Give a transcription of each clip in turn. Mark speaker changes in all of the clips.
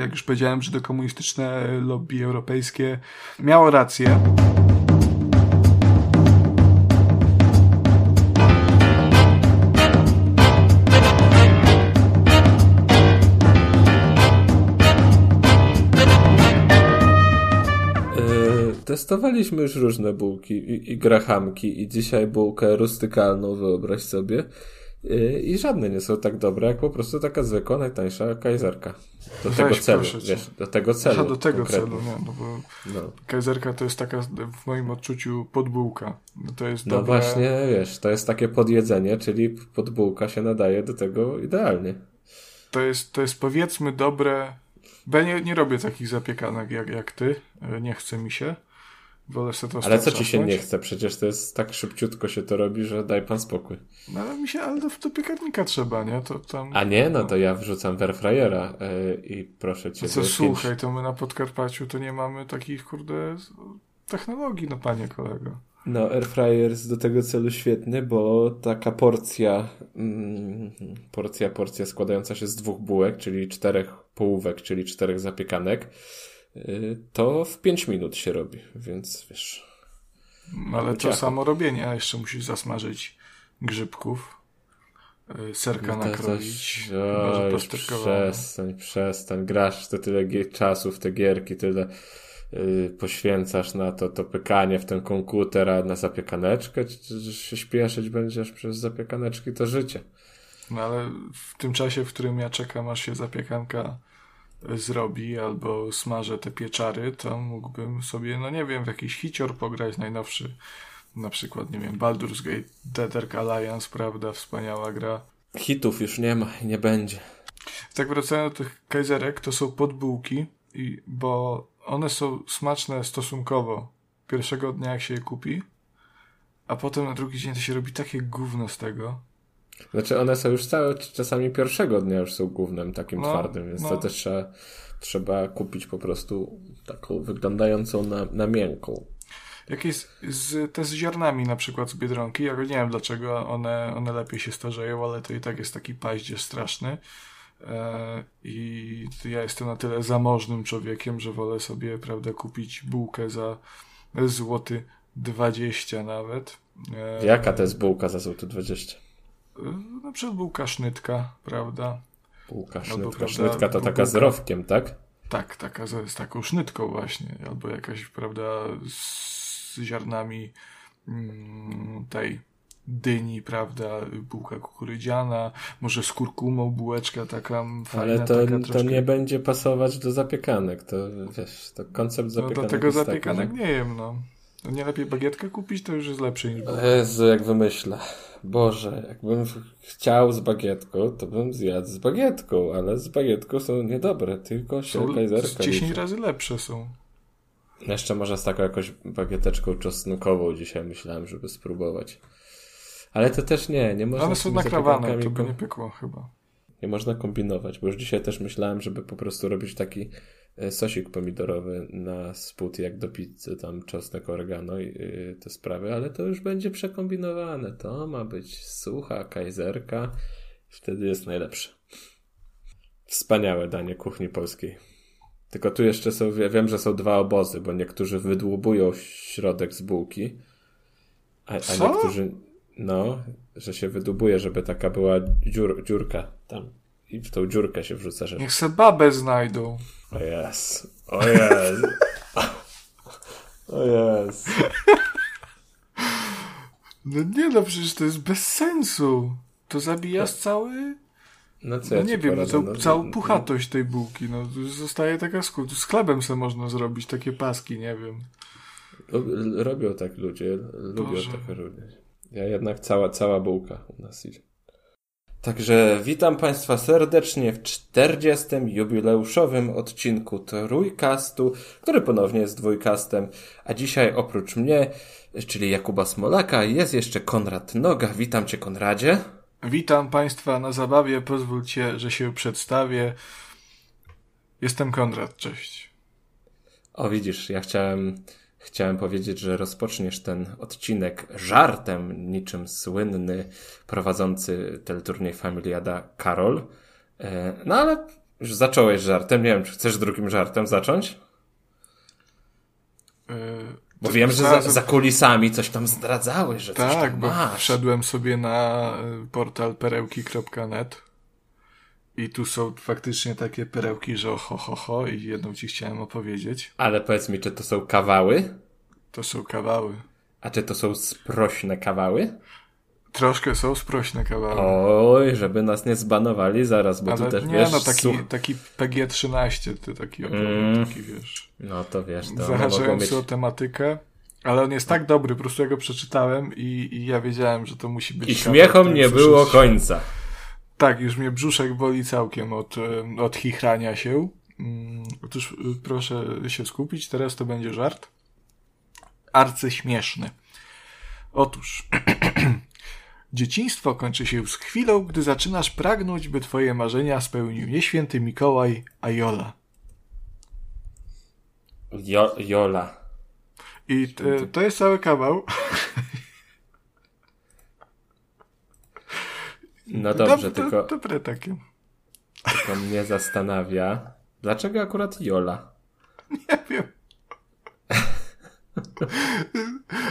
Speaker 1: jak już powiedziałem, że to komunistyczne lobby europejskie miało rację.
Speaker 2: Testowaliśmy już różne bułki i, i grahamki i dzisiaj bułkę rustykalną, wyobraź sobie. Y, I żadne nie są tak dobre, jak po prostu taka zwykła, najtańsza kajzerka. Do Weź, tego celu, wiesz, do tego celu.
Speaker 1: Aha, do tego konkretnie. celu, no bo no. kajzerka to jest taka w moim odczuciu podbułka. No to jest
Speaker 2: No dobre... właśnie, wiesz, to jest takie podjedzenie, czyli podbułka się nadaje do tego idealnie.
Speaker 1: To jest, to jest powiedzmy dobre, bo ja nie, nie robię takich zapiekanek jak, jak ty, e, nie chce mi się. Wolę sobie to
Speaker 2: Ale co ci się nie chce? Przecież to jest tak szybciutko się to robi, że daj pan spokój.
Speaker 1: No ale mi się, ale do, do piekarnika trzeba, nie? To tam...
Speaker 2: A nie? No to ja wrzucam w airfryera yy, i proszę cię.
Speaker 1: Co, słuchaj, pięć... to my na Podkarpaciu to nie mamy takich, kurde, technologii, no panie kolego.
Speaker 2: No, airfryer jest do tego celu świetny, bo taka porcja, mm, porcja, porcja składająca się z dwóch bułek, czyli czterech połówek, czyli czterech zapiekanek, to w 5 minut się robi, więc wiesz.
Speaker 1: No, ale to samo robienie, a jeszcze musisz zasmażyć grzybków, y, serka no nakroić,
Speaker 2: oj, przestań, przestań, grasz to tyle czasu w te gierki, tyle yy, poświęcasz na to, to pykanie w ten komputer, a na zapiekaneczkę, czy, się śpieszyć będziesz przez zapiekaneczki, to życie.
Speaker 1: No ale w tym czasie, w którym ja czekam, aż się zapiekanka zrobi albo smażę te pieczary, to mógłbym sobie, no nie wiem, w jakiś hicior pograć najnowszy. Na przykład, nie wiem, Baldur's Gate, Dead Ark Alliance, prawda, wspaniała gra.
Speaker 2: Hitów już nie ma i nie będzie.
Speaker 1: Tak wracając do tych kajzerek, to są podbułki, i, bo one są smaczne stosunkowo pierwszego dnia, jak się je kupi, a potem na drugi dzień to się robi takie gówno z tego.
Speaker 2: Znaczy one są już całe, czasami pierwszego dnia już są głównym takim no, twardym, więc no. to też trzeba, trzeba kupić po prostu taką wyglądającą na, na miękką.
Speaker 1: Jakieś z, te z ziarnami na przykład z Biedronki, ja nie wiem dlaczego one, one lepiej się starzeją, ale to i tak jest taki paździerz straszny. E, I ja jestem na tyle zamożnym człowiekiem, że wolę sobie, prawda, kupić bułkę za złoty 20 nawet.
Speaker 2: E, Jaka to jest bułka za złoty 20?
Speaker 1: Na przykład bułka sznytka, prawda?
Speaker 2: Bułka sznytka. Albo, prawda, sznytka to taka z rowkiem, tak?
Speaker 1: Tak, taka z, z taką sznytką właśnie. Albo jakaś, prawda, z ziarnami mm, tej dyni, prawda, bułka kukurydziana, może z kurkumą bułeczka taka fajna.
Speaker 2: Ale to, taka to nie będzie pasować do zapiekanek, to wiesz, to koncept zapiekanek
Speaker 1: No do tego zapiekanek taki, nie jem, no. no. Nie lepiej bagietkę kupić, to już jest lepsze niż
Speaker 2: bułka. Jezu, jak wymyślę. Boże, jakbym chciał z bagietką, to bym zjadł z bagietką, ale z bagietką są niedobre, tylko się kajzerka
Speaker 1: 10 razy lepsze są.
Speaker 2: Jeszcze może z taką jakąś bagieteczką czosnkową dzisiaj myślałem, żeby spróbować. Ale to też nie, nie można...
Speaker 1: Ale są nakrawane, to by nie pykło chyba.
Speaker 2: Nie można kombinować, bo już dzisiaj też myślałem, żeby po prostu robić taki sosik pomidorowy na spód jak do pizzy, tam czosnek, oregano i yy, te sprawy, ale to już będzie przekombinowane. To ma być sucha kajzerka, wtedy jest najlepsze. Wspaniałe danie kuchni polskiej. Tylko tu jeszcze są, ja wiem, że są dwa obozy, bo niektórzy wydłubują środek z bułki, a, a niektórzy, no, że się wydubuje, żeby taka była dziur, dziurka tam i w tą dziurkę się wrzuca rzecz.
Speaker 1: Niech se babę znajdą.
Speaker 2: O jest. O jest. O jest.
Speaker 1: No nie no, przecież to jest bez sensu. To zabijasz no. cały... No, co no ja nie wiem, no to no, całą puchatość tej bułki. No, zostaje taka skóra. Z chlebem se można zrobić takie paski, nie wiem.
Speaker 2: Robią tak ludzie. Lubią Boże. tak robić. Ja jednak cała, cała bułka u nas idzie. Także witam Państwa serdecznie w 40. jubileuszowym odcinku Trójkastu, który ponownie jest dwójkastem, a dzisiaj oprócz mnie, czyli Jakuba Smolaka, jest jeszcze Konrad Noga. Witam Cię, Konradzie.
Speaker 1: Witam Państwa na zabawie. Pozwólcie, że się przedstawię. Jestem Konrad, cześć.
Speaker 2: O, widzisz, ja chciałem Chciałem powiedzieć, że rozpoczniesz ten odcinek żartem, niczym słynny prowadzący teleturniej Familiada Karol. E, no ale Już zacząłeś żartem, nie wiem, czy chcesz drugim żartem zacząć?
Speaker 1: Yy,
Speaker 2: bo wiem, że za, za, kulisami coś tam zdradzałeś, że tak, coś tam masz.
Speaker 1: Tak, bo wszedłem sobie na y, portal perełki.net i tu są faktycznie takie perełki, że ho, ho, ho i jedną ci chciałem opowiedzieć.
Speaker 2: Ale powiedz mi, czy to są kawały?
Speaker 1: To są kawały.
Speaker 2: A czy to są sprośne kawały?
Speaker 1: Troszkę są sprośne kawały.
Speaker 2: Oj, żeby nas nie zbanowali zaraz, bo Ale tu też
Speaker 1: nie,
Speaker 2: wiesz...
Speaker 1: no taki, taki PG-13, ty taki, mm. taki wiesz.
Speaker 2: No to wiesz, to
Speaker 1: Zahaczając
Speaker 2: mieć...
Speaker 1: o tematykę, ale on jest tak dobry, po prostu ja go przeczytałem i, i ja wiedziałem, że to musi być...
Speaker 2: I śmiechom nie było końca.
Speaker 1: Tak, już mnie brzuszek boli całkiem od, od chichrania się. Mm, otóż y, proszę się skupić, teraz to będzie żart. Arcyśmieszny. Otóż... Dzieciństwo kończy się z chwilą, gdy zaczynasz pragnąć, by twoje marzenia spełnił nie święty Mikołaj, a Jola.
Speaker 2: Jo, Jola.
Speaker 1: I to, to jest cały kawał.
Speaker 2: No dobrze,
Speaker 1: Dob,
Speaker 2: tylko.
Speaker 1: Dobre takie.
Speaker 2: Tylko mnie zastanawia, dlaczego akurat Jola?
Speaker 1: Nie wiem.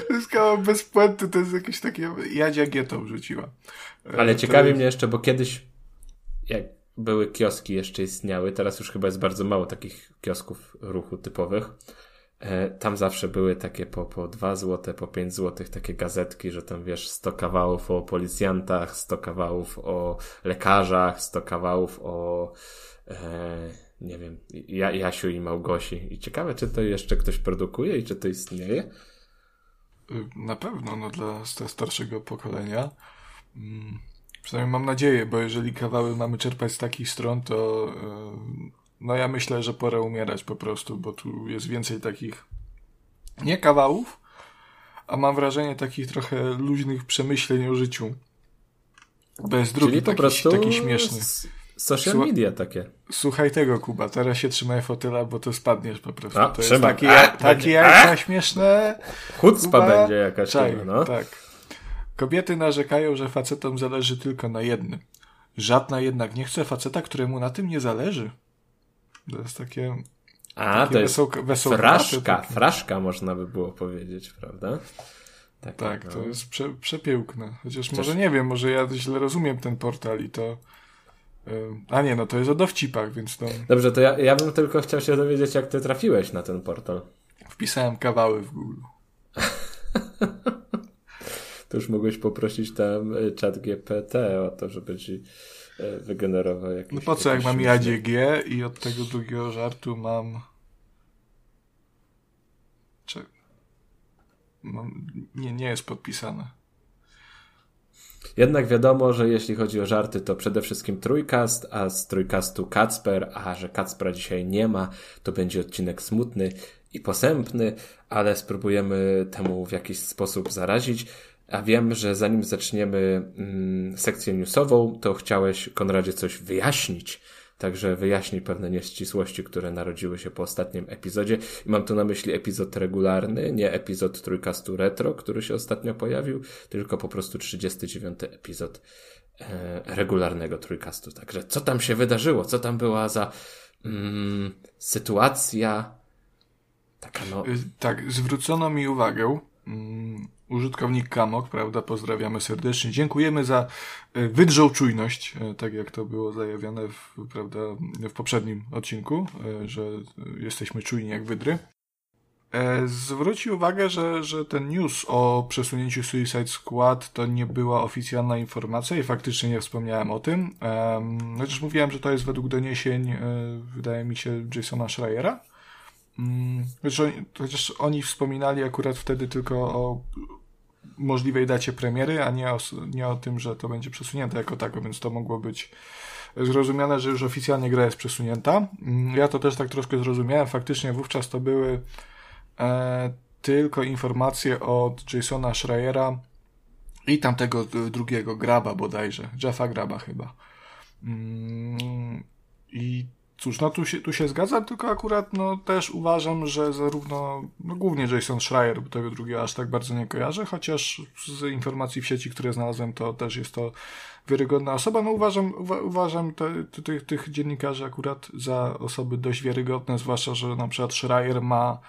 Speaker 1: To jest kawał bez puenty, to jest jakieś takie... Jadzia Gietą rzuciła.
Speaker 2: Ale ciekawi jest... mnie jeszcze, bo kiedyś jak były kioski jeszcze istniały, teraz już chyba jest bardzo mało takich kiosków ruchu typowych. E, tam zawsze były takie po, po 2 zł, po 5 zł takie gazetki, że tam wiesz 100 kawałów o policjantach, 100 kawałów o lekarzach, 100 kawałów o e, nie wiem, ja, Jasiu i Małgosi. I ciekawe, czy to jeszcze ktoś produkuje i czy to istnieje?
Speaker 1: Y, na pewno, no dla starszego pokolenia. Mm, przynajmniej mam nadzieję, bo jeżeli kawały mamy czerpać z takich stron, to y, no ja myślę, że pora umierać po prostu, bo tu jest więcej takich nie kawałów, a mam wrażenie takich trochę luźnych przemyśleń o życiu. Bez drugi, taki, prostu taki śmieszny.
Speaker 2: Social media takie.
Speaker 1: Słuchaj tego, Kuba, teraz się trzymaj fotyla, bo to spadniesz po prostu. A, to jest takie, a, takie śmieszne.
Speaker 2: Chucpa będzie jakaś.
Speaker 1: Czaj, no. Tak. Kobiety narzekają, że facetom zależy tylko na jednym. Żadna jednak nie chce faceta, któremu na tym nie zależy. To jest takie...
Speaker 2: A, takie to jest fraszka, fraszka można by było powiedzieć, prawda?
Speaker 1: Tak, tak no. to jest prze, przepiękne. Chociaż może nie wiem, może ja źle rozumiem ten portal i to a nie, no to jest o dowcipach, więc to...
Speaker 2: Dobrze, to ja, ja bym tylko chciał się dowiedzieć, jak ty trafiłeś na ten portal.
Speaker 1: Wpisałem kawały w Google.
Speaker 2: to już mogłeś poprosić tam e, chat GPT o to, żeby ci wygenerował jakieś...
Speaker 1: No po co, jak mam JADG i od tego drugiego żartu mam... Czy... Mam... Nie, nie jest podpisane.
Speaker 2: Jednak wiadomo, że jeśli chodzi o żarty, to przede wszystkim trójkast, a z trójkastu Kacper, a że Kacpra dzisiaj nie ma, to będzie odcinek smutny i posępny, ale spróbujemy temu w jakiś sposób zarazić. A wiem, że zanim zaczniemy mm, sekcję newsową, to chciałeś, Konradzie, coś wyjaśnić także wyjaśni pewne nieścisłości, które narodziły się po ostatnim epizodzie. I mam tu na myśli epizod regularny, nie epizod trójkastu retro, który się ostatnio pojawił, tylko po prostu 39 epizod e, regularnego trójkastu. Także co tam się wydarzyło? Co tam była za mm, sytuacja?
Speaker 1: Taka no... Y, tak, zwrócono mi uwagę, mm, użytkownik Kamok, prawda? Pozdrawiamy serdecznie. Dziękujemy za e, wydrzą czujność, e, tak jak to było zajawione w, prawda, w poprzednim odcinku, e, że jesteśmy czujni jak wydry. Zwrócił uwagę, że, że ten news o przesunięciu Suicide Squad to nie była oficjalna informacja i faktycznie nie wspomniałem o tym. Chociaż mówiłem, że to jest według doniesień, wydaje mi się, Jasona Schreiera. Chociaż oni wspominali akurat wtedy tylko o możliwej dacie premiery, a nie o, nie o tym, że to będzie przesunięte jako tako, więc to mogło być zrozumiane, że już oficjalnie gra jest przesunięta. Mm, ja to też tak troszkę zrozumiałem. Faktycznie wówczas to były e, tylko informacje od Jasona Schreiera i tamtego drugiego Graba bodajże, Jeffa Graba chyba. Mm, I cóż, no tu się, tu się zgadzam, tylko akurat no też uważam, że zarówno, no głównie Jason Schreier, bo tego drugiego aż tak bardzo nie kojarzę, chociaż z informacji w sieci, które znalazłem, to też jest to wiarygodna osoba. No uważam, uwa, uważam te, te, tych, tych dziennikarzy akurat za osoby dość wiarygodne, zwłaszcza, że na przykład Schreier ma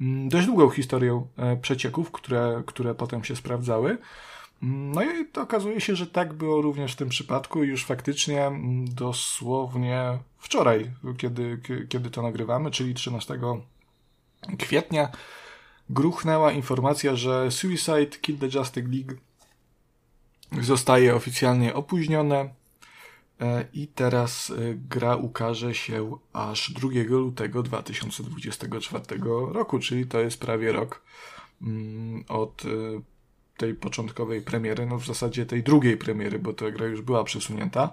Speaker 1: mm, dość długą historię e, przecieków, które, które potem się sprawdzały. No i to okazuje się, że tak było również w tym przypadku. Już faktycznie mm, dosłownie wczoraj, kiedy, kiedy to nagrywamy, czyli 13 kwietnia, gruchnęła informacja, że Suicide Kill the Justice League zostaje oficjalnie opóźnione e, i teraz e, gra ukaże się aż 2 lutego 2024 roku, czyli to jest prawie rok mm, od e, tej początkowej premiery, no w zasadzie tej drugiej premiery, bo ta gra już była przesunięta.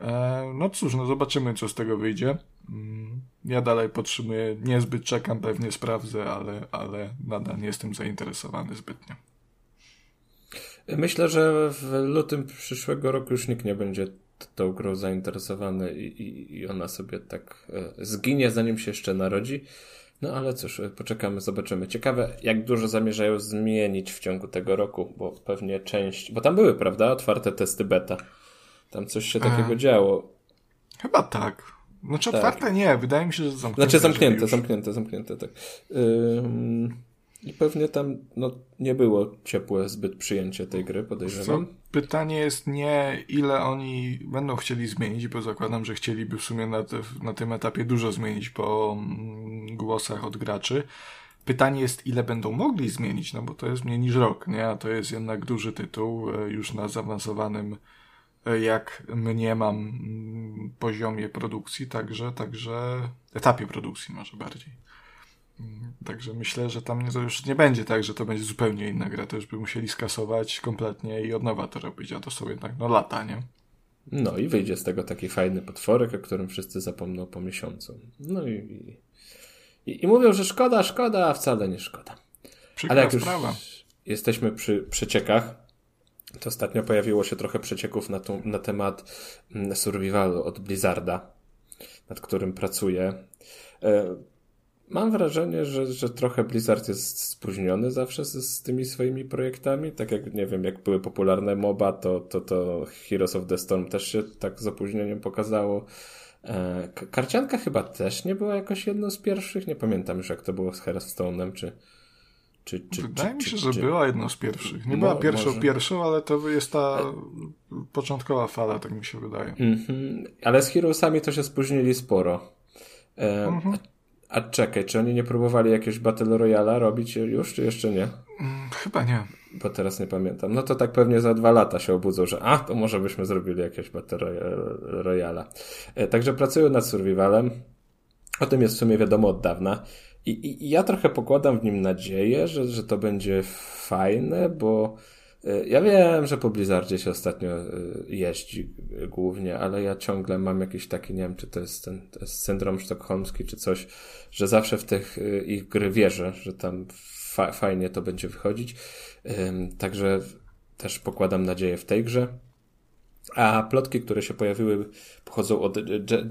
Speaker 1: E, no cóż, no zobaczymy, co z tego wyjdzie. Mm, ja dalej podtrzymuję, niezbyt czekam, pewnie sprawdzę, ale, ale nadal nie jestem zainteresowany zbytnio.
Speaker 2: Myślę, że w lutym przyszłego roku już nikt nie będzie tą grą zainteresowany i, i, i ona sobie tak e, zginie, zanim się jeszcze narodzi. No ale cóż, poczekamy, zobaczymy. Ciekawe, jak dużo zamierzają zmienić w ciągu tego roku, bo pewnie część. Bo tam były, prawda? Otwarte testy beta. Tam coś się takiego e... działo.
Speaker 1: Chyba tak. Znaczy tak. otwarte nie, wydaje mi się, że zamknięte.
Speaker 2: Znaczy zamknięte, zamknięte, zamknięte, tak. Ym... I pewnie tam no, nie było ciepłe zbyt przyjęcie tej gry, podejrzewam. Co?
Speaker 1: Pytanie jest nie, ile oni będą chcieli zmienić, bo zakładam, że chcieliby w sumie na, te, na tym etapie dużo zmienić po mm, głosach od graczy. Pytanie jest, ile będą mogli zmienić, no bo to jest mniej niż rok, nie? A to jest jednak duży tytuł, e, już na zaawansowanym, e, jak mniemam, mm, poziomie produkcji, także, także etapie produkcji może bardziej. Także myślę, że tam to już nie będzie tak, że to będzie zupełnie inna gra. To już by musieli skasować kompletnie i od nowa to robić, a to są jednak no lata, nie?
Speaker 2: No i wyjdzie z tego taki fajny potworek, o którym wszyscy zapomną po miesiącu. No i, i, i mówią, że szkoda, szkoda, a wcale nie szkoda.
Speaker 1: Przykra Ale jak już sprawa.
Speaker 2: jesteśmy przy przeciekach, to ostatnio pojawiło się trochę przecieków na, tą, na temat mm, survivalu od Blizzarda, nad którym pracuję. E, Mam wrażenie, że, że trochę Blizzard jest spóźniony zawsze z, z, tymi swoimi projektami. Tak jak, nie wiem, jak były popularne MOBA, to, to, to Heroes of the Storm też się tak z opóźnieniem pokazało. E, karcianka chyba też nie była jakoś jedną z pierwszych. Nie pamiętam już, jak to było z Hearthstone'em, czy, czy, czy,
Speaker 1: Wydaje
Speaker 2: czy,
Speaker 1: mi się, czy, że była jedną z pierwszych. Nie była pierwszą, może... pierwszą, ale to jest ta początkowa fala, tak mi się wydaje. Mm
Speaker 2: -hmm. Ale z Heroesami to się spóźnili sporo. E, mm -hmm. A czekaj, czy oni nie próbowali jakiegoś Battle Royale robić już, czy jeszcze nie?
Speaker 1: Mm, chyba nie.
Speaker 2: Bo teraz nie pamiętam. No to tak pewnie za dwa lata się obudzą, że a, to może byśmy zrobili jakieś Battle Royale. E, także pracują nad Survivalem. O tym jest w sumie wiadomo od dawna. I, i, ja trochę pokładam w nim nadzieję, że, że to będzie fajne, bo ja wiem, że po Blizzardzie się ostatnio e, jeździ głównie, ale ja ciągle mam jakiś taki, nie wiem, czy to jest ten to jest syndrom sztokholmski, czy coś, że zawsze w tych ich gry wierzę, że tam fa fajnie to będzie wychodzić. Także też pokładam nadzieję w tej grze. A plotki, które się pojawiły, pochodzą od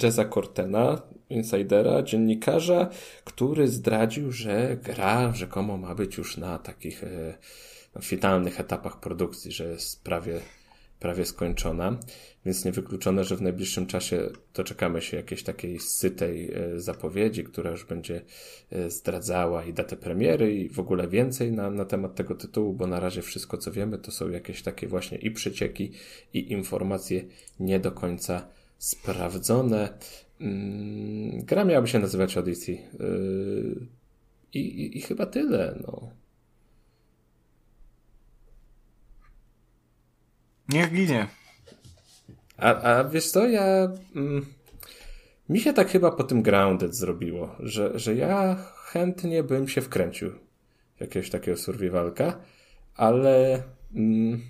Speaker 2: Jezza Cortena, insidera, dziennikarza, który zdradził, że gra rzekomo ma być już na takich finalnych etapach produkcji, że jest prawie, prawie skończona, więc niewykluczone, że w najbliższym czasie doczekamy się jakiejś takiej sytej e, zapowiedzi, która już będzie e, zdradzała i datę premiery i w ogóle więcej na, na temat tego tytułu, bo na razie wszystko co wiemy to są jakieś takie właśnie i przecieki i informacje nie do końca sprawdzone. Mm, gra miałaby się nazywać Odyssey. Yy, i, i, I chyba tyle. No.
Speaker 1: Niech ginie.
Speaker 2: A, a wiesz co, ja... Mm, mi się tak chyba po tym Grounded zrobiło, że, że ja chętnie bym się wkręcił w jakiegoś takiego survivalka, ale... Mm,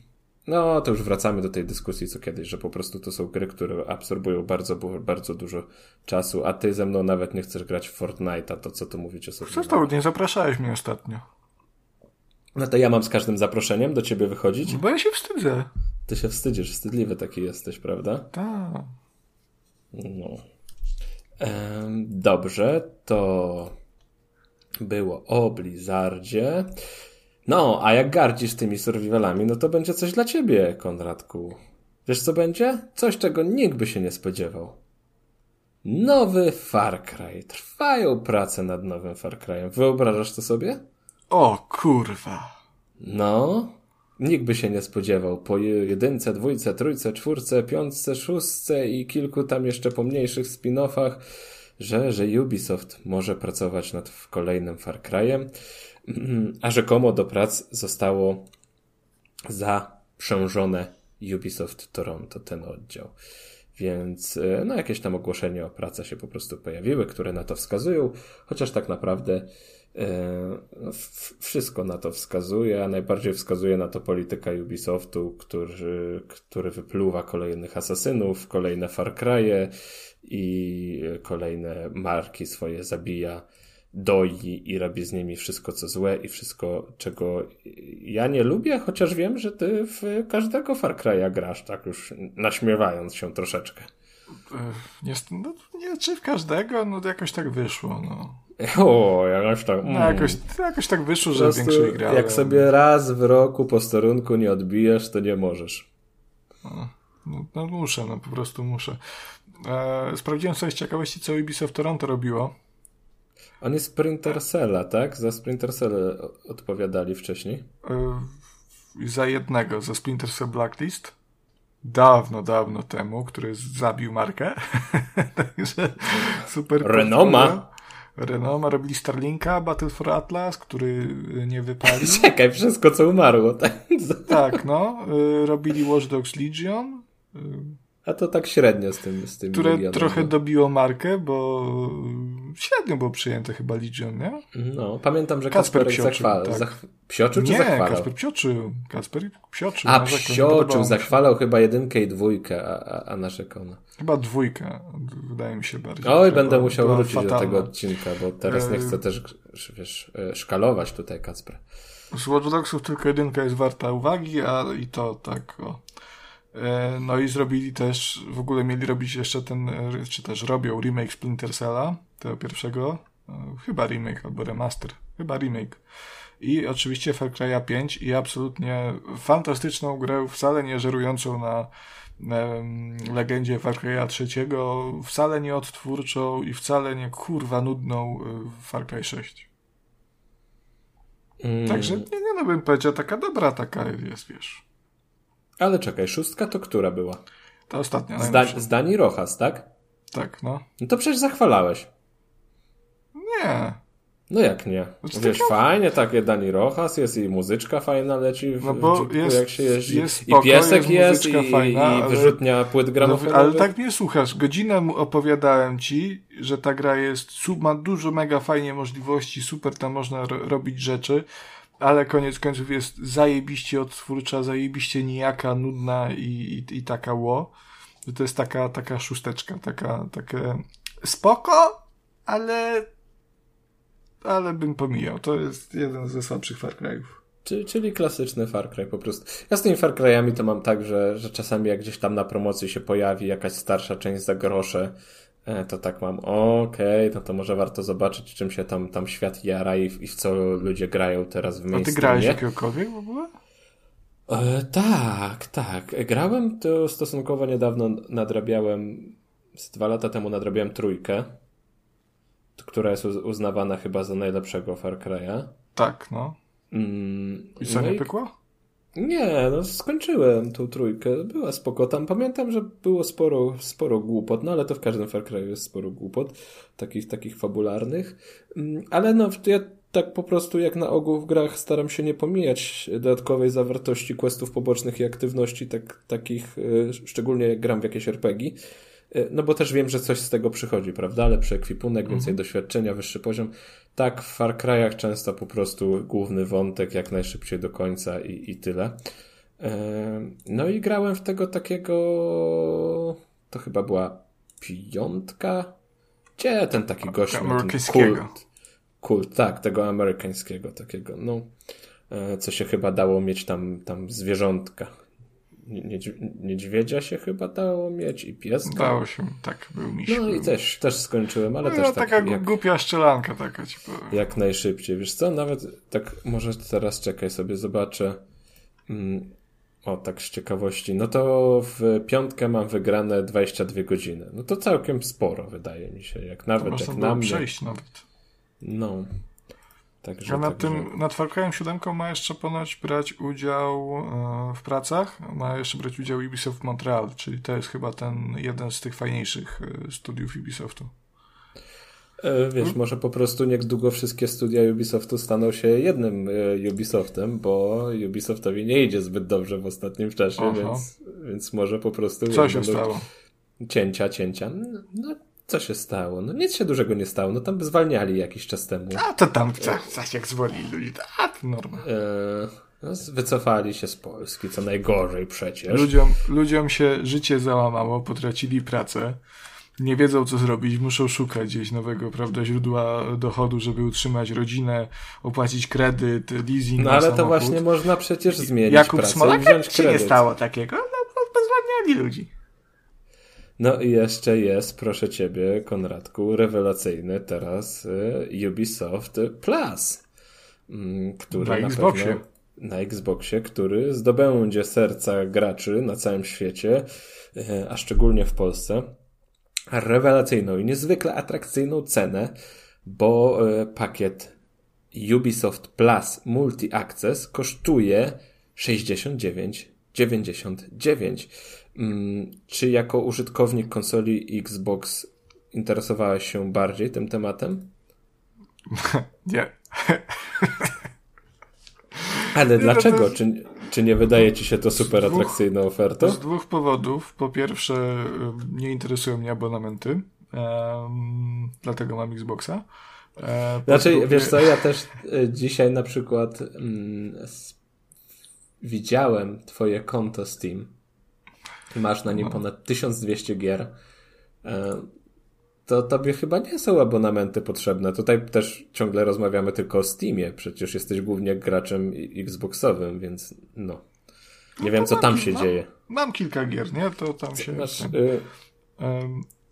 Speaker 2: no, to już wracamy do tej dyskusji co kiedyś, że po prostu to są gry, które absorbują bardzo, bardzo dużo czasu, a ty ze mną nawet nie chcesz grać w Fortnite'a, to co tu mówić o sobie.
Speaker 1: to, nie zapraszałeś mnie ostatnio.
Speaker 2: No to ja mam z każdym zaproszeniem do ciebie wychodzić?
Speaker 1: Bo ja się wstydzę.
Speaker 2: Ty się wstydzisz, wstydliwy taki jesteś, prawda?
Speaker 1: Tak.
Speaker 2: No. Dobrze, to było o Blizzardzie. No, a jak gardzisz tymi survivalami, no to będzie coś dla ciebie, Konradku. Wiesz co będzie? Coś, czego nikt by się nie spodziewał. Nowy Far Cry. Trwają prace nad nowym Far Cryem. Wyobrażasz to sobie?
Speaker 1: O kurwa.
Speaker 2: No, nikt by się nie spodziewał. Po jedynce, dwójce, trójce, czwórce, piątce, szóstce i kilku tam jeszcze pomniejszych spin-offach, że, że Ubisoft może pracować nad kolejnym Far Cryem, a rzekomo do prac zostało zaprzężone Ubisoft Toronto, ten oddział. Więc e, no, jakieś tam ogłoszenia o pracę się po prostu pojawiły, które na to wskazują, chociaż tak naprawdę wszystko na to wskazuje, a najbardziej wskazuje na to polityka Ubisoftu, który, który wypluwa kolejnych asasynów, kolejne Far Cry'e i kolejne marki swoje zabija doi i robi z nimi wszystko, co złe i wszystko, czego ja nie lubię, chociaż wiem, że ty w każdego Far Cry'a grasz, tak już naśmiewając się troszeczkę.
Speaker 1: Nie, no, nie czy w każdego, no jakoś tak wyszło, no.
Speaker 2: O, jakoś tak. Mm.
Speaker 1: No, jakoś, jakoś tak wyszło, że większość grałem.
Speaker 2: Jak sobie raz w roku posterunku nie odbijesz, to nie możesz.
Speaker 1: No, no, no muszę, no po prostu muszę. E, sprawdziłem sobie z ciekawości, co Ubisoft Toronto robiło.
Speaker 2: On jest Sprinter Cella, tak? Za Sprinter Cell odpowiadali wcześniej.
Speaker 1: Yy, za jednego, za Splinter Cell Blacklist. Dawno, dawno temu, który zabił markę. Także super.
Speaker 2: Renoma.
Speaker 1: Renoma robili Starlinka, Battle for Atlas, który nie wypalił.
Speaker 2: Czekaj, wszystko co umarło. Tak,
Speaker 1: tak no. Yy, robili Watch Dogs Legion.
Speaker 2: A to tak średnio z tym, z tym
Speaker 1: Które trochę dobiło markę, bo średnio było przyjęte chyba Legion, nie?
Speaker 2: No, pamiętam, że Kasper zachwalał. Tak. Zach... Psioczył czy nie, zachwalał?
Speaker 1: Kasper psioczył. Kasper psioczył.
Speaker 2: A, psioczył, zachwalał chyba jedynkę i dwójkę, a, a, a narzekał na...
Speaker 1: Chyba dwójkę, wydaje mi się bardziej.
Speaker 2: Oj, będę musiał wrócić fatalna. do tego odcinka, bo teraz nie chcę też, wiesz, e, szkalować tutaj Kacpra.
Speaker 1: Z Watch Dogsów tylko jedynka jest warta uwagi, a i to tak, o. E, no i zrobili też, w ogóle mieli robić jeszcze ten, e, czy też robią remake Splinter Cella, tego pierwszego, e, chyba remake albo remaster, chyba remake. I oczywiście Far Cry 5 i absolutnie fantastyczną grę, wcale nie żerującą na, legendzie Far Cry 3, wcale nie odtwórczą i wcale nie kurwa nudną Far Cry 6. Mm. Także nie, nie no bym powiedział, taka dobra taka jest, wiesz.
Speaker 2: Ale czekaj, szóstka to która była?
Speaker 1: Ta ostatnia.
Speaker 2: Zda z Dani Rochas, tak?
Speaker 1: Tak, no.
Speaker 2: No to przecież zachwalałeś.
Speaker 1: Nie.
Speaker 2: No jak nie? Znaczy, Wiesz, taka... fajnie, takie Dani Rochas jest i muzyczka fajna leci w,
Speaker 1: no bo
Speaker 2: w
Speaker 1: jest,
Speaker 2: jak się jeździ.
Speaker 1: Jest spoko,
Speaker 2: I piesek jest, jest i, fajna, i wyrzutnia ale... płyt gramofonowych.
Speaker 1: No, ale tak mnie słuchasz. Godzinę opowiadałem ci, że ta gra jest, ma dużo mega fajnie możliwości, super tam można ro robić rzeczy, ale koniec końców jest zajebiście odtwórcza, zajebiście nijaka, nudna i, i, i taka ło. To jest taka, taka szósteczka, taka, takie spoko, ale ale bym pomijał. To jest jeden ze słabszych Far Cry'ów.
Speaker 2: Czyli, czyli klasyczny Far Cry po prostu. Ja z tymi Far Cry'ami to mam tak, że, że czasami jak gdzieś tam na promocji się pojawi jakaś starsza część za grosze, to tak mam, okej, okay, no to może warto zobaczyć, czym się tam, tam świat jara i, i w co ludzie grają teraz w mainstreamie.
Speaker 1: A ty grałeś jakiegokolwiek w ogóle?
Speaker 2: E, tak, tak. Grałem to stosunkowo niedawno, nadrabiałem, z dwa lata temu nadrabiałem trójkę, która jest uznawana chyba za najlepszego Far Cry'a.
Speaker 1: Tak, no. Mm, I co, no nie i... pykło?
Speaker 2: Nie, no skończyłem tą trójkę. Była spoko. Tam pamiętam, że było sporo, sporo głupot, no ale to w każdym Far Cry jest sporo głupot, takich, takich fabularnych. Mm, ale no, ja tak po prostu jak na ogół w grach staram się nie pomijać dodatkowej zawartości questów pobocznych i aktywności tak, takich, e, szczególnie jak gram w jakieś RPG. E, no bo też wiem, że coś z tego przychodzi, prawda? Lepszy ekwipunek, więcej mhm. doświadczenia, wyższy poziom. Tak, w Far Cry'ach często po prostu główny wątek jak najszybciej do końca i, i tyle. No i grałem w tego takiego. To chyba była piątka. Gdzie ten taki gość?
Speaker 1: Amerykańskiego. Kult,
Speaker 2: kult, tak, tego amerykańskiego takiego. No, e, co się chyba dało mieć tam, tam zwierzątka niedźwiedzia się chyba dało mieć i pieska.
Speaker 1: Dało się, tak, był miś.
Speaker 2: No i też, też skończyłem, ale
Speaker 1: no,
Speaker 2: też
Speaker 1: no,
Speaker 2: tak
Speaker 1: taka
Speaker 2: jak,
Speaker 1: głupia szczelanka taka ci powiem.
Speaker 2: Jak najszybciej, wiesz co, nawet tak może teraz czekaj sobie, zobaczę mm, o tak z ciekawości, no to w piątkę mam wygrane 22 godziny. No to całkiem sporo wydaje mi się, jak nawet
Speaker 1: to
Speaker 2: jak
Speaker 1: na
Speaker 2: mnie.
Speaker 1: przejść nawet.
Speaker 2: No. Także,
Speaker 1: A nad
Speaker 2: także...
Speaker 1: tym, nad Far Cry'em 7 ma jeszcze ponoć brać udział e, w pracach, ma jeszcze brać udział Ubisoft Montreal, czyli to jest chyba ten jeden z tych fajniejszych e, studiów Ubisoftu.
Speaker 2: E, wiesz, może po prostu niedługo wszystkie studia Ubisoftu staną się jednym e, Ubisoftem, bo Ubisoftowi nie idzie zbyt dobrze w ostatnim czasie, więc, więc może po prostu...
Speaker 1: Co się stało?
Speaker 2: Cięcia, cięcia. No, co się stało? No nic się dużego nie stało. No tam zwalniali jakiś czas temu.
Speaker 1: A to tam, zaś jak zwolnili ludzi, a to norma. E,
Speaker 2: no, wycofali się z Polski, co najgorzej przecież.
Speaker 1: Ludziom, ludziom się życie załamało, potracili pracę nie wiedzą, co zrobić, muszą szukać gdzieś nowego, prawda, źródła dochodu, żeby utrzymać rodzinę, opłacić kredyt, leasing.
Speaker 2: No ale samochód. to właśnie można przecież zmienić
Speaker 1: Jakub
Speaker 2: pracę
Speaker 1: Smolak
Speaker 2: kredyt.
Speaker 1: nie stało takiego, no pozwalniali ludzi.
Speaker 2: No i jeszcze jest, proszę ciebie, Konradku, rewelacyjny teraz y, Ubisoft Plus, mm, który
Speaker 1: na,
Speaker 2: na
Speaker 1: Xboxie.
Speaker 2: Pewno, na Xboxie, który zdobędzie serca graczy na całym świecie, y, a szczególnie w Polsce rewelacyjną i niezwykle atrakcyjną cenę, bo e, pakiet Ubisoft Plus Multi Access kosztuje 69,99. Mm, czy jako użytkownik konsoli Xbox interesowałeś się bardziej tym tematem?
Speaker 1: Nie.
Speaker 2: Ale nie, dlaczego? No to... Czy, czy nie wydaje ci się to super dwóch, atrakcyjną ofertą?
Speaker 1: Z dwóch powodów. Po pierwsze, nie interesują mnie abonamenty, um, dlatego mam Xboxa.
Speaker 2: E, znaczy, drugie... wiesz co, ja też e, dzisiaj na przykład mm, widziałem twoje konto Steam. Masz na nim no. ponad 1200 gier. E, to tobie chyba nie są abonamenty potrzebne. Tutaj też ciągle rozmawiamy tylko o Steamie. Przecież jesteś głównie graczem Xboxowym, więc no. Nie no wiem, co tam się dzieje.
Speaker 1: Mam kilka gier, nie? To tam się... Masz, y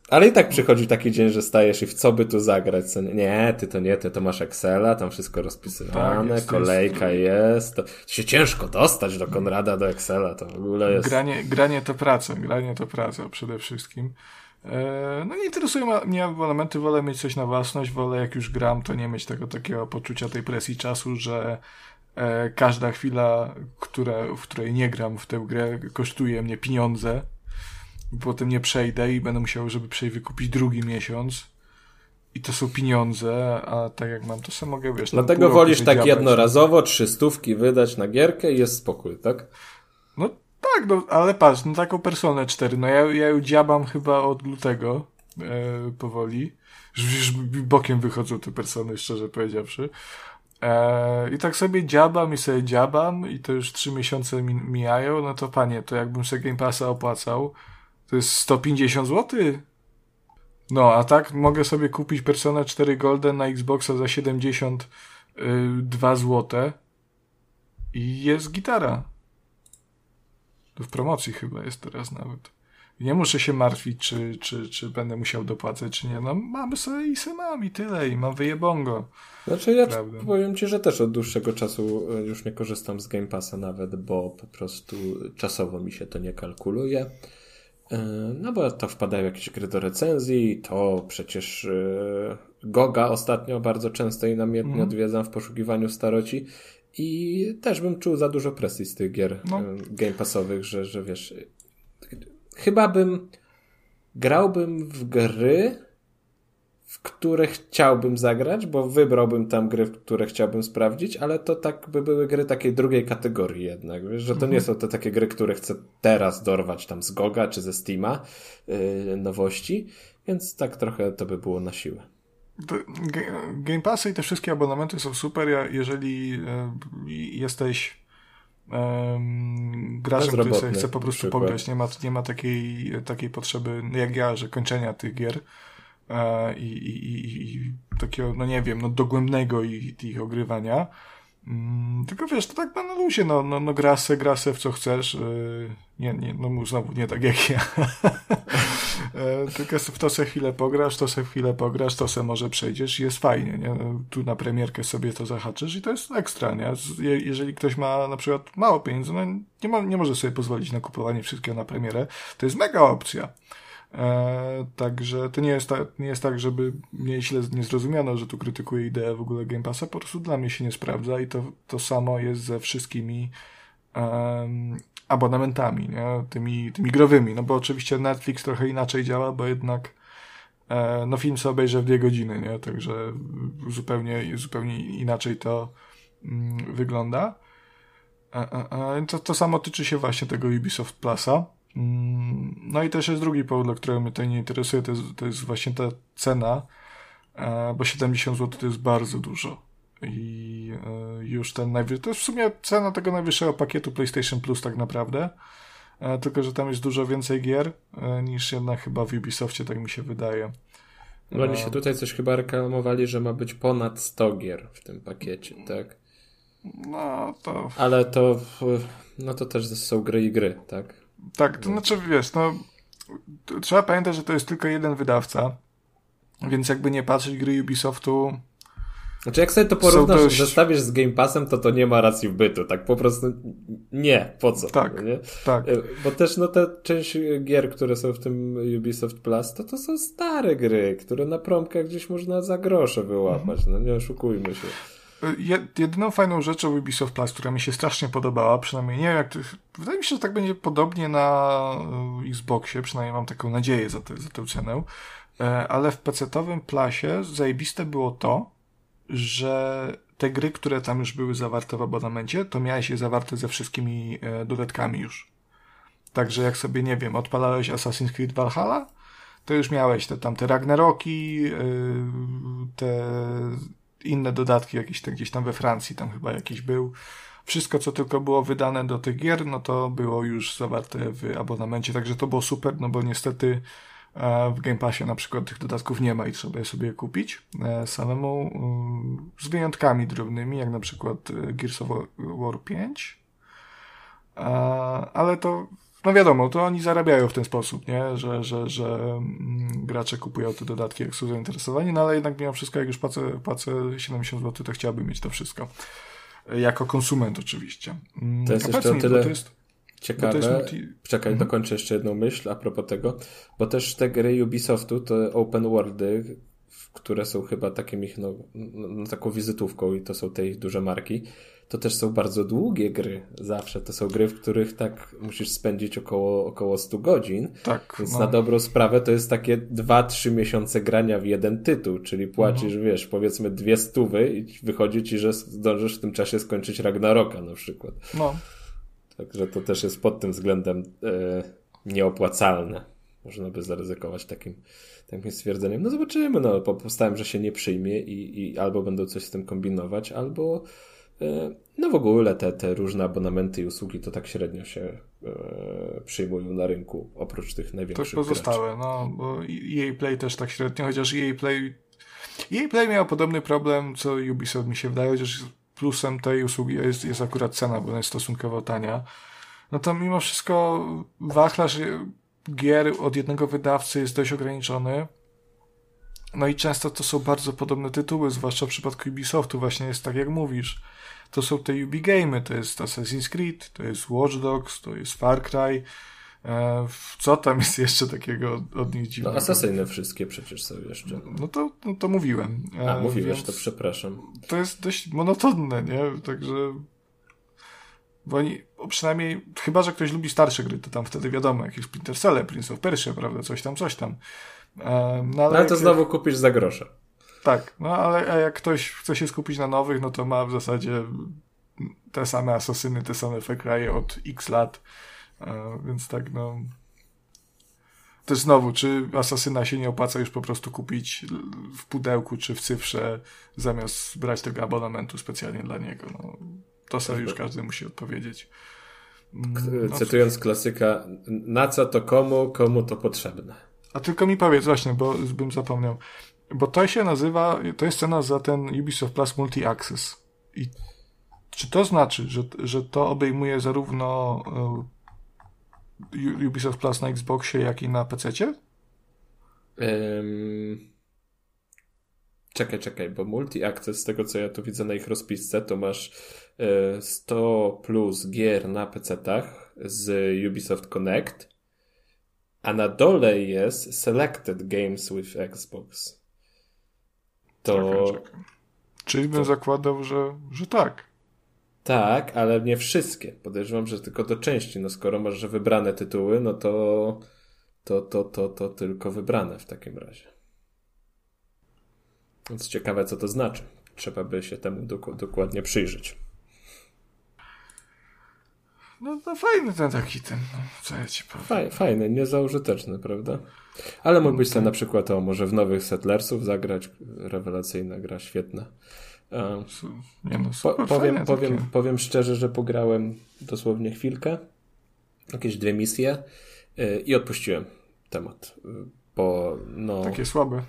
Speaker 2: ale i tak przychodzi taki dzień, że stajesz i w co by tu zagrać? Nie, ty to nie, ty to masz Excela, tam wszystko rozpisywane, tak, jest, kolejka jest. To, się ciężko dostać do Konrada, do Excela, to w ogóle jest...
Speaker 1: Granie, granie to praca, granie to praca przede wszystkim. E, no nie interesują mnie abonamenty, wolę mieć coś na własność, wolę jak już gram, to nie mieć tego takiego poczucia tej presji czasu, że e, każda chwila, która, w której nie gram w tę grę, kosztuje mnie pieniądze. Potem nie przejdę i będę musiał, żeby przejść, wykupić drugi miesiąc. I to są pieniądze, a tak jak mam, to sobie mogę, wiesz...
Speaker 2: Dlatego wolisz tak jednorazowo trzy stówki wydać na gierkę i jest spokój, tak?
Speaker 1: No tak, no, ale patrz, no taką personę 4, no ja, ja ją dziabam chyba od lutego e, powoli. Już bokiem wychodzą te persony, szczerze powiedziawszy. E, I tak sobie dziabam i sobie dziabam i to już 3 miesiące mi, mijają, no to panie, to jakbym sobie Game Passa opłacał, to jest 150 zł. No, a tak mogę sobie kupić Persona 4 Golden na Xboxa za 72 zł i jest gitara. To w promocji chyba jest teraz nawet. nie muszę się martwić, czy, czy, czy będę musiał dopłacać, czy nie. No mamy sobie i se mam i tyle i mam wyjebongo.
Speaker 2: Znaczy ja Prawda. powiem Ci, że też od dłuższego czasu e, już nie korzystam z Game Passa nawet, bo po prostu czasowo mi się to nie kalkuluje. E, no bo to wpadają jakieś gry do recenzji, to przecież e, Goga ostatnio bardzo często i namiętnie mm. odwiedzam w poszukiwaniu staroci i też bym czuł za dużo presji z tych gier no. game passowych, że, że wiesz, chyba bym grałbym w gry, w które chciałbym zagrać, bo wybrałbym tam gry, które chciałbym sprawdzić, ale to tak by były gry takiej drugiej kategorii jednak, wiesz, że to mhm. nie są to takie gry, które chcę teraz dorwać tam z Goga czy ze Steama yy, nowości, więc tak trochę to by było na siłę.
Speaker 1: Game Passy i te wszystkie abonamenty są super, jeżeli e, jesteś um, graczem, który sobie chce po prostu pograć. Nie ma, nie ma takiej, takiej potrzeby, jak ja, że kończenia tych gier i, i, i, i takiego, no nie wiem, no dogłębnego ich, ich ogrywania. Mm, tylko wiesz, to tak na luzie, no, no, no gra w co chcesz. Yy, nie, nie, no znowu nie tak jak ja. yy, tylko w to se chwilę pograsz, to se chwilę pograsz, to se może przejdziesz i jest fajnie, nie? Tu na premierkę sobie to zahaczysz i to jest ekstra, nie? Jeżeli ktoś ma na przykład mało pieniędzy, no nie, ma, nie może sobie pozwolić na kupowanie wszystkiego na premierę, to jest mega opcja. E, także to nie jest, tak, nie jest tak, żeby mnie źle nie zrozumiano, że tu krytykuję ideę w ogóle Game Passa, po prostu dla mnie się nie sprawdza i to, to samo jest ze wszystkimi um, abonamentami, nie? Tymi, tymi growymi, no bo oczywiście Netflix trochę inaczej działa, bo jednak e, no film sobie obejrzę w dwie godziny, nie? Także zupełnie, zupełnie inaczej to mm, wygląda. E, e, e, to, to samo tyczy się właśnie tego Ubisoft Plusa. Mm, no i też jest drugi powód, dla którego mnie to nie interesuje, to jest, to jest właśnie ta cena, e, bo 70 zł to jest bardzo dużo. I e, już ten najwyższy, to jest w sumie cena tego najwyższego pakietu PlayStation Plus tak naprawdę, e, tylko że tam jest dużo więcej gier niż jednak chyba w Ubisoftie, tak mi się wydaje.
Speaker 2: No oni się tutaj coś chyba reklamowali, że ma być ponad 100 gier w tym pakiecie, tak?
Speaker 1: No to...
Speaker 2: Ale to, no to też są gry i gry, tak?
Speaker 1: Tak, to znaczy wiesz, no trzeba pamiętać, że to jest tylko jeden wydawca, więc jakby nie patrzeć gry Ubisoftu
Speaker 2: znaczy, jak sobie to porównasz, dość... zestawisz z Game Passem, to to nie ma racji w bytu. Tak po prostu nie, po co?
Speaker 1: Tak,
Speaker 2: nie?
Speaker 1: tak.
Speaker 2: E, bo też no te część gier, które są w tym Ubisoft Plus, to to są stare gry, które na promkach gdzieś można za grosze wyłapać. Mhm. No nie oszukujmy się
Speaker 1: jedyną fajną rzeczą Ubisoft Plus, która mi się strasznie podobała, przynajmniej nie jak wydaje mi się, że tak będzie podobnie na e, Xboxie, przynajmniej mam taką nadzieję za, te, za tę cenę, e, ale w PC-owym Plusie zajebiste było to, że te gry, które tam już były zawarte w abonamencie, to miałeś je zawarte ze wszystkimi e, dodatkami już. Także jak sobie, nie wiem, odpalałeś Assassin's Creed Valhalla, to już miałeś te tam te Ragnaroki, te inne dodatki jakieś te gdzieś tam we Francji, tam chyba jakiś był. Wszystko, co tylko było wydane do tych gier, no to było już zawarte w abonamencie, także to było super, no bo niestety e, w Game Passie na przykład tych dodatków nie ma i trzeba je sobie kupić e, samemu, z wyjątkami drobnymi, jak na przykład e, Gears of War 5, ale to no wiadomo, to oni zarabiają w ten sposób, nie? Że, że, że mm, gracze kupują te dodatki, jak są zainteresowani, no ale jednak mimo wszystko, jak już płacę, płacę 70 zł, to chciałbym mieć to wszystko. Jako konsument oczywiście.
Speaker 2: Mm, to jest A jeszcze mi, tyle to jest, ciekawe. To multi... Czekaj, mhm. dokończę jeszcze jedną myśl a propos tego, bo też te gry Ubisoftu, to open worldy, które są chyba takim ich, no, no, no taką wizytówką i to są te ich duże marki, to też są bardzo długie gry zawsze. To są gry, w których tak musisz spędzić około, około 100 godzin.
Speaker 1: Tak.
Speaker 2: Więc no. na dobrą sprawę to jest takie 2-3 miesiące grania w jeden tytuł, czyli płacisz, mhm. wiesz, powiedzmy dwie stówy i wychodzi ci, że zdążysz w tym czasie skończyć Ragnaroka na przykład.
Speaker 1: No.
Speaker 2: Także to też jest pod tym względem e, nieopłacalne. Można by zaryzykować takim, takim stwierdzeniem. No zobaczymy, no, postałem, że się nie przyjmie i, i albo będą coś z tym kombinować, albo no w ogóle te, te różne abonamenty i usługi to tak średnio się e, przyjmują na rynku, oprócz tych największych.
Speaker 1: To pozostałe, graczy. no bo EA Play też tak średnio, chociaż EA Play EA Play miał podobny problem, co Ubisoft mi się wydaje, chociaż plusem tej usługi jest, jest akurat cena, bo ona jest stosunkowo tania. No to mimo wszystko wachlarz gier od jednego wydawcy jest dość ograniczony. No i często to są bardzo podobne tytuły, zwłaszcza w przypadku Ubisoftu właśnie jest tak jak mówisz to są te Ubi to jest Assassin's Creed, to jest Watch Dogs, to jest Far Cry. E, co tam jest jeszcze takiego od, od nich dziwnego?
Speaker 2: No asasyny wszystkie przecież są jeszcze.
Speaker 1: No to, no to mówiłem.
Speaker 2: A, e, mówiłeś, to przepraszam.
Speaker 1: To jest dość monotonne, nie? Także bo oni, przynajmniej, chyba, że ktoś lubi starsze gry, to tam wtedy wiadomo, jakieś Splinter Cell, Prince of Persia, prawda, coś tam, coś tam.
Speaker 2: E, no, ale, no, to jak... znowu kupisz za grosze.
Speaker 1: Tak, no ale jak ktoś chce się skupić na nowych, no to ma w zasadzie te same asasyny, te same fekraje od x lat, e, więc tak no... To znowu, czy asasyna się nie opłaca już po prostu kupić w pudełku czy w cyfrze, zamiast brać tego abonamentu specjalnie dla niego. No, to sobie już każdy musi odpowiedzieć.
Speaker 2: Mm, no, Cytując klasyka, na co to komu, komu to potrzebne.
Speaker 1: A tylko mi powiedz właśnie, bo bym zapomniał. Bo to się nazywa, to jest cena za ten Ubisoft Plus Multi-Access. I czy to znaczy, że, że to obejmuje zarówno Ubisoft Plus na Xboxie, jak i na PC? Um,
Speaker 2: czekaj, czekaj, bo multi-access, z tego co ja tu widzę na ich rozpisce, to masz 100 plus gier na PC-tach z Ubisoft Connect, a na dole jest Selected Games with Xbox.
Speaker 1: To. Czyli bym to... zakładał, że, że tak.
Speaker 2: Tak, ale nie wszystkie. Podejrzewam, że tylko do części. No skoro masz wybrane tytuły, no to to, to, to, to tylko wybrane w takim razie. Więc ciekawe, co to znaczy. Trzeba by się temu dokładnie przyjrzeć.
Speaker 1: No to fajny ten taki ten, no, co ja ci powiem.
Speaker 2: Faj, fajny, niezaużyteczny, prawda? Ale mógłbyś sobie na przykład o może w nowych Settlersów zagrać. Rewelacyjna gra, świetna.
Speaker 1: Nie no, super,
Speaker 2: po, powiem, powiem, powiem szczerze, że pograłem dosłownie chwilkę, jakieś dwie misje yy, i odpuściłem temat, bo no...
Speaker 1: Takie słabe.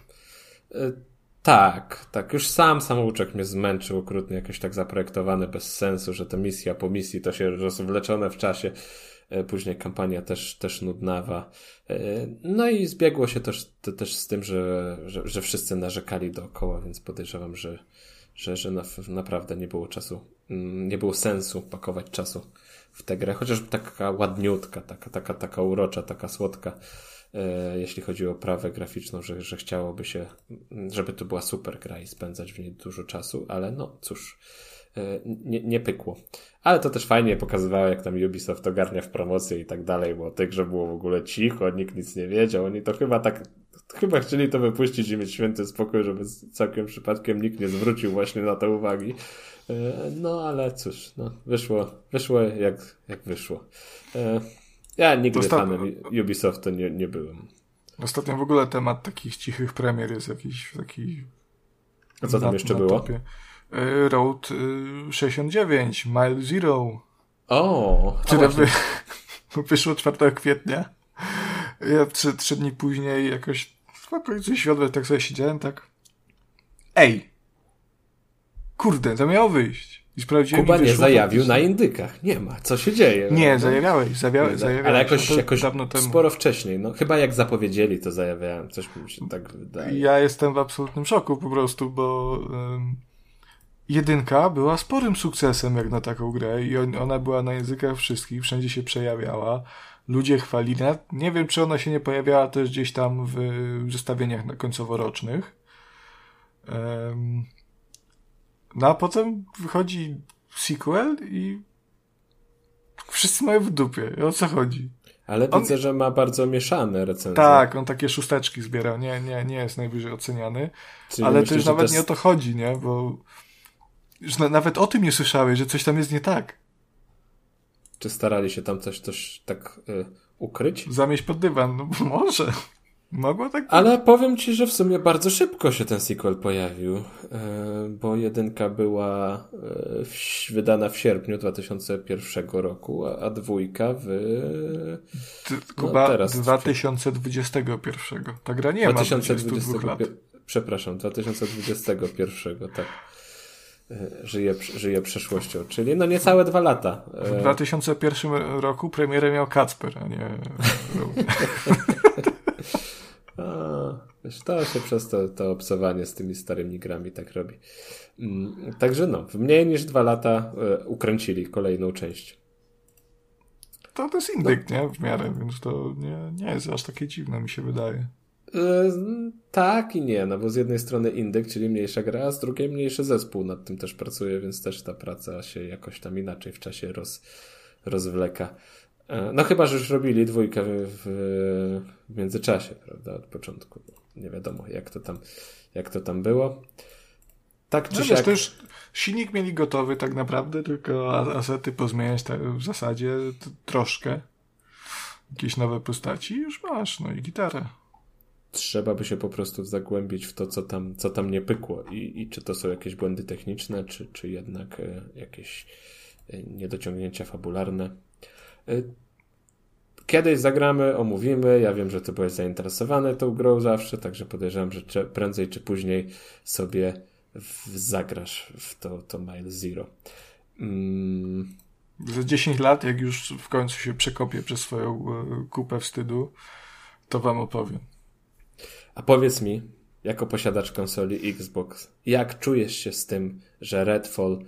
Speaker 2: Yy, tak, tak. Już sam samouczek mnie zmęczył okrutnie, jakoś tak zaprojektowane bez sensu, że to misja po misji to się rozwleczone w czasie. E, później kampania też, też nudnawa. No i zbiegło się też, to, też z tym, że, że, że wszyscy narzekali dookoła, więc podejrzewam, że, że, że na, naprawdę nie było czasu, mm, nie było sensu pakować czasu w tę grę, chociaż taka ładniutka, taka, taka, taka urocza, taka słodka, e, jeśli chodzi o prawę graficzną, że, że chciałoby się, żeby to była super gra i spędzać w niej dużo czasu, ale no cóż, e, nie, nie pykło. Ale to też fajnie pokazywało, jak tam Ubisoft ogarnia w promocję i tak dalej, bo tych, że było w ogóle cicho, nikt nic nie wiedział. Oni to chyba tak Chyba chcieli to wypuścić i mieć święty spokój, żeby całkiem przypadkiem nikt nie zwrócił właśnie na to uwagi. E, no ale cóż, no, wyszło, wyszło jak, jak wyszło. Ja nigdy Ostat... fanem Ubisoftu nie, nie byłem.
Speaker 1: Ostatnio w ogóle temat takich cichych premier jest jakiś taki.
Speaker 2: A co tam na, jeszcze na było? Topie.
Speaker 1: E, Road 69, Mile Zero.
Speaker 2: O,
Speaker 1: które wy... wyszło 4 kwietnia. Ja trzy, trzy dni później jakoś okolicy świąt tak sobie siedziałem, tak. Ej! Kurde, to miało wyjść. I sprawdziłem.
Speaker 2: Kuba nie zajawił na indykach. Nie ma. Co się dzieje?
Speaker 1: Nie, no? zajawiałeś. Zawia, zajawiałeś.
Speaker 2: Ale jakoś, jakoś sporo wcześniej. No, chyba jak zapowiedzieli, to zajawiałem. Coś mi się tak wydaje.
Speaker 1: Ja jestem w absolutnym szoku po prostu, bo um, jedynka była sporym sukcesem jak na taką grę i on, ona była na językach wszystkich, wszędzie się przejawiała ludzie chwalili. Nie wiem, czy ona się nie pojawiała też gdzieś tam w zestawieniach końcoworocznych. No a potem wychodzi sequel i wszyscy mają w dupie. O co chodzi?
Speaker 2: Ale on... widzę, że ma bardzo mieszane recenzje.
Speaker 1: Tak, on takie szósteczki zbierał. Nie, nie, nie jest najwyżej oceniany. Czyli ale myślisz, też nawet jest... nie o to chodzi, nie? Bo już na, nawet o tym nie słyszałeś, że coś tam jest nie tak.
Speaker 2: Czy starali się tam coś, coś tak y, ukryć?
Speaker 1: Zamieść pod dywan, no może. Mogło tak być.
Speaker 2: Ale powiem ci, że w sumie bardzo szybko się ten sequel pojawił, y, bo jedynka była y, wydana w sierpniu 2001 roku, a, dwójka w...
Speaker 1: Kuba, no, teraz 2021. Ta gra nie 2020, ma 22 lat.
Speaker 2: Przepraszam, 2021, tak. E, żyje, żyje przeszłością, czyli no niecałe dwa lata.
Speaker 1: W 2001 roku premierę miał Kacper, a nie
Speaker 2: a, to się przez to, to obsowanie z tymi starymi grami tak robi. Mm, także no, w mniej niż dwa lata e, ukręcili kolejną część.
Speaker 1: To, to jest indyk, no. nie? W miarę, więc to nie, nie jest aż takie dziwne, mi się wydaje.
Speaker 2: E, tak i nie, no bo z jednej strony indyk, czyli mniejsza gra, a z drugiej mniejszy zespół nad tym też pracuje, więc też ta praca się jakoś tam inaczej w czasie roz, rozwleka. E, no chyba, że już robili dwójkę w, w międzyczasie, prawda, od początku. Nie wiadomo, jak to tam, jak to tam było.
Speaker 1: Tak czy no siak... to już silnik mieli gotowy tak naprawdę, tylko asety pozmieniać tak w zasadzie troszkę. Jakieś nowe postaci już masz, no i gitarę
Speaker 2: trzeba by się po prostu zagłębić w to, co tam, co tam nie pykło i, i czy to są jakieś błędy techniczne, czy, czy jednak e, jakieś e, niedociągnięcia fabularne. E, kiedyś zagramy, omówimy. Ja wiem, że ty byłeś zainteresowany tą grą zawsze, także podejrzewam, że prędzej czy później sobie w, zagrasz w to, to Mile Zero. Mm.
Speaker 1: Za 10 lat, jak już w końcu się przekopię przez swoją e, kupę wstydu, to wam opowiem.
Speaker 2: A powiedz mi, jako posiadacz konsoli Xbox, jak czujesz się z tym, że Redfall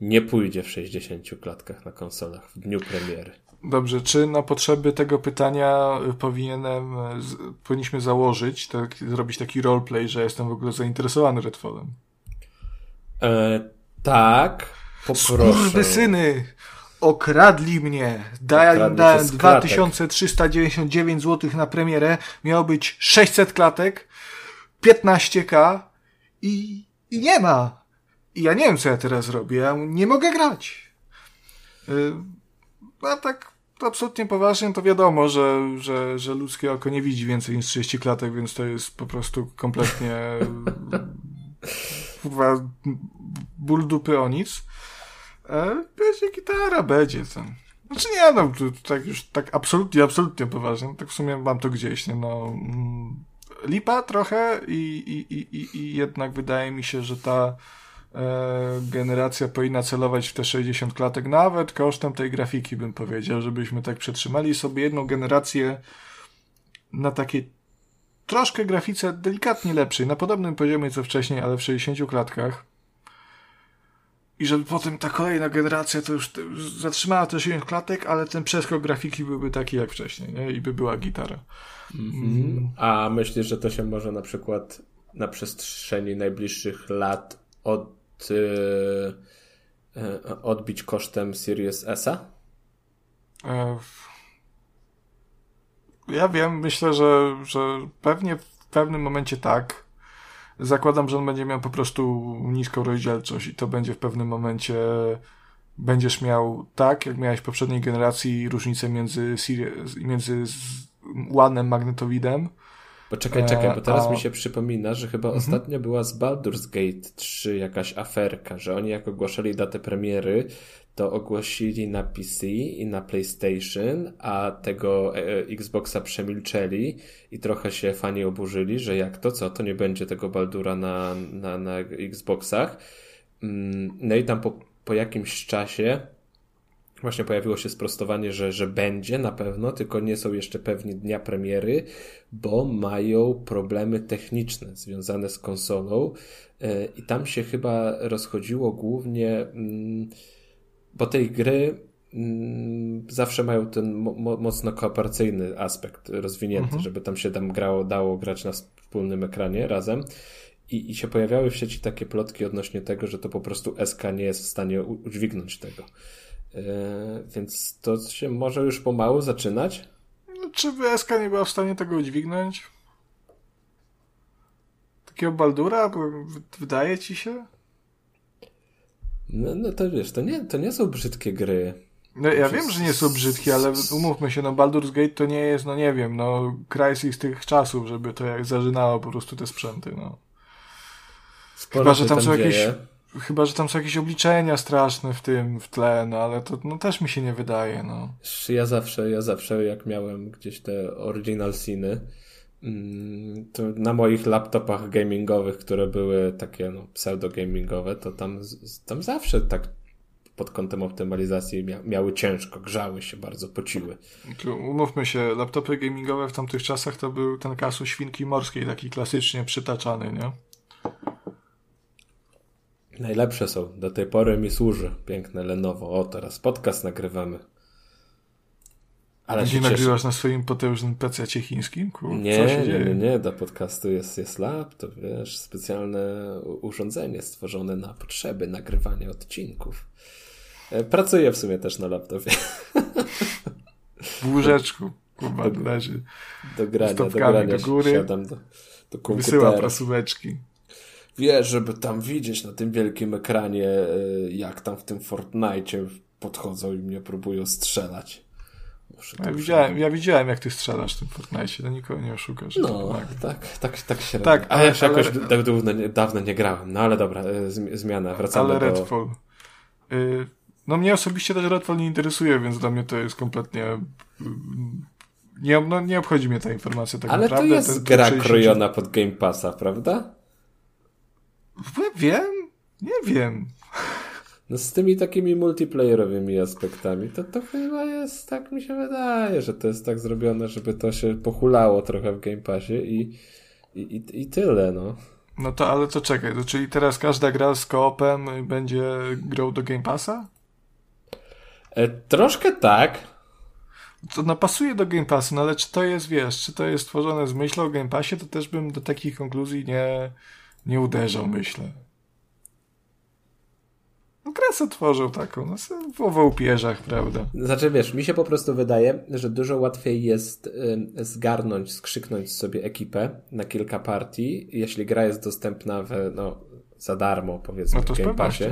Speaker 2: nie pójdzie w 60 klatkach na konsolach w dniu premiery?
Speaker 1: Dobrze, czy na potrzeby tego pytania y, powinienem, y, powinniśmy założyć, tak, zrobić taki roleplay, że jestem w ogóle zainteresowany Redfallem?
Speaker 2: E, tak, poproszę.
Speaker 1: syny! Okradli mnie. Dałem, dałem 2399 zł na premierę. Miało być 600 klatek, 15k i, i nie ma. I ja nie wiem, co ja teraz robię. Ja nie mogę grać. Yy, a tak absolutnie poważnie, to wiadomo, że, że, że ludzkie oko nie widzi więcej niż 30 klatek, więc to jest po prostu kompletnie ból dupy o nic. E, będzie gitara, będzie ten. Znaczy nie, no, tak już tak absolutnie, absolutnie poważnie. Tak w sumie mam to gdzieś, nie, no. Mm, lipa trochę i, i, i, i jednak wydaje mi się, że ta generacja powinna celować w te 60 klatek, nawet kosztem tej grafiki bym powiedział, żebyśmy tak przetrzymali sobie jedną generację na takiej troszkę grafice delikatnie lepszej, na podobnym poziomie co wcześniej, ale w 60 klatkach. I żeby potem ta kolejna generacja to już zatrzymała te 60 klatek, ale ten przeskok grafiki byłby taki jak wcześniej, nie? I by była gitara.
Speaker 2: Mm. A myślisz, że to się może na przykład na przestrzeni najbliższych lat od Y, odbić kosztem Series S-a?
Speaker 1: E, ja wiem, myślę, że, że pewnie w pewnym momencie tak. Zakładam, że on będzie miał po prostu niską rozdzielczość i to będzie w pewnym momencie będziesz miał tak, jak miałeś w poprzedniej generacji różnicę między, między łanem magnetowidem
Speaker 2: Poczekaj, czekaj, bo teraz mi się przypomina, że chyba mhm. ostatnio była z Baldur's Gate 3 jakaś aferka, że oni jak ogłaszali datę premiery, to ogłosili na PC i na PlayStation, a tego e, Xboxa przemilczeli i trochę się fani oburzyli, że jak to, co, to nie będzie tego Baldura na, na, na Xboxach. Mm, no i tam po, po jakimś czasie Właśnie pojawiło się sprostowanie, że, że będzie na pewno, tylko nie są jeszcze pewni dnia premiery, bo mają problemy techniczne związane z konsolą e, i tam się chyba rozchodziło głównie, mm, bo tej gry mm, zawsze mają ten mocno kooperacyjny aspekt rozwinięty, mhm. żeby tam się tam grało, dało grać na wspólnym ekranie razem. I, I się pojawiały w sieci takie plotki odnośnie tego, że to po prostu SK nie jest w stanie udźwignąć tego. E, więc to się może już pomału zaczynać.
Speaker 1: No, czy WSK nie była w stanie tego udźwignąć? Takiego Baldura? Wydaje ci się?
Speaker 2: No, no to wiesz, to nie, to nie są brzydkie gry.
Speaker 1: No ja wiem, że nie są brzydkie, ale umówmy się, no Baldur's Gate to nie jest, no nie wiem, no Crysis tych czasów, żeby to jak zażynało po prostu te sprzęty, no.
Speaker 2: Sporo Chyba, że tam, tam są
Speaker 1: dzieje. jakieś Chyba, że tam są jakieś obliczenia straszne w tym, w tle, no ale to no, też mi się nie wydaje, no.
Speaker 2: Ja zawsze, ja zawsze jak miałem gdzieś te original sceny, mm, to na moich laptopach gamingowych, które były takie no, pseudo-gamingowe, to tam, tam zawsze tak pod kątem optymalizacji mia miały ciężko, grzały się bardzo, pociły.
Speaker 1: Umówmy się, laptopy gamingowe w tamtych czasach to był ten kasu świnki morskiej, taki klasycznie przytaczany, nie?
Speaker 2: Najlepsze są. Do tej pory mi służy. Piękne Lenovo. O, teraz podcast nagrywamy.
Speaker 1: Ale nie nagrywasz na swoim potężnym PC chińskim?
Speaker 2: Kur, nie, nie, nie, nie, do podcastu jest, jest laptop, wiesz, specjalne urządzenie stworzone na potrzeby nagrywania odcinków. E, pracuję w sumie też na laptopie.
Speaker 1: W łóżeczku, kurwa, do, leży.
Speaker 2: Do grania, do grania do góry, siadam do, do komputera. Wysyła
Speaker 1: prasóweczki
Speaker 2: wiesz, żeby tam widzieć na tym wielkim ekranie, e, jak tam w tym Fortnite podchodzą i mnie próbują strzelać.
Speaker 1: Ja widziałem, ja widziałem, jak ty strzelasz w tym Fortnite, to nikogo nie oszukasz.
Speaker 2: No, tak, tak, tak się Tak, ale, ja ale, jakoś ale... dawno, dawno nie grałem. No ale dobra, e, zmiana, wracamy
Speaker 1: ale do... Redfall. Y, no mnie osobiście też Redfall nie interesuje, więc dla mnie to jest kompletnie... Nie, no, nie obchodzi mnie ta informacja tak
Speaker 2: ale
Speaker 1: naprawdę.
Speaker 2: Ale to jest gra 60... krojona pod Game Passa, prawda?
Speaker 1: Wiem? Nie wiem.
Speaker 2: No z tymi takimi multiplayerowymi aspektami, to to chyba jest, tak mi się wydaje, że to jest tak zrobione, żeby to się pochulało trochę w Game Passie i, i, i, tyle, no.
Speaker 1: No to ale to czekaj, to czyli teraz każda gra z koopem będzie grą do Game Passa?
Speaker 2: E, troszkę tak.
Speaker 1: To no pasuje do Game Passa, no ale czy to jest, wiesz, czy to jest tworzone z myślą o Game Passie, to też bym do takich konkluzji nie, nie uderzał, myślę. No grę tworzył taką, no w, w upierzach, prawda?
Speaker 2: Znaczy wiesz, mi się po prostu wydaje, że dużo łatwiej jest y, zgarnąć, skrzyknąć sobie ekipę na kilka partii, jeśli gra jest dostępna w, no, za darmo, powiedzmy, no to w Game Passie.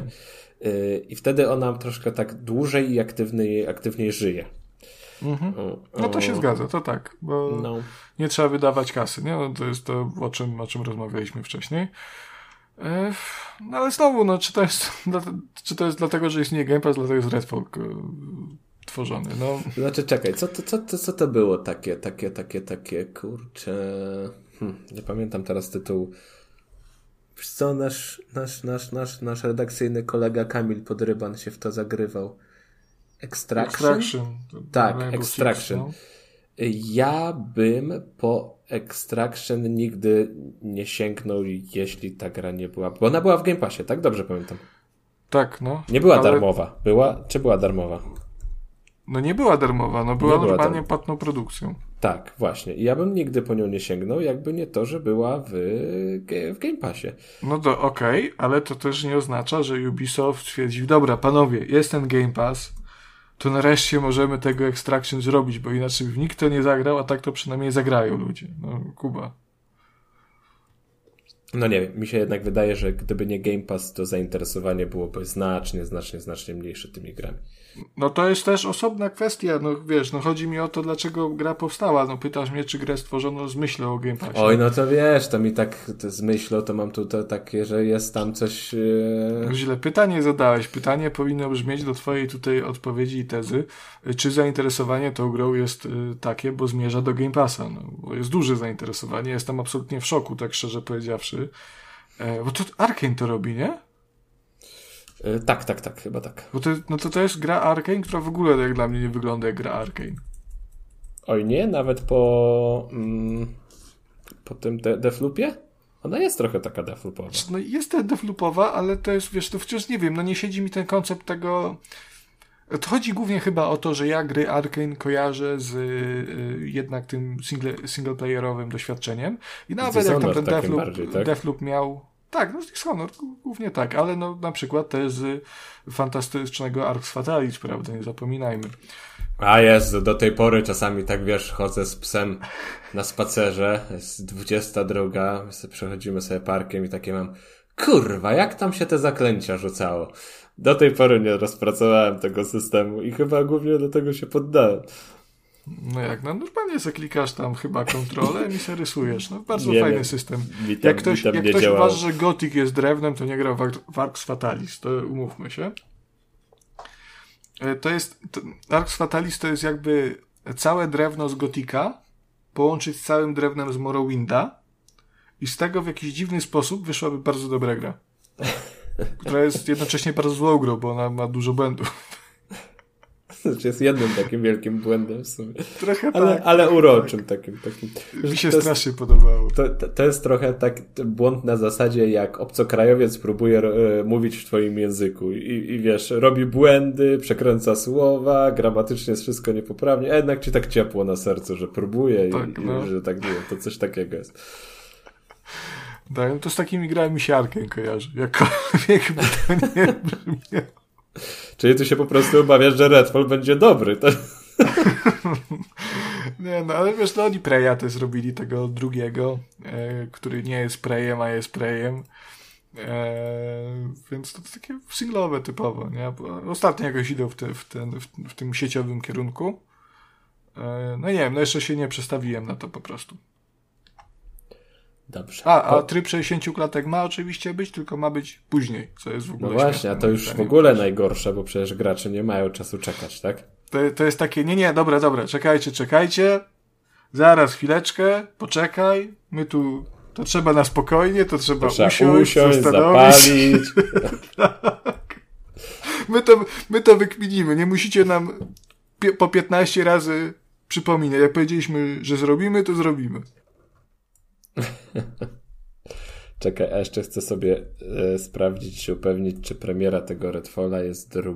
Speaker 2: Y, I wtedy ona troszkę tak dłużej i aktywniej, aktywniej żyje.
Speaker 1: Mhm. No to się zgadza, to tak, bo no. nie trzeba wydawać kasy, nie? No to jest to, o czym, o czym rozmawialiśmy wcześniej. No ale znowu, no, czy to jest, czy to jest dlatego, że istnieje Game Pass, dlatego jest Redfall tworzony, no.
Speaker 2: Znaczy, czekaj, co to, co, to, co to było takie, takie, takie, takie, kurcze... Hm, nie pamiętam teraz tytułu. Wiesz co, nasz, nasz, nasz, nasz, nasz redakcyjny kolega Kamil Podryban się w to zagrywał. Extraction? Extraction. Tak, Extraction. no. Ja bym po Extraction nigdy nie sięgnął, jeśli ta gra nie była. Bo ona była w Game Passie, tak? Dobrze pamiętam.
Speaker 1: Tak, no.
Speaker 2: Nie była ale... darmowa. Była, czy była darmowa?
Speaker 1: No nie była darmowa, no była nie normalnie była płatną produkcją.
Speaker 2: Tak, właśnie. I ja bym nigdy po nią nie sięgnął, jakby nie to, że była w, w Game Passie.
Speaker 1: No to okej, okay, ale to też nie oznacza, że Ubisoft stwierdził, dobra, panowie, jest ten Game Pass, to nareszcie możemy tego Extraction zrobić, bo inaczej nikt to nie zagrał, a tak to przynajmniej zagrają ludzie. No, Kuba.
Speaker 2: No nie wiem, mi się jednak wydaje, że gdyby nie Game Pass, to zainteresowanie byłoby znacznie, znacznie, znacznie mniejsze tymi grami.
Speaker 1: No to jest też osobna kwestia, no wiesz, no chodzi mi o to, dlaczego gra powstała. No pytasz mnie, czy grę stworzono z myślą o Game Passie.
Speaker 2: Oj, no to wiesz, to mi tak z myślą, to mam tu to takie, że jest tam coś... Yy...
Speaker 1: Źle pytanie zadałeś. Pytanie powinno brzmieć do twojej tutaj odpowiedzi i tezy, czy zainteresowanie tą grą jest yy, takie, bo zmierza do Game Passa. No, bo jest duże zainteresowanie, jestem absolutnie w szoku, tak szczerze powiedziawszy. Yy, bo to Arkane to robi, nie?
Speaker 2: E, tak, tak, tak, chyba tak.
Speaker 1: Bo to, no to to jest gra Arkane, która w ogóle jak dla mnie nie wygląda jak gra Arkane.
Speaker 2: Oj nie, nawet po mm, po tym de Defloopie? Ona jest trochę taka defloopowa.
Speaker 1: No jest defloopowa, ale to jest, wiesz, to wciąż nie wiem, no nie siedzi mi ten koncept tego... To chodzi głównie chyba o to, że ja gry Arkane kojarzę z y, jednak tym single, singleplayerowym doświadczeniem i nawet jak tam ten Defloop, tak? Defloop miał tak, no Dishonor, głównie tak, ale no na przykład też z fantastycznego Arx Fatalis, prawda, nie zapominajmy.
Speaker 2: A jest, do tej pory czasami tak wiesz, chodzę z psem na spacerze, jest 22, my sobie przechodzimy sobie parkiem i takie mam, kurwa, jak tam się te zaklęcia rzucało? Do tej pory nie rozpracowałem tego systemu i chyba głównie do tego się poddałem.
Speaker 1: No jak, no normalnie zaklikasz tam chyba kontrolę i się rysujesz. No bardzo nie, fajny nie, system. Tam, jak ktoś, jak ktoś uważa, że Gothic jest drewnem, to nie grał w Arx Fatalis, to umówmy się. E, to jest, to, Arx Fatalis to jest jakby całe drewno z Gotika połączyć z całym drewnem z Morrowinda i z tego w jakiś dziwny sposób wyszłaby bardzo dobra gra. która jest jednocześnie bardzo złą grą, bo ona ma dużo błędów.
Speaker 2: Znaczy jest jednym takim wielkim błędem w sumie.
Speaker 1: Trochę
Speaker 2: ale,
Speaker 1: tak.
Speaker 2: Ale uroczym tak. takim. takim.
Speaker 1: Mi się to strasznie jest, podobało.
Speaker 2: To, to, to, jest trochę tak błąd na zasadzie, jak obcokrajowiec próbuje e, mówić w twoim języku i, i wiesz, robi błędy, przekręca słowa, gramatycznie jest wszystko niepoprawnie, a jednak ci tak ciepło na sercu, że próbuje tak, i, no. i, że tak nie to coś takiego jest.
Speaker 1: Tak, no to z takimi grami się Arken kojarzy. Jakkolwiek by to nie brzmiało.
Speaker 2: Czyli ty się po prostu obawiasz, że Redfall będzie dobry. To...
Speaker 1: nie, no ale wiesz, no oni Preya też zrobili tego drugiego, e, który nie jest Preyem, a jest Preyem. E, więc to, takie singlowe typowo, nie? Ostatnio jakoś idą w, te, w, ten, w, w tym sieciowym kierunku. E, no nie wiem, no jeszcze się nie przestawiłem na to po prostu.
Speaker 2: Dobrze.
Speaker 1: A, a tryb 60 klatek ma oczywiście być, tylko ma być później, co jest w ogóle.
Speaker 2: No właśnie, a to już w ogóle najgorsze, bo przecież gracze nie mają czasu czekać, tak?
Speaker 1: To, to jest takie, nie, nie, dobra, dobra, czekajcie, czekajcie, zaraz chwileczkę, poczekaj, my tu, to trzeba na spokojnie, to trzeba, trzeba usiąść, usiąść zapalić. my, to, my to wykminimy. Nie musicie nam po 15 razy przypominać. Jak powiedzieliśmy, że zrobimy, to zrobimy.
Speaker 2: Czekaj, a jeszcze chcę sobie e, sprawdzić, upewnić, czy premiera tego Redfalla jest 2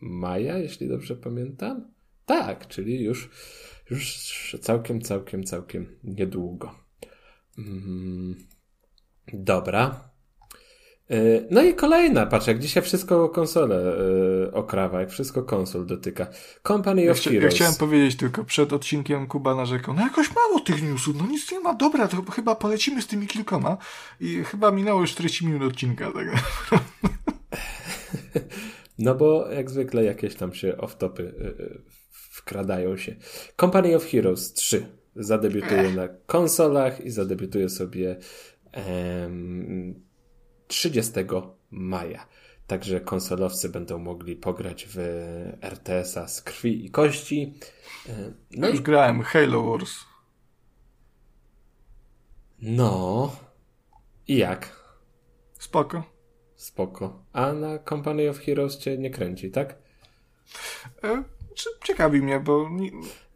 Speaker 2: maja, jeśli dobrze pamiętam. Tak, czyli już, już całkiem, całkiem, całkiem niedługo. Mm, dobra. E, no i kolejna, patrz, jak dzisiaj wszystko konsole yy, okrawa, jak wszystko konsol dotyka. Company ja of chcia, Heroes.
Speaker 1: Ja chciałem powiedzieć tylko, przed odcinkiem Kuba narzekał, no jakoś mało tych newsów, no nic nie ma, dobra, to chyba polecimy z tymi kilkoma i chyba minęło już 40 minut odcinka. Tak
Speaker 2: no bo jak zwykle jakieś tam się off-topy yy, wkradają się. Company of Heroes 3 zadebiutuje Ech. na konsolach i zadebiutuje sobie 30 maja. Także konsolowcy będą mogli pograć w RTS-a z krwi i kości.
Speaker 1: No Już i... grałem Halo Wars.
Speaker 2: No. I jak?
Speaker 1: Spoko.
Speaker 2: Spoko. A na Company of Heroes cię nie kręci, tak?
Speaker 1: E, ciekawi mnie, bo. Nie...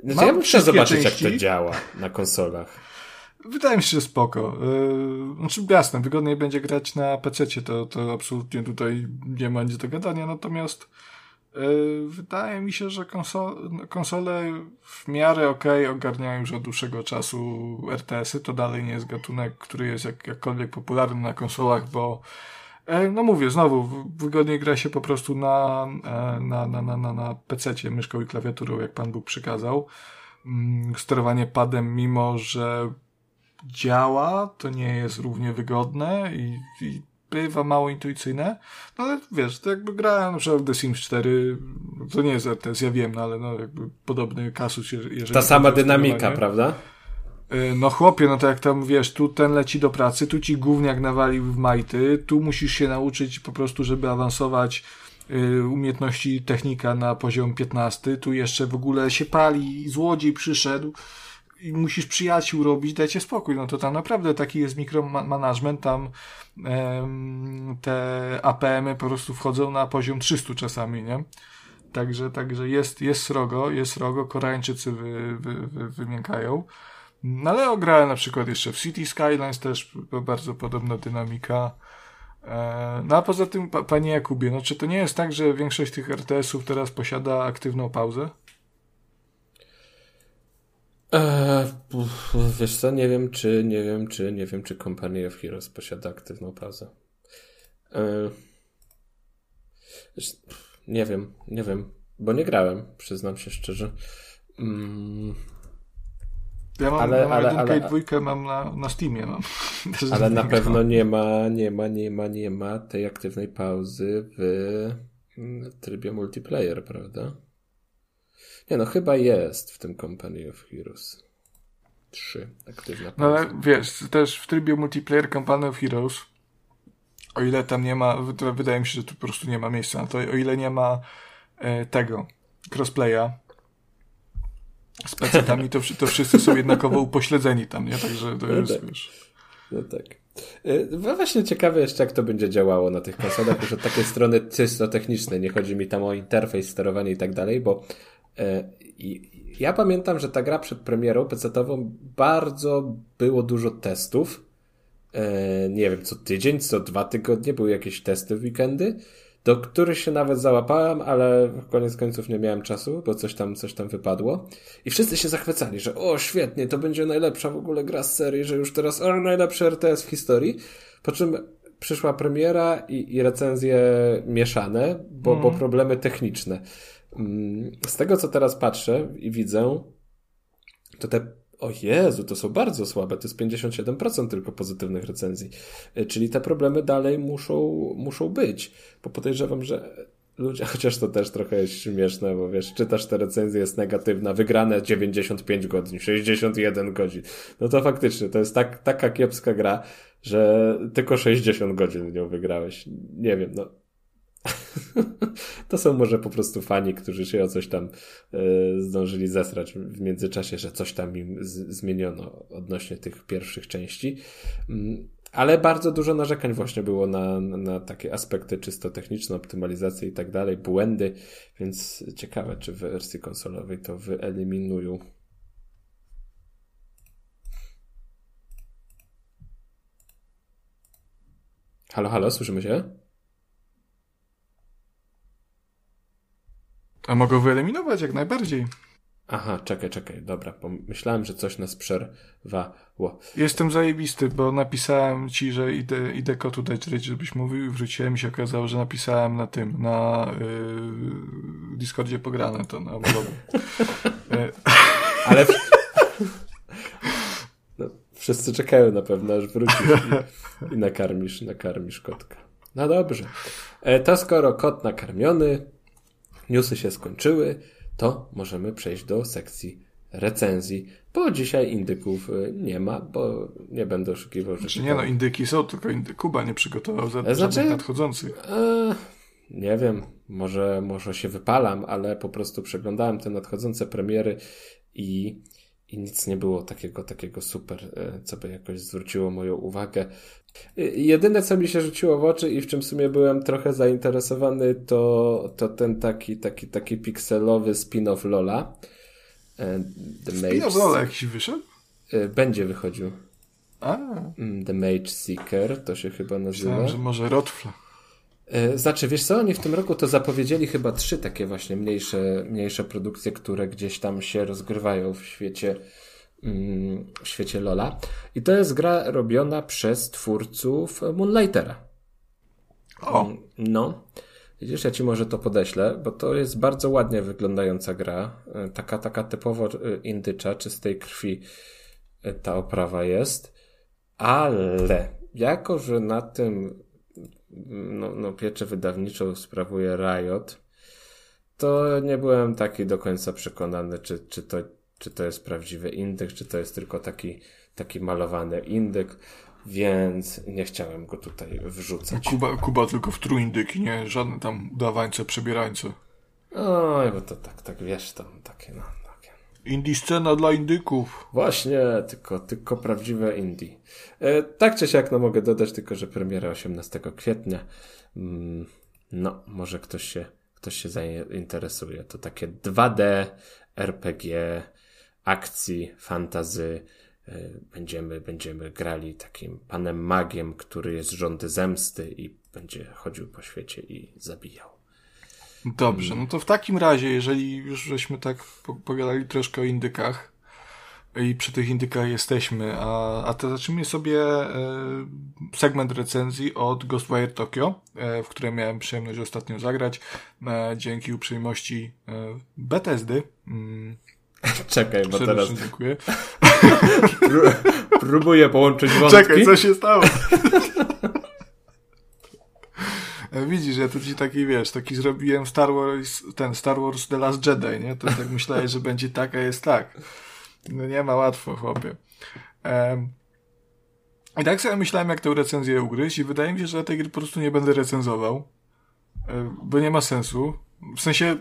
Speaker 2: Znaczy, ja bym chciał zobaczyć, części. jak to działa na konsolach.
Speaker 1: Wydaje mi się, że spoko. Yy, znaczy jasne, wygodniej będzie grać na PC, to, to absolutnie tutaj nie ma nic do gadania, natomiast yy, wydaje mi się, że konsol, konsole w miarę ok ogarniają już od dłuższego czasu RTS-y. To dalej nie jest gatunek, który jest jak, jakkolwiek popularny na konsolach, bo yy, no mówię, znowu, wygodniej gra się po prostu na, na, na, na, na, na PC, myszką i klawiaturą, jak Pan Bóg przykazał. Mm, sterowanie padem, mimo że działa, to nie jest równie wygodne i, i bywa mało intuicyjne, no ale wiesz, to jakby grałem na przykład The Sims 4, to nie jest RTS, ja wiem, no ale no jakby podobny kasus, jeżeli...
Speaker 2: Ta sama dynamika, prawda?
Speaker 1: Y, no chłopie, no to jak tam wiesz, tu ten leci do pracy, tu ci gówniak nawalił w majty, tu musisz się nauczyć po prostu, żeby awansować y, umiejętności technika na poziom 15, tu jeszcze w ogóle się pali, złodziej przyszedł, i musisz przyjaciół robić, dajcie spokój. No to tam naprawdę taki jest mikromanagement, tam em, te APM-y po prostu wchodzą na poziom 300 czasami, nie? Także, także jest, jest srogo, jest srogo, Koreańczycy wy, wy, wy, wymiękają. No ale ograłem na przykład jeszcze w City Skylines też bardzo podobna dynamika. E, no a poza tym, panie Jakubie, no czy to nie jest tak, że większość tych RTS-ów teraz posiada aktywną pauzę?
Speaker 2: Eee, wiesz co, nie wiem czy, nie wiem czy, nie wiem czy Company of Heroes posiada aktywną pauzę. Eee, nie wiem, nie wiem, bo nie grałem, przyznam się szczerze. Mm.
Speaker 1: Ja mam, ale, mam ale, ale, i dwójkę mam na, na Steamie. Mam.
Speaker 2: ale na pewno nie ma, nie ma, nie ma, nie ma tej aktywnej pauzy w mm, trybie multiplayer, prawda? Nie no, chyba jest w tym Company of Heroes 3 aktywna
Speaker 1: No ale wiesz, też w trybie multiplayer Company of Heroes o ile tam nie ma, wydaje mi się, że tu po prostu nie ma miejsca na to, o ile nie ma e, tego crossplaya z pecetami, to, to wszyscy są jednakowo upośledzeni tam, nie? Także to
Speaker 2: no
Speaker 1: jest,
Speaker 2: tak. wiesz... No tak. No właśnie ciekawe jeszcze, jak to będzie działało na tych konsolach, już od takiej strony czysto technicznej, nie chodzi mi tam o interfejs, sterowanie i tak dalej, bo E, ja pamiętam, że ta gra przed premierą PC-ową bardzo było dużo testów. E, nie wiem, co tydzień, co dwa tygodnie były jakieś testy w weekendy, do których się nawet załapałem, ale koniec końców nie miałem czasu, bo coś tam, coś tam wypadło. I wszyscy się zachwycali, że o, świetnie, to będzie najlepsza w ogóle gra z serii, że już teraz o, najlepszy RTS w historii. Po czym przyszła premiera i, i recenzje mieszane, bo, mm. bo problemy techniczne. Mm, z tego, co teraz patrzę i widzę, to te o Jezu, to są bardzo słabe, to jest 57% tylko pozytywnych recenzji. E, czyli te problemy dalej muszą, muszą być, bo podejrzewam, że ludzie, chociaż to też trochę jest śmieszne, bo wiesz, czytasz te recenzje, jest negatywna, wygrane 95 godzin, 61 godzin. No to faktycznie, to jest tak, taka kiepska gra, że tylko 60 godzin w nią wygrałeś. Nie wiem, no to są może po prostu fani, którzy się o coś tam y, zdążyli zesrać w międzyczasie, że coś tam im zmieniono odnośnie tych pierwszych części. Mm, Ale bardzo dużo narzekań właśnie było na, na, na takie aspekty czysto techniczne, optymalizację i tak dalej, błędy, więc ciekawe, czy w wersji konsolowej to wyeliminują. Halo, halo, słyszymy się?
Speaker 1: A mogą wyeliminować jak najbardziej.
Speaker 2: Aha, czekaj, czekaj, dobra, bo myślałem, że coś nas przerwało.
Speaker 1: Jestem zajebisty, bo napisałem ci, że idę, idę kotu dać ryć, żebyś mówił i wróciłem i się okazało, że napisałem na tym, na yy, Discordzie pograne to na blogu.
Speaker 2: Ale... No, wszyscy czekają na pewno, aż wrócisz i, i nakarmisz, nakarmisz kotka. No dobrze. E, to skoro kot nakarmiony, newsy się skończyły, to możemy przejść do sekcji recenzji, bo dzisiaj indyków y, nie ma, bo nie będę oszukiwał.
Speaker 1: Znaczy nie no, indyki są, tylko indy Kuba nie przygotował za znaczy, nadchodzących.
Speaker 2: E, nie wiem, może, może się wypalam, ale po prostu przeglądałem te nadchodzące premiery i, i nic nie było takiego, takiego super, e, co by jakoś zwróciło moją uwagę. Jedyne, co mi się rzuciło w oczy i w czym w sumie byłem trochę zainteresowany, to, to ten taki, taki, taki pikselowy spin-off Lola.
Speaker 1: E, The spin-off Lola jakiś wyszedł?
Speaker 2: E, będzie wychodził.
Speaker 1: A.
Speaker 2: Mm, The Mage Seeker, to się chyba nazywa. Myślałem,
Speaker 1: że może Rotfla.
Speaker 2: E, znaczy, wiesz co, oni w tym roku to zapowiedzieli chyba trzy takie właśnie mniejsze, mniejsze produkcje, które gdzieś tam się rozgrywają w świecie Mm, w świecie Lola. I to jest gra robiona przez twórców Moonlightera.
Speaker 1: O! Mm,
Speaker 2: no. Widzisz, ja ci może to podeślę, bo to jest bardzo ładnie wyglądająca gra. E, taka, taka typowo e, indycza, czystej krwi ta oprawa jest. Ale jako, że na tym no, no pieczę wydawniczą sprawuje Riot, to nie byłem taki do końca przekonany, czy, czy to czy to jest prawdziwy indyk, czy to jest tylko taki, taki malowany indyk, więc nie chciałem go tutaj wrzucać.
Speaker 1: Kuba, Kuba tylko w trójindyki, nie? Żadne tam udawańce, przebierańce.
Speaker 2: Oj, bo to tak, tak wiesz, tam takie no.
Speaker 1: Indie scena dla indyków.
Speaker 2: Właśnie, tylko, tylko prawdziwe indie. E, tak czy siak, no mogę dodać tylko, że premiera 18 kwietnia. Mm, no, może ktoś się, ktoś się zainteresuje. To takie 2D RPG akcji, fantazy. E, będziemy, będziemy grali takim panem magiem, który jest rządy zemsty i będzie chodził po świecie i zabijał.
Speaker 1: Dobrze, no to w takim razie, jeżeli już żeśmy tak pogadali troszkę o indykach i przy tych indykach jesteśmy, a, a to zacznijmy sobie e, segment recenzji od Ghostwire Tokyo, e, w której miałem przyjemność ostatnio zagrać, dzięki uprzejmości Bethesdy. Mm,
Speaker 2: Czekaj, bo teraz...
Speaker 1: dziękuję.
Speaker 2: Próbuję połączyć wątki.
Speaker 1: Czekaj, co się stało? E, widzisz, ja tu ci taki, wiesz, taki zrobiłem Star Wars, ten Star Wars The Last Jedi, nie? To tak myślałeś, że będzie tak, a jest tak. No nie ma łatwo, chłopie. Um, I tak sobie myślałem, jak tę recenzję ugryźć i wydaje mi się, że tej gry po prostu nie będę recenzował, e, bo nie ma sensu. W sensie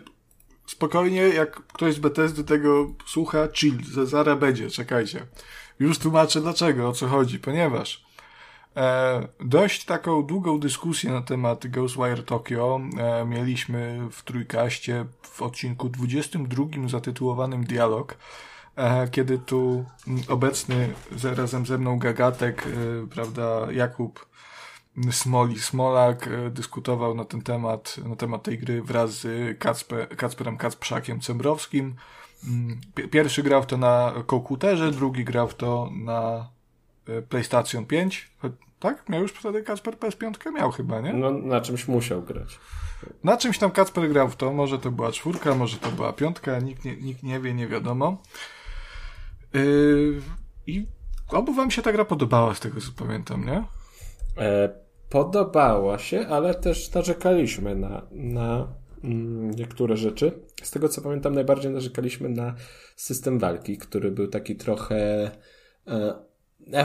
Speaker 1: spokojnie, jak ktoś z Bethesdy tego słucha, chill, zaraz będzie, czekajcie. Już tłumaczę dlaczego, o co chodzi, ponieważ dość taką długą dyskusję na temat Ghostwire Tokyo e, mieliśmy w Trójkaście w odcinku 22 zatytułowanym Dialog, e, kiedy tu obecny razem ze mną Gagatek, e, prawda, Jakub Smoli Smolak e, dyskutował na ten temat, na temat tej gry wraz z Kacper, Kacperem Kacprzakiem Cembrowskim. Mm, pierwszy grał to na komputerze, drugi grał to na e, PlayStation 5. Tak? Miał już wtedy Kacper PS5? Miał chyba, nie?
Speaker 2: No, na czymś musiał grać.
Speaker 1: Na czymś tam Kacper grał w to. Może to była czwórka, może to była piątka. Nikt nie, nikt nie wie, nie wiadomo. Yy, I obu wam się ta gra podobała, z tego co pamiętam, nie?
Speaker 2: E, podobała się, ale też narzekaliśmy na, na mm, niektóre rzeczy. Z tego co pamiętam, najbardziej narzekaliśmy na system walki, który był taki trochę. E, E,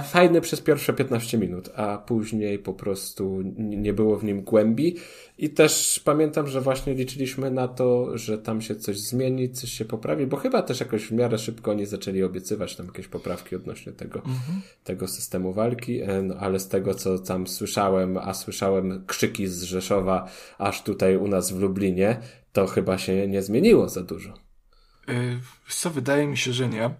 Speaker 2: fajny przez pierwsze 15 minut, a później po prostu nie było w nim głębi. I też pamiętam, że właśnie liczyliśmy na to, że tam się coś zmieni, coś się poprawi, bo chyba też jakoś w miarę szybko oni zaczęli obiecywać tam jakieś poprawki odnośnie tego, mhm. tego systemu walki, e, no, ale z tego, co tam słyszałem, a słyszałem krzyki z Rzeszowa, aż tutaj u nas w Lublinie, to chyba się nie zmieniło za dużo.
Speaker 1: Yy, co, wydaje mi się, że nie.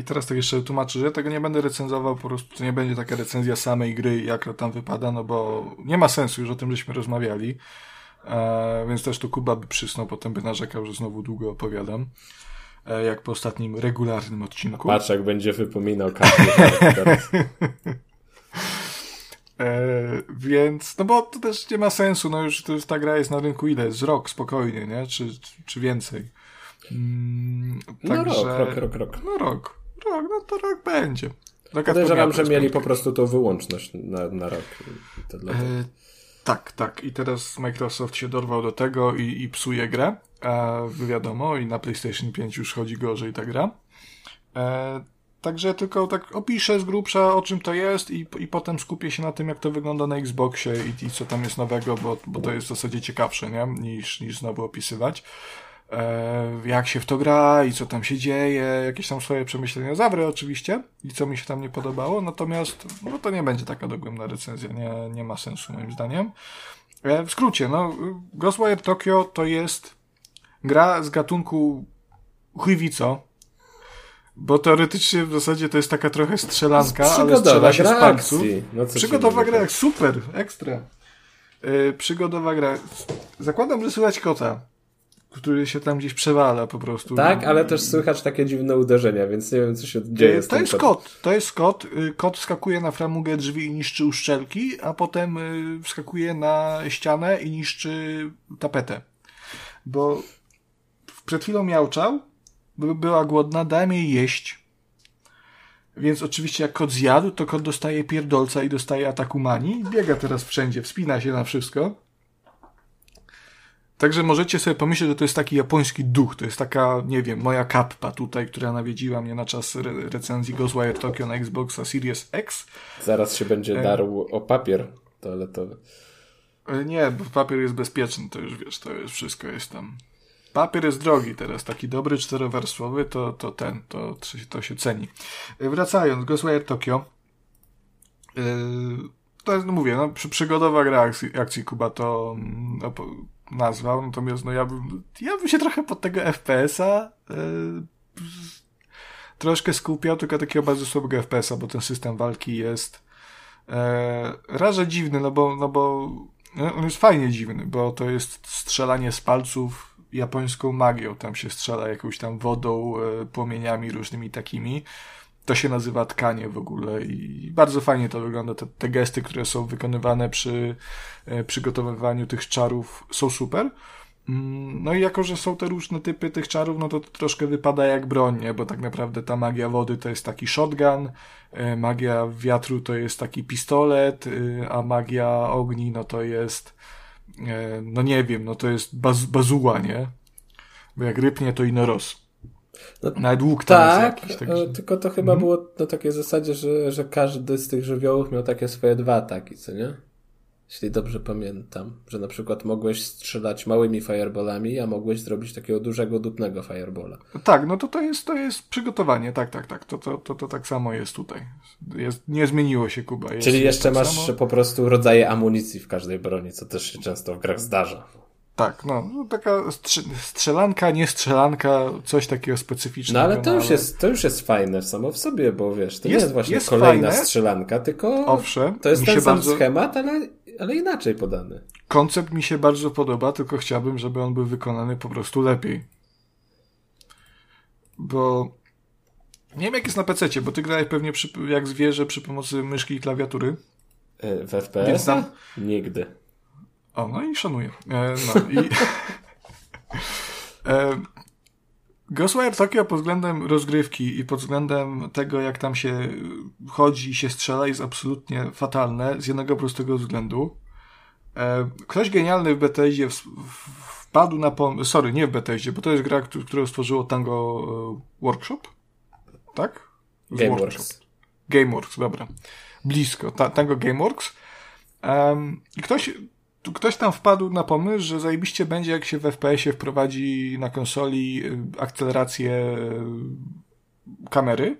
Speaker 1: I teraz tak jeszcze tłumaczę, że ja tego nie będę recenzował, po prostu to nie będzie taka recenzja samej gry, jak to tam wypada, no bo nie ma sensu, już o tym żeśmy rozmawiali. Więc też tu Kuba by przysnął, potem by narzekał, że znowu długo opowiadam. E, jak po ostatnim regularnym odcinku.
Speaker 2: Patrz, jak będzie wypominał każdy
Speaker 1: E, więc, no bo to też nie ma sensu, no już to, ta gra jest na rynku ile? Z rok spokojnie, nie? Czy, czy więcej.
Speaker 2: Mm, no także, rok, rok, rok, rok.
Speaker 1: No rok, rok, no to rok będzie.
Speaker 2: Podejrzewam, że mieli po prostu tą wyłączność na, na rok.
Speaker 1: E, tak, tak. I teraz Microsoft się dorwał do tego i, i psuje grę. E, wiadomo, i na PlayStation 5 już chodzi gorzej ta gra. E, Także tylko tak opiszę z grubsza o czym to jest i, i potem skupię się na tym, jak to wygląda na Xboxie i, i co tam jest nowego, bo, bo to jest w zasadzie ciekawsze, nie? Niż, niż znowu opisywać jak się w to gra i co tam się dzieje, jakieś tam swoje przemyślenia zawrę oczywiście i co mi się tam nie podobało, natomiast no to nie będzie taka dogłębna recenzja, nie, nie ma sensu moim zdaniem. E, w skrócie, no Ghostwire Tokyo to jest gra z gatunku chujwico, bo teoretycznie w zasadzie to jest taka trochę strzelanka, ale strzela się z palców. No, Przygodowa gra, super, ekstra. Yy, przygodowa gra. Zakładam, że słychać kota który się tam gdzieś przewala po prostu.
Speaker 2: Tak, ale też słychać takie dziwne uderzenia, więc nie wiem, co się dzieje.
Speaker 1: To jest kot. To jest kot. Y, kot skakuje na framugę drzwi i niszczy uszczelki, a potem y, wskakuje na ścianę i niszczy tapetę. Bo przed chwilą miałczał, była głodna, dałem jej jeść. Więc oczywiście jak kot zjadł, to kot dostaje pierdolca i dostaje ataku mani. Biega teraz wszędzie, wspina się na wszystko. Także możecie sobie pomyśleć, że to jest taki japoński duch, to jest taka, nie wiem, moja kappa tutaj, która nawiedziła mnie na czas re recenzji Ghostwire Tokyo na Xboxa Series X.
Speaker 2: Zaraz się będzie e... darł o papier toaletowy.
Speaker 1: E, nie, bo papier jest bezpieczny, to już wiesz, to jest wszystko jest tam. Papier jest drogi teraz, taki dobry czterowarstwowy, to, to ten, to, to się ceni. E, wracając, Ghostwire Tokyo. Yy, to jest, no mówię, no, przy, przygodowa gra akcji, akcji Kuba to no, nazwał, natomiast no ja bym, ja bym się trochę pod tego FPS-a yy, troszkę skupiał, tylko takiego bardzo słabego FPS-a, bo ten system walki jest yy, raże dziwny, no bo, no bo no, on jest fajnie dziwny, bo to jest strzelanie z palców japońską magią, tam się strzela jakąś tam wodą, yy, płomieniami różnymi takimi, to się nazywa tkanie w ogóle i bardzo fajnie to wygląda. Te, te gesty, które są wykonywane przy e, przygotowywaniu tych czarów są super. Mm, no i jako, że są te różne typy tych czarów, no to, to troszkę wypada jak broń, nie? bo tak naprawdę ta magia wody to jest taki shotgun, e, magia wiatru to jest taki pistolet, e, a magia ogni no to jest, no nie wiem, no to jest baz bazuła, nie? Bo jak rypnie to inoros.
Speaker 2: No, Nawet łuk tak, jest jakiś, tak, tylko to chyba mhm. było na takiej zasadzie, że, że każdy z tych żywiołów miał takie swoje dwa ataki, co nie? Jeśli dobrze pamiętam, że na przykład mogłeś strzelać małymi fireballami, a mogłeś zrobić takiego dużego, dupnego firebola.
Speaker 1: Tak, no to to jest, to jest przygotowanie, tak, tak, tak. To, to, to, to tak samo jest tutaj. Jest, nie zmieniło się Kuba.
Speaker 2: Jest, Czyli jeszcze tak masz samo. po prostu rodzaje amunicji w każdej broni, co też się często w grach zdarza.
Speaker 1: Tak, no, no taka strzelanka, nie strzelanka, coś takiego specyficznego.
Speaker 2: No ale to, no, już, ale... Jest, to już jest fajne samo w sobie, bo wiesz, to jest, nie jest właśnie jest kolejna fajne. strzelanka, tylko Owszem, to jest ten sam bardzo... schemat, ale, ale inaczej podany.
Speaker 1: Koncept mi się bardzo podoba, tylko chciałbym, żeby on był wykonany po prostu lepiej. Bo nie wiem jak jest na PC, bo ty grałeś pewnie przy, jak zwierzę przy pomocy myszki i klawiatury.
Speaker 2: E, w FPS? Tam... Nigdy.
Speaker 1: O, no i szanuję. E, no i... e, Ghostwire Tokyo pod względem rozgrywki i pod względem tego, jak tam się chodzi i się strzela, jest absolutnie fatalne z jednego prostego względu. E, ktoś genialny w Bethesdzie wpadł na pomysł, sorry, nie w Bethesdzie, bo to jest gra, którą stworzyło Tango e, Workshop, tak?
Speaker 2: Gameworks.
Speaker 1: Gameworks, dobra. Blisko, ta, tego Gameworks. Um, I ktoś, ktoś tam wpadł na pomysł, że zajebiście będzie, jak się w FPS-ie wprowadzi na konsoli y, akcelerację y, kamery,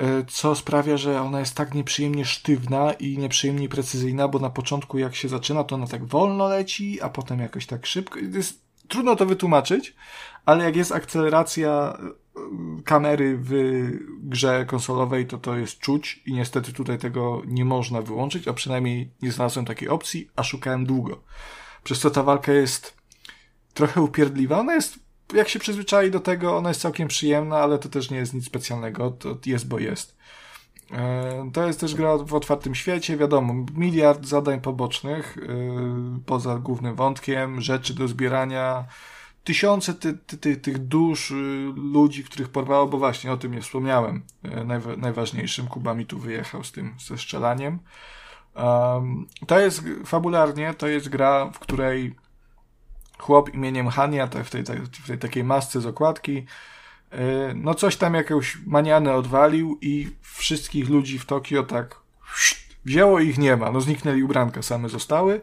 Speaker 1: y, co sprawia, że ona jest tak nieprzyjemnie sztywna i nieprzyjemnie precyzyjna, bo na początku jak się zaczyna, to ona tak wolno leci, a potem jakoś tak szybko. Jest trudno to wytłumaczyć, ale jak jest akceleracja kamery w grze konsolowej, to to jest czuć i niestety tutaj tego nie można wyłączyć, a przynajmniej nie znalazłem takiej opcji, a szukałem długo. Przez co ta walka jest trochę upierdliwa. Ona jest, jak się przyzwyczai do tego, ona jest całkiem przyjemna, ale to też nie jest nic specjalnego. To jest, bo jest. E, to jest też gra w otwartym świecie, wiadomo, miliard zadań pobocznych, e, poza głównym wątkiem, rzeczy do zbierania, tysiące ty, ty, ty, tych dusz y, ludzi, których porwało, bo właśnie o tym nie wspomniałem. E, najwa najważniejszym Kuba mi tu wyjechał z tym, ze strzelaniem. Um, to jest fabularnie, to jest gra, w której chłop imieniem Hania, w tej, w tej takiej masce z okładki, e, no coś tam jakąś manianę odwalił i wszystkich ludzi w Tokio tak wzięło ich nie ma. No zniknęli ubranka, same zostały.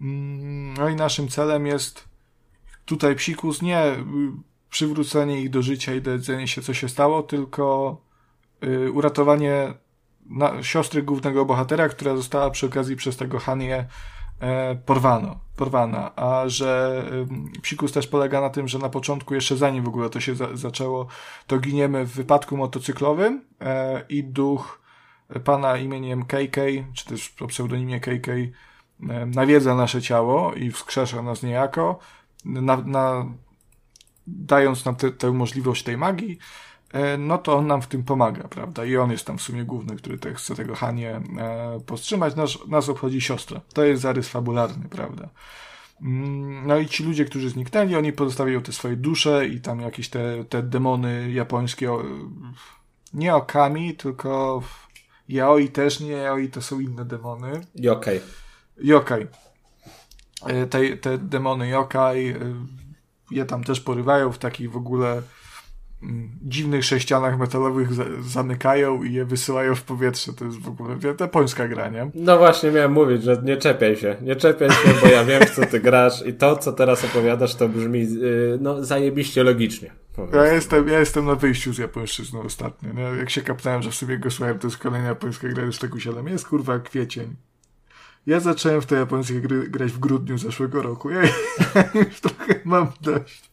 Speaker 1: Mm, no i naszym celem jest tutaj psikus nie y, przywrócenie ich do życia i dowiedzenie się, co się stało, tylko y, uratowanie na, siostry głównego bohatera, która została przy okazji przez tego Hanie e, porwano, porwana, a że y, psikus też polega na tym, że na początku, jeszcze zanim w ogóle to się za, zaczęło, to giniemy w wypadku motocyklowym e, i duch pana imieniem KK, czy też o pseudonimie KK, e, nawiedza nasze ciało i wskrzesza nas niejako, na, na, dając nam te, tę możliwość tej magii, e, no to on nam w tym pomaga, prawda? I on jest tam w sumie główny, który te, chce tego Hanie e, powstrzymać. Nas, nas obchodzi siostra. To jest zarys fabularny, prawda? Mm, no i ci ludzie, którzy zniknęli, oni pozostawiają te swoje dusze i tam jakieś te, te demony japońskie, nie okami, tylko yaoi też nie, yaoi to są inne demony.
Speaker 2: Yokai.
Speaker 1: Yokai. E, te, te demony yokai e, je tam też porywają w takich w ogóle mm, dziwnych sześcianach metalowych zamykają i je wysyłają w powietrze. To jest w ogóle japońska gra, nie?
Speaker 2: No właśnie miałem mówić, że nie czepiaj się. Nie czepiaj się, bo ja wiem, w co ty grasz i to, co teraz opowiadasz, to brzmi yy, no zajebiście logicznie.
Speaker 1: Ja jestem, ja jestem na wyjściu z japońszczyzną ostatnio. Nie? Jak się kapnąłem, że w sobie go słuchałem, to jest kolejna japońska gra, już tak usiadłem. Jest kurwa kwiecień. Ja zacząłem w te japońskie gry grać w grudniu zeszłego roku. Ja już trochę mam dość.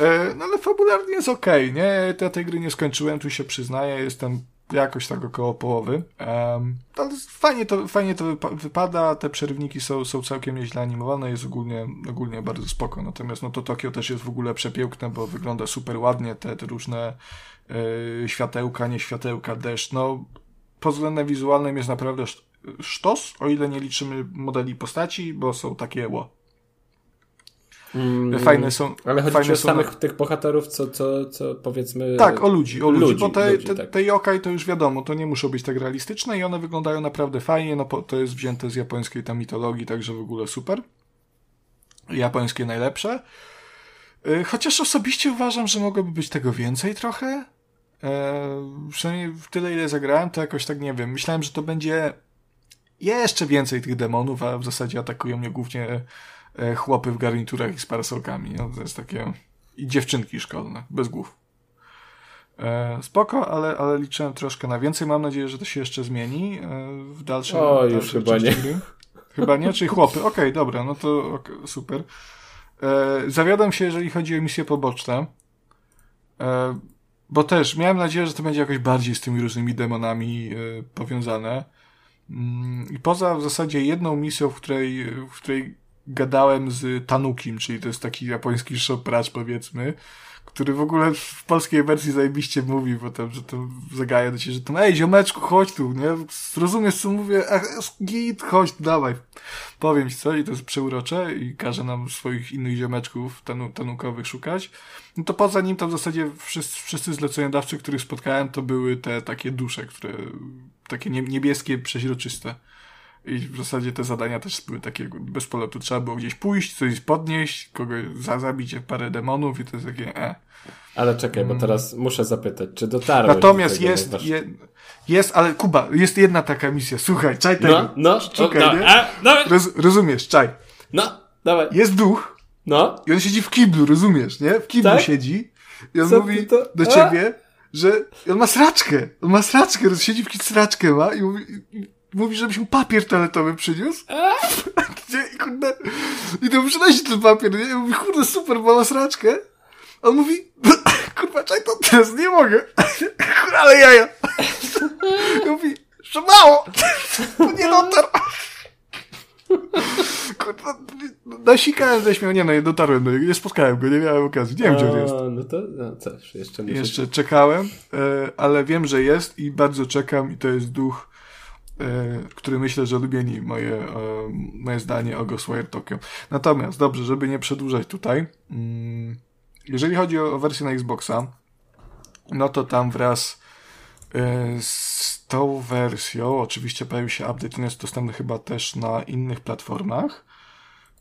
Speaker 1: E, no ale fabularnie jest okej, okay, nie? Ja tej gry nie skończyłem, tu się przyznaję, jestem jakoś tak około połowy. Um, ale fajnie to, fajnie to wypada, te przerywniki są, są całkiem nieźle animowane, jest ogólnie, ogólnie bardzo spoko. Natomiast no to Tokio też jest w ogóle przepiękne, bo wygląda super ładnie, te, te różne y, światełka, nie światełka, deszcz, no pod względem wizualnym jest naprawdę sztos, o ile nie liczymy modeli postaci, bo są takie ło. Mm, fajne są.
Speaker 2: Ale chodzi fajne o samych tych bohaterów, co, co, co powiedzmy.
Speaker 1: Tak, o ludzi, o ludzi, ludzi bo te, ludzi, te, tak. te yokai to już wiadomo, to nie muszą być tak realistyczne i one wyglądają naprawdę fajnie, no to jest wzięte z japońskiej tam mitologii, także w ogóle super. Japońskie najlepsze. Y, chociaż osobiście uważam, że mogłoby być tego więcej trochę. Eee, przynajmniej w tyle, ile zagrałem, to jakoś tak nie wiem. Myślałem, że to będzie jeszcze więcej tych demonów, a w zasadzie atakują mnie głównie e, chłopy w garniturach i z parasolkami. No, to jest takie... I dziewczynki szkolne, bez głów. E, spoko, ale, ale liczyłem troszkę na więcej. Mam nadzieję, że to się jeszcze zmieni e, w dalszym
Speaker 2: O, już chyba nie.
Speaker 1: Gry. Chyba nie, czyli chłopy. Okej, okay, dobra, no to okay, super. E, zawiadam się, jeżeli chodzi o misje poboczne, e, bo też miałem nadzieję, że to będzie jakoś bardziej z tymi różnymi demonami e, powiązane. Mm, I poza w zasadzie jedną misją, w której, w której gadałem z Tanukim, czyli to jest taki japoński szopracz powiedzmy, który w ogóle w polskiej wersji zajebiście mówi, bo tam, że to zagaja do ciebie, że tam, ej ziomeczku, chodź tu, nie? Rozumiesz co mówię? Ach, git, chodź, dawaj. Powiem ci co i to jest przeurocze i każe nam swoich innych ziomeczków tanu, tanukowych szukać. No to poza nim to w zasadzie wszyscy, wszyscy zleceniodawcy, których spotkałem, to były te takie dusze, które takie niebieskie, przeźroczyste. I w zasadzie te zadania też były takie bez polotu. Trzeba było gdzieś pójść, coś podnieść, kogoś za, zabić parę demonów i to jest takie e.
Speaker 2: Ale czekaj, bo teraz muszę zapytać, czy dotarłeś
Speaker 1: Natomiast jest, je, jest, ale Kuba, jest jedna taka misja. Słuchaj, czaj tego.
Speaker 2: No, no,
Speaker 1: Czekaj,
Speaker 2: no,
Speaker 1: nie?
Speaker 2: a, no,
Speaker 1: Roz, rozumiesz, czaj.
Speaker 2: no, dawaj.
Speaker 1: Jest duch
Speaker 2: No,
Speaker 1: i on siedzi w kiblu, rozumiesz, nie? W kiblu
Speaker 2: Tak?
Speaker 1: siedzi i on
Speaker 2: Co
Speaker 1: mówi
Speaker 2: to-
Speaker 1: do
Speaker 2: a?
Speaker 1: Że on ma sraczkę. On ma sraczkę, siedzi w sraczkę ma i mówi, i mówi żebyś mu papier toaletowy przyniósł. Gdzie, i kurde, i to przynosi ten papier, nie? I mówi, kurde, super, mała sraczkę. On mówi, kurwa, czaj, to teraz nie mogę. Kurwa, ale jaja. I mówi, że mało. To nie dotarł. Kurwa, nasikałem ze śmiał. Nie no, nie dotarłem do niego, nie spotkałem go, nie miałem okazji. Nie wiem, gdzie on jest.
Speaker 2: No to, no coś, jeszcze muszę...
Speaker 1: Jeszcze czekałem, e, ale wiem, że jest i bardzo czekam i to jest duch, e, który myślę, że lubieni moje, e, moje zdanie o Ghostwire Tokyo. Natomiast, dobrze, żeby nie przedłużać tutaj, mm, jeżeli chodzi o, wersję na Xboxa, no to tam wraz z tą wersją, oczywiście pojawił się update, jest dostępny chyba też na innych platformach.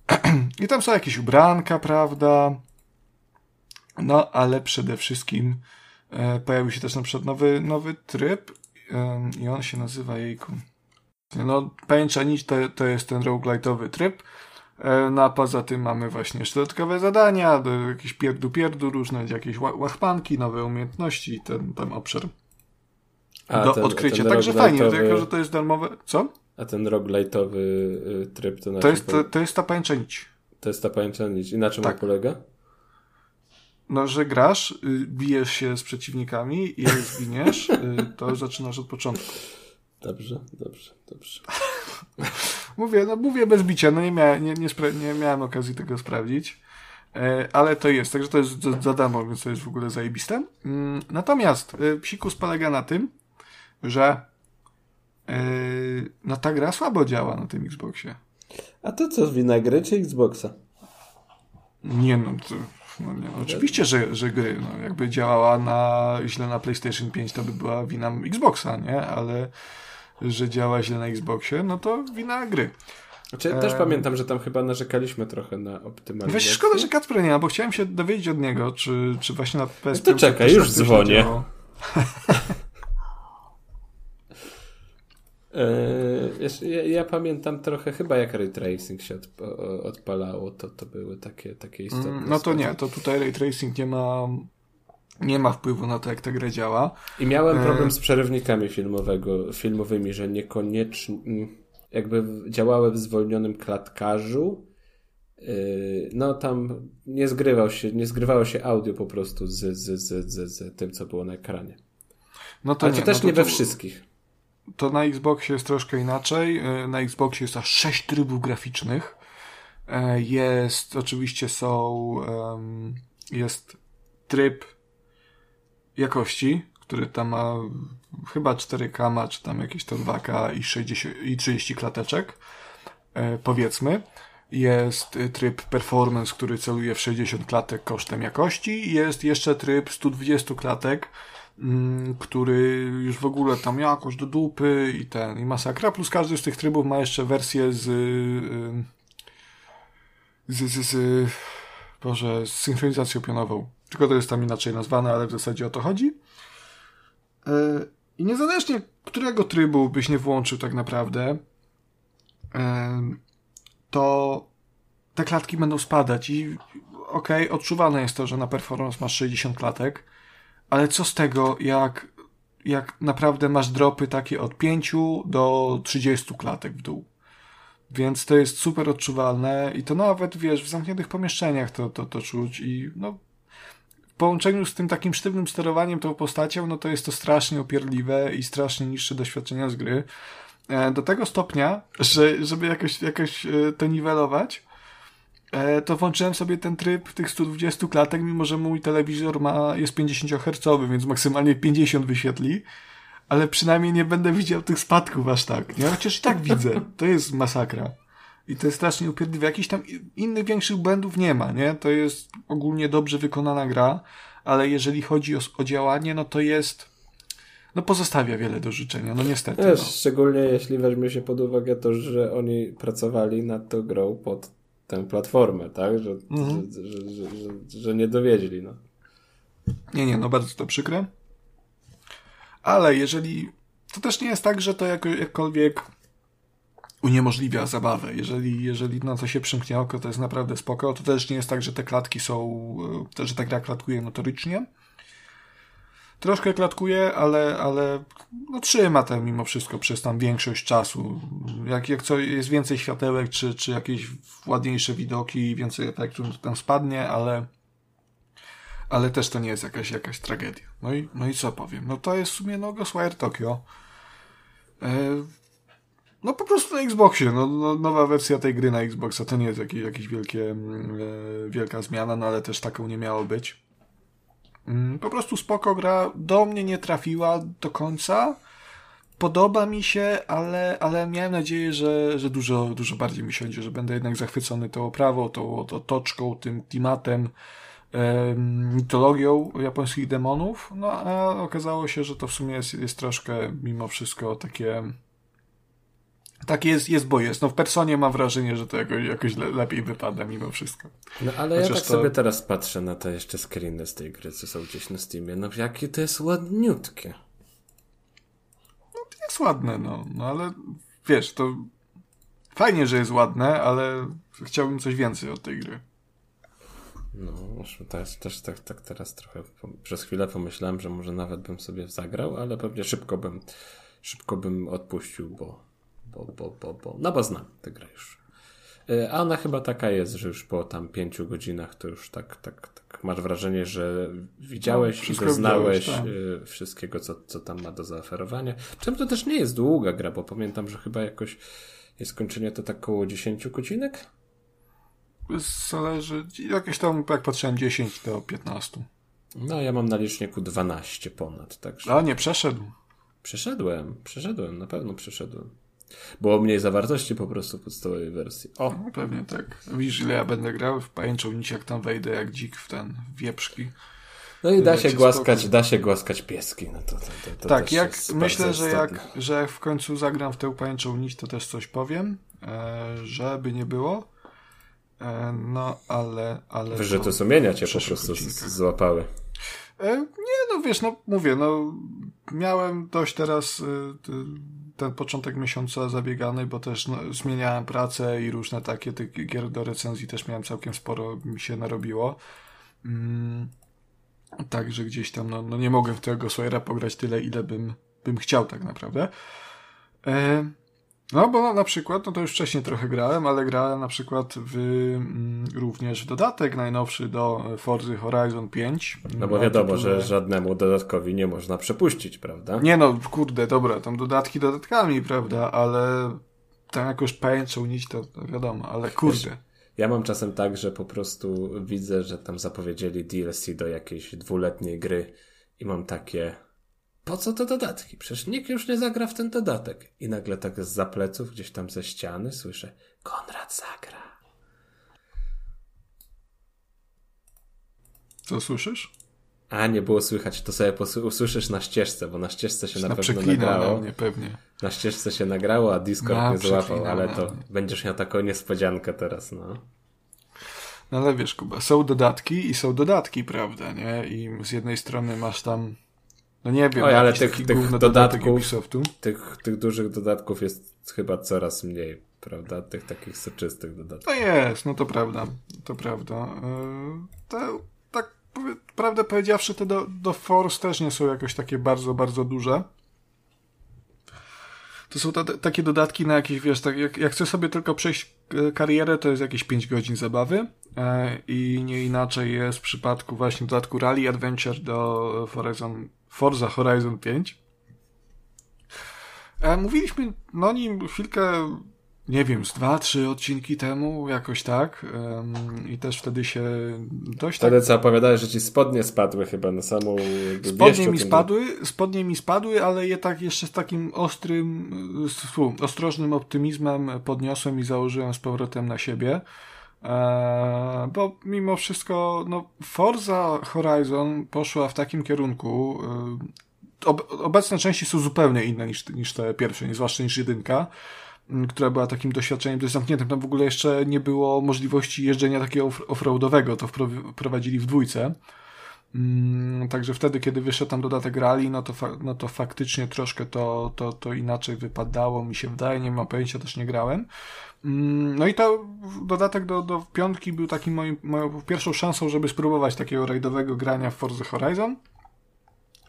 Speaker 1: I tam są jakieś ubranka, prawda? No, ale przede wszystkim e, pojawił się też na przykład nowy, nowy tryb e, i on się nazywa jejku. No, pajęcza nić to, to jest ten roguelite'owy tryb. E, no a poza tym mamy właśnie dodatkowe zadania, do, jakieś pierdu-pierdu różne, jakieś ła- łachmanki, nowe umiejętności i ten, ten obszar
Speaker 2: A
Speaker 1: do
Speaker 2: ten-
Speaker 1: odkrycia.
Speaker 2: ten
Speaker 1: Także fajnie,
Speaker 2: roguelite'owy-
Speaker 1: jako że to jest darmowe. Co?
Speaker 2: A ten roguelite'owy y, tryb to na
Speaker 1: To jest,
Speaker 2: po-
Speaker 1: to, jest ta pajęcza nić.
Speaker 2: to jest ta pajęcza nić. I na czym
Speaker 1: Tak.
Speaker 2: on polega?
Speaker 1: No, że grasz, y, bijesz się z przeciwnikami i jak zginiesz, y, to zaczynasz od początku.
Speaker 2: Dobrze, dobrze, dobrze.
Speaker 1: Mówię, no mówię bez bicia, no nie, miałem, nie, nie, nie miałem okazji tego sprawdzić, e, ale to jest, także to jest za, za darmo, więc to jest w ogóle zajebiste. Mm, natomiast psikus polega na tym, że e, no ta gra słabo działa na tym Xboxie.
Speaker 2: A to co, wina gry czy Xboxa?
Speaker 1: Nie no, to, no, nie, no oczywiście, że, że gry, no, jakby działała na, źle na PlayStation 5, to by była wina Xboxa, nie? Ale że działa źle na Xboxie, no to wina gry.
Speaker 2: Znaczy, ja też
Speaker 1: Em.
Speaker 2: pamiętam, że tam chyba narzekaliśmy trochę na optymalizację.
Speaker 1: Weź szkoda, że Kacpra nie ma, bo chciałem się dowiedzieć od niego, czy, czy właśnie na PS5
Speaker 2: No to czekaj, już dzwonię. jeszcze- ja, ja pamiętam trochę, chyba jak Ray Tracing się odpalało, to, to były takie, takie istotne
Speaker 1: Mm, No to
Speaker 2: sprawy.
Speaker 1: nie, to tutaj Ray Tracing nie ma, nie ma wpływu na to, jak ta gra działa.
Speaker 2: I miałem
Speaker 1: E.
Speaker 2: problem z przerywnikami filmowego, filmowymi, że niekoniecznie mm, jakby działały w zwolnionym klatkarzu. Yy, No tam nie zgrywał się, nie zgrywało się audio po prostu z, z, z, z, z tym, co było na ekranie.
Speaker 1: No to
Speaker 2: Ale
Speaker 1: nie,
Speaker 2: to też
Speaker 1: no to,
Speaker 2: nie we
Speaker 1: to-
Speaker 2: wszystkich.
Speaker 1: To na Xboxie jest troszkę inaczej. E, Na Xboxie jest aż 6 trybów graficznych. E, Jest, oczywiście są, jest tryb jakości, który tam ma chyba 4K, ma, czy tam jakieś to 2K i, 60, i 30 klateczek, e, powiedzmy. Jest y, tryb performance, który celuje w 60 klatek kosztem jakości. Jest jeszcze tryb 120 klatek, który już w ogóle tam jakoś do dupy i ten, i masakra. Plus każdy z tych trybów ma jeszcze wersję z, y, z, z, z Boże, z synchronizacją pionową. Tylko to jest tam inaczej nazwane, ale w zasadzie o to chodzi. E, I niezależnie którego trybu byś nie włączył tak naprawdę, e, to te klatki będą spadać i okej, odczuwane jest to, że na performance masz 60 klatek, ale co z tego, jak, jak naprawdę masz dropy takie od 5 do 30 klatek w dół. Więc to jest super odczuwalne i to nawet, wiesz, w zamkniętych pomieszczeniach to, to, to czuć i no w połączeniu z tym takim sztywnym sterowaniem tą postacią, no to jest to strasznie upierdliwe i strasznie niższe doświadczenia z gry. E, Do tego stopnia, że żeby jakoś, jakoś e, to niwelować, to włączyłem sobie ten tryb tych 120 klatek, mimo że mój telewizor ma, jest 50 Hz, więc maksymalnie 50 wyświetli, ale przynajmniej nie będę widział tych spadków aż tak. Nie? Chociaż i tak widzę. To jest masakra. I to jest strasznie upierdliwe. Jakichś tam innych większych błędów nie ma, nie? To jest ogólnie dobrze wykonana gra, ale jeżeli chodzi o, o działanie, no to jest no pozostawia wiele do życzenia, no niestety.
Speaker 2: Wiesz,
Speaker 1: no.
Speaker 2: Szczególnie jeśli weźmie się pod uwagę to, że oni pracowali nad tą grą pod tę platformę, tak? Że, mhm. że, że, że, że, nie dowiedli, no.
Speaker 1: Nie, nie, no bardzo to przykre. Ale jeżeli... To też nie jest tak, że to jako, jakkolwiek uniemożliwia zabawę. Jeżeli, jeżeli na to się przymknie oko, to jest naprawdę spoko. To też nie jest tak, że te klatki są, że ta gra klatkuje notorycznie. Troszkę klatkuje, ale, ale no, trzyma to mimo wszystko przez tam większość czasu. Jak, jak co, jest więcej światełek, czy, czy jakieś ładniejsze widoki, więcej efektów tam spadnie, ale, ale też to nie jest jakaś, jakaś tragedia. No i, no i co powiem? No to jest w sumie no, Ghostwire Tokyo. E, no po prostu na Xboxie, no, no, nowa wersja tej gry na Xboxa to nie jest jakieś, jakieś wielkie, mm, e, wielka zmiana, no ale też taką nie miało być. Mm, po prostu spoko gra, do mnie nie trafiła do końca. Podoba mi się, ale, ale miałem nadzieję, że, że dużo, dużo bardziej mi siądzie, że będę jednak zachwycony tą oprawą, tą, tą otoczką, tym klimatem, mitologią japońskich demonów. No a okazało się, że to w sumie jest, jest troszkę mimo wszystko takie tak jest, jest, bo jest. No w personie mam wrażenie, że to jakoś, jakoś le, lepiej wypada mimo wszystko.
Speaker 2: No ale Chociaż ja tak to... sobie teraz patrzę na te jeszcze screeny z tej gry, co są gdzieś na Steamie. No jakie to jest ładniutkie.
Speaker 1: No to jest ładne, no. No ale wiesz, to fajnie, że jest ładne, ale chciałbym coś więcej od tej gry.
Speaker 2: No, też, też tak, tak teraz trochę przez chwilę pomyślałem, że może nawet bym sobie zagrał, ale pewnie szybko bym szybko bym odpuścił, bo no bo znam tę grę już. E, a ona chyba taka jest, że już po tam pięciu godzinach to już tak, tak, tak masz wrażenie, że widziałeś no, i doznałeś tak. E, wszystkiego, co, co tam ma do zaoferowania. Czym to też nie jest długa gra, bo pamiętam, że chyba jakoś jest skończenie to tak około 10 godzinek?
Speaker 1: Zależy, jakieś tam, jak patrzyłem, 10 do 15.
Speaker 2: No, ja mam na liczniku 12 ponad, także...
Speaker 1: A, nie, przeszedł.
Speaker 2: Przeszedłem, przeszedłem, na pewno przeszedłem. Było mniej zawartości po prostu w podstawowej wersji.
Speaker 1: O, no, pewnie tak. Widzisz, ile ja będę grał w pajęczą nic, jak tam wejdę jak dzik w ten wieprzki.
Speaker 2: No i da się głaskać, da się głaskać pieski. No to, to, to, to
Speaker 1: tak, jak myślę, że jak, że w końcu zagram w tę pajęczą nić, to też coś powiem, e, żeby nie było. E, no, ale... ale
Speaker 2: Wyrzuty sumienia cię po prostu złapały.
Speaker 1: E, nie, no wiesz, no mówię, no miałem dość teraz y, ten początek miesiąca zabiegany, bo też no, zmieniałem pracę i różne takie tych gier do recenzji też miałem całkiem sporo, mi się narobiło. Mm, Także gdzieś tam, no, no nie mogę w tego Slayera pograć tyle, ile bym, bym chciał tak naprawdę. E, no bo na przykład, no to już wcześniej trochę grałem, ale grałem na przykład w, mm, również w dodatek najnowszy do Forza Horizon 5.
Speaker 2: No bo wiadomo, że żadnemu dodatkowi nie można przepuścić, prawda?
Speaker 1: Nie no, kurde, dobra, tam dodatki dodatkami, prawda, ale tam jakoś pajęczą nić to, to wiadomo, ale kurde. Wiesz,
Speaker 2: ja mam czasem tak, że po prostu widzę, że tam zapowiedzieli DLC do jakiejś dwuletniej gry i mam takie po co te dodatki? Przecież nikt już nie zagra w ten dodatek. I nagle tak z zapleców, gdzieś tam ze ściany słyszę Konrad zagra.
Speaker 1: Co słyszysz?
Speaker 2: A, nie było słychać, to sobie usłyszysz na ścieżce, bo na ścieżce się na, na pewno nagrało.
Speaker 1: Na mnie pewnie.
Speaker 2: Na ścieżce się nagrało, a Discord na, nie złapał, ale to będziesz miał taką niespodziankę teraz, no.
Speaker 1: No ale wiesz, Kuba, są dodatki i są dodatki, prawda, nie? I z jednej strony masz tam no nie wiem,
Speaker 2: Oj, ale tych, tych dodatków, tych, tych dużych dodatków jest chyba coraz mniej, prawda? Tych takich soczystych dodatków.
Speaker 1: No jest, no to prawda, to prawda. Yy, te, tak prawdę powiedziawszy, te do, do Force też nie są jakoś takie bardzo, bardzo duże. To są takie dodatki na jakieś, wiesz, tak, jak, jak chcę sobie tylko przejść e, karierę, to jest jakieś 5 godzin zabawy e, i nie inaczej jest w przypadku właśnie dodatku Rally Adventure do Horizon Forza Horizon 5. E, mówiliśmy no nim chwilkę, nie wiem, z dwa, trzy odcinki temu, jakoś tak. I też wtedy się dość
Speaker 2: Wtedy tak... co opowiadałeś, że ci spodnie spadły chyba na samą
Speaker 1: Spodnie mi spadły, spodnie mi spadły, ale je tak jeszcze z takim ostrym, ostrożnym optymizmem podniosłem i założyłem z powrotem na siebie. Eee, bo mimo wszystko, no, Forza Horizon poszła w takim kierunku, ob, obecne części są zupełnie inne niż, niż te pierwsze, zwłaszcza niż jedynka która była takim doświadczeniem dość zamkniętym. Tam w ogóle jeszcze nie było możliwości jeżdżenia takiego offroadowego, to wprowadzili w dwójce. Mm, także wtedy, kiedy wyszedł tam dodatek rally, no to, no to faktycznie troszkę to, to, to inaczej wypadało, mi się wydaje, nie mam pojęcia, też nie grałem. Mm, no i to dodatek do, do piątki był takim moim, moją pierwszą szansą, żeby spróbować takiego rajdowego grania w Forza Horizon.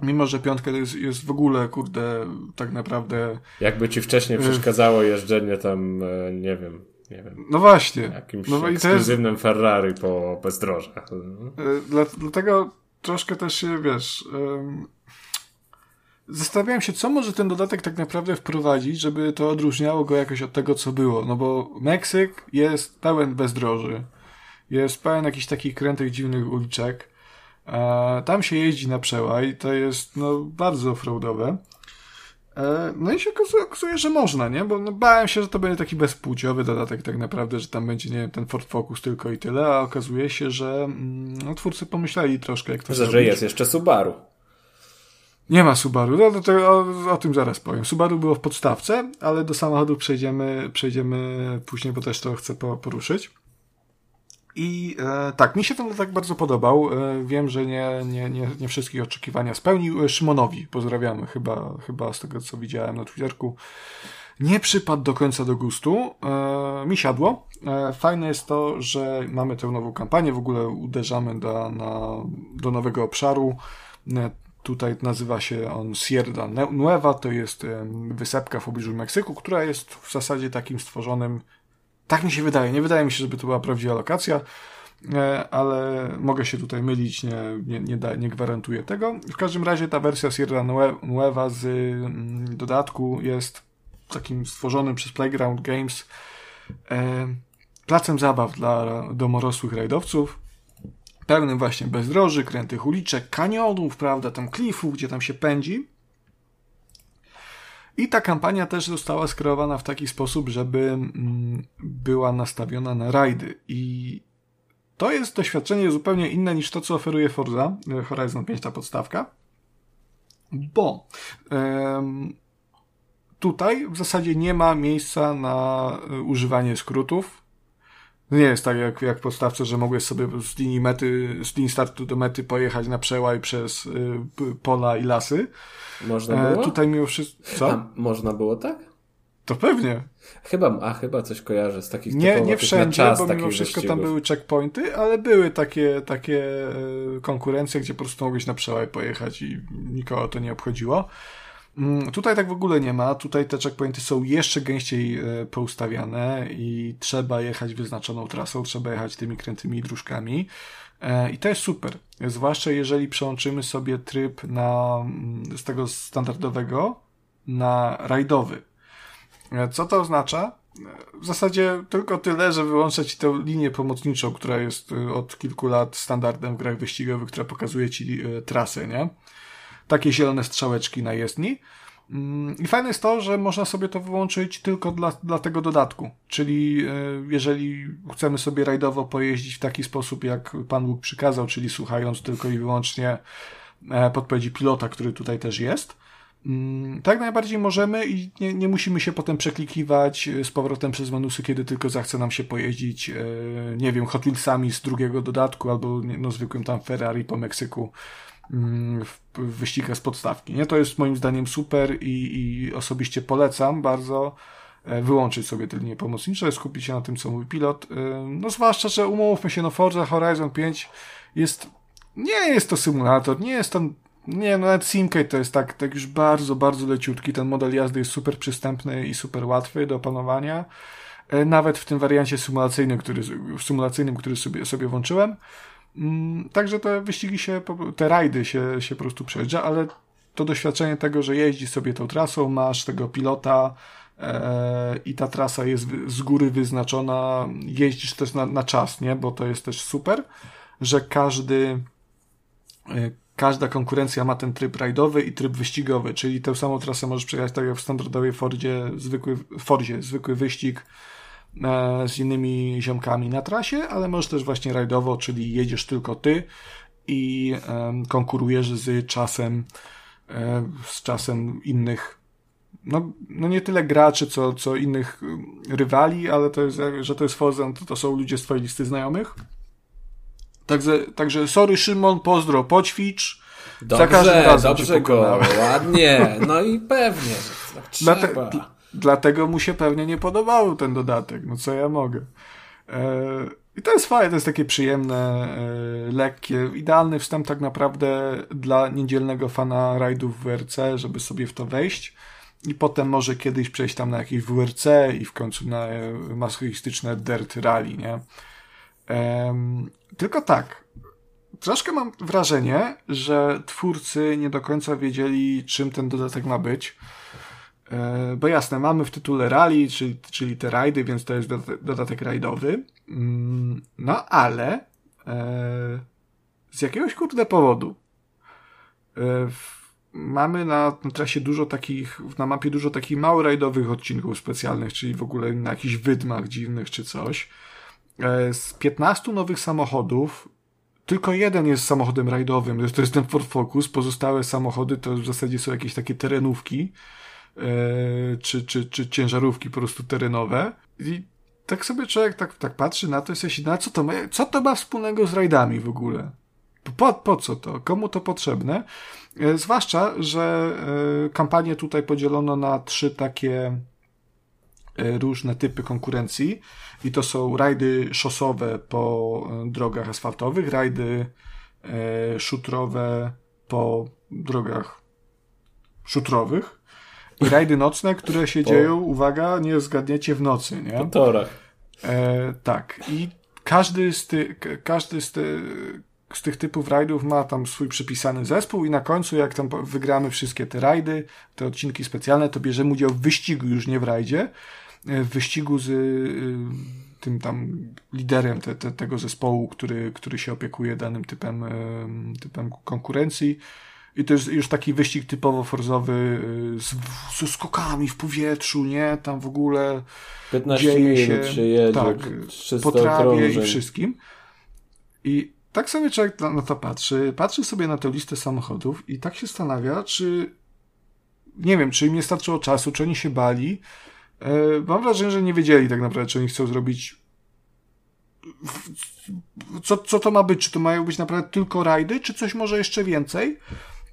Speaker 1: Mimo, że piątka jest, jest w ogóle, kurde, tak naprawdę...
Speaker 2: Jakby ci wcześniej przeszkadzało jeżdżenie tam, e, nie wiem, nie wiem.
Speaker 1: No właśnie.
Speaker 2: Jakimś no ekskluzywnym jest... Ferrari po bezdrożach.
Speaker 1: Dla, dlatego troszkę też się, wiesz... Zastanawiałem się, co może ten dodatek tak naprawdę wprowadzić, żeby to odróżniało go jakoś od tego, co było. No bo Meksyk jest pełen bezdroży. Jest pełen jakichś takich krętych, dziwnych uliczek. E, tam się jeździ na przełaj, to jest no, bardzo offroadowe. E, no i się okazuje, okazuje, że można, nie? Bo no, bałem się, że to będzie taki bezpłciowy dodatek tak naprawdę, że tam będzie, nie wiem, ten Ford Focus tylko i tyle, a okazuje się, że mm, no, twórcy pomyśleli troszkę, jak to
Speaker 2: Że, że jest jeszcze Subaru.
Speaker 1: Nie ma Subaru, no, no to o, o, tym zaraz powiem. Subaru było w podstawce, ale do samochodu przejdziemy, przejdziemy później, bo też to chcę poruszyć. I e, tak, mi się ten tak bardzo podobał. E, wiem, że nie, nie, nie, nie wszystkich oczekiwania spełnił. E, Szymonowi pozdrawiamy, chyba, chyba z tego co widziałem na Twitterku. Nie przypadł do końca do gustu. E, mi siadło. E, fajne jest to, że mamy tę nową kampanię. W ogóle uderzamy do, na, do nowego obszaru. Tutaj nazywa się on Sierra Nueva. To jest wysepka w pobliżu Meksyku, która jest w zasadzie takim stworzonym tak mi się wydaje. Nie wydaje mi się, żeby to była prawdziwa lokacja, e, ale mogę się tutaj mylić, nie, nie, nie, da, nie gwarantuję tego. W każdym razie ta wersja Sierra Nueva z mm, dodatku jest takim stworzonym przez Playground Games e, placem zabaw dla domorosłych rajdowców, pełnym właśnie bezdroży, krętych uliczek, kanionów, prawda, tam klifów, gdzie tam się pędzi. I ta kampania też została skierowana w taki sposób, żeby mm, była nastawiona na rajdy. I to jest doświadczenie zupełnie inne niż to, co oferuje Forza e, Horizon 5, ta podstawka. Bo tutaj w zasadzie nie ma miejsca na e, używanie skrótów. Nie jest tak jak, jak podstawce, że mogłeś sobie z linii mety, z linii startu do mety pojechać na przełaj przez y, pola i lasy.
Speaker 2: Można było?
Speaker 1: E, tutaj mimo wszystko... Co?
Speaker 2: A, można było tak?
Speaker 1: To pewnie.
Speaker 2: Chyba, a chyba coś kojarzę z takich
Speaker 1: Nie, nie wszędzie, czas, bo mimo wszystko wyścigów. tam były checkpointy, ale były takie, takie e, konkurencje, gdzie po prostu mogłeś na przełaj pojechać i nikogo to nie obchodziło. Mm, tutaj tak w ogóle nie ma. Tutaj te checkpointy są jeszcze gęściej e, poustawiane i trzeba jechać wyznaczoną trasą, trzeba jechać tymi krętymi dróżkami. E, I to jest super. Zwłaszcza jeżeli przełączymy sobie tryb na, mm, z tego standardowego na rajdowy. E, co to oznacza? W zasadzie tylko tyle, że wyłącza ci tę linię pomocniczą, która jest od kilku lat standardem w grach wyścigowych, która pokazuje ci trasę, nie? Takie zielone strzałeczki na jezdni. Mm, I fajne jest to, że można sobie to wyłączyć tylko dla, dla tego dodatku. Czyli e, jeżeli chcemy sobie rajdowo pojeździć w taki sposób, jak Pan Bóg przykazał, czyli słuchając tylko i wyłącznie e, podpowiedzi pilota, który tutaj też jest, mm, tak najbardziej możemy i nie, nie musimy się potem przeklikiwać z powrotem przez menusy, kiedy tylko zachce nam się pojeździć, e, nie wiem, Hot Wheelsami z drugiego dodatku albo no, zwykłym tam Ferrari po Meksyku w wyścigach z podstawki. Nie? To jest moim zdaniem super i, i osobiście polecam bardzo e, wyłączyć sobie te linie pomocnicze, skupić się na tym, co mówi pilot. E, no zwłaszcza, że umówmy się, no Forza Horizon 5 jest, nie jest to symulator, nie jest to, nie, no nawet Simcade to jest tak, tak już bardzo, bardzo leciutki, ten model jazdy jest super przystępny i super łatwy do opanowania, e, nawet w tym wariancie symulacyjnym, który, symulacyjnym, który sobie, sobie włączyłem. Mm, także te wyścigi się, te rajdy się, się po prostu przejeżdża, ale to doświadczenie tego, że jeździ sobie tą trasą, masz tego pilota e, i ta trasa jest z góry wyznaczona, jeździsz też na, na czas, nie? Bo to jest też super, że każdy e, każda konkurencja ma ten tryb rajdowy i tryb wyścigowy, czyli tę samą trasę możesz przejechać tak jak w standardowej Fordzie, zwykły, Fordzie, zwykły wyścig, z innymi ziomkami na trasie, ale możesz też właśnie rajdowo, czyli jedziesz tylko ty i konkurujesz z czasem z czasem innych no, no nie tyle graczy, co, co innych rywali, ale to jest, że to jest Forza, to, to są ludzie z twojej listy znajomych. Także, także sorry Szymon, pozdro, poćwicz.
Speaker 2: Dobrze, Za każdym razem dobrze go, ładnie, no i pewnie, tak trzeba. Dlate,
Speaker 1: dlatego mu się pewnie nie podobał ten dodatek, no co ja mogę. E, I to jest fajne, to jest takie przyjemne, e, lekkie, idealny wstęp tak naprawdę dla niedzielnego fana rajdów w WRC, żeby sobie w to wejść i potem może kiedyś przejść tam na jakieś WRC i w końcu na e, masochistyczne Dirt Rally, nie? tylko tak, troszkę mam wrażenie, że twórcy nie do końca wiedzieli, czym ten dodatek ma być. E, bo jasne, mamy w tytule rally, czyli, czyli te rajdy, więc to jest dodatek rajdowy. Mm, no ale e, z jakiegoś kurde powodu e, mamy na, trasie dużo takich, na mapie dużo takich mało rajdowych odcinków specjalnych, czyli w ogóle na jakichś wydmach dziwnych czy coś. Z 15 nowych samochodów tylko jeden jest samochodem rajdowym, to jest ten Ford Focus, pozostałe samochody to w zasadzie są jakieś takie terenówki, czy, czy, czy ciężarówki po prostu terenowe. I tak sobie człowiek tak, tak patrzy na to i sobie na co to ma, co to ma wspólnego z rajdami w ogóle? Po, po co to? Komu to potrzebne? E, zwłaszcza, że e, kampanię tutaj podzielono na trzy takie E, różne typy konkurencji i to są rajdy szosowe po e, drogach asfaltowych, rajdy e, szutrowe po drogach szutrowych i rajdy nocne, które się po... dzieją, uwaga, nie zgadniecie w nocy, nie?
Speaker 2: Po torach.
Speaker 1: E, tak. I każdy z, ty, każdy z, ty, z tych typów rajdów ma tam swój przypisany zespół i na końcu, jak tam wygramy wszystkie te rajdy, te odcinki specjalne, to bierzemy udział w wyścigu już nie w rajdzie, w wyścigu z y, tym tam liderem te, te, tego zespołu, który, który się opiekuje danym typem, typem konkurencji. I to jest już taki wyścig typowo forzowy y, z, ze skokami w powietrzu, nie? Tam w ogóle
Speaker 2: 15 dzieje się, się jedzie,
Speaker 1: tak, po trawie i wszystkim. I tak sobie człowiek na to patrzy, patrzy sobie na tę listę samochodów i tak się zastanawia, czy nie wiem, czy im nie starczyło czasu, czy oni się bali, E, mam wrażenie, że nie wiedzieli tak naprawdę, czy oni chcą zrobić. Co, co to ma być? Czy to mają być naprawdę tylko rajdy, czy coś może jeszcze więcej?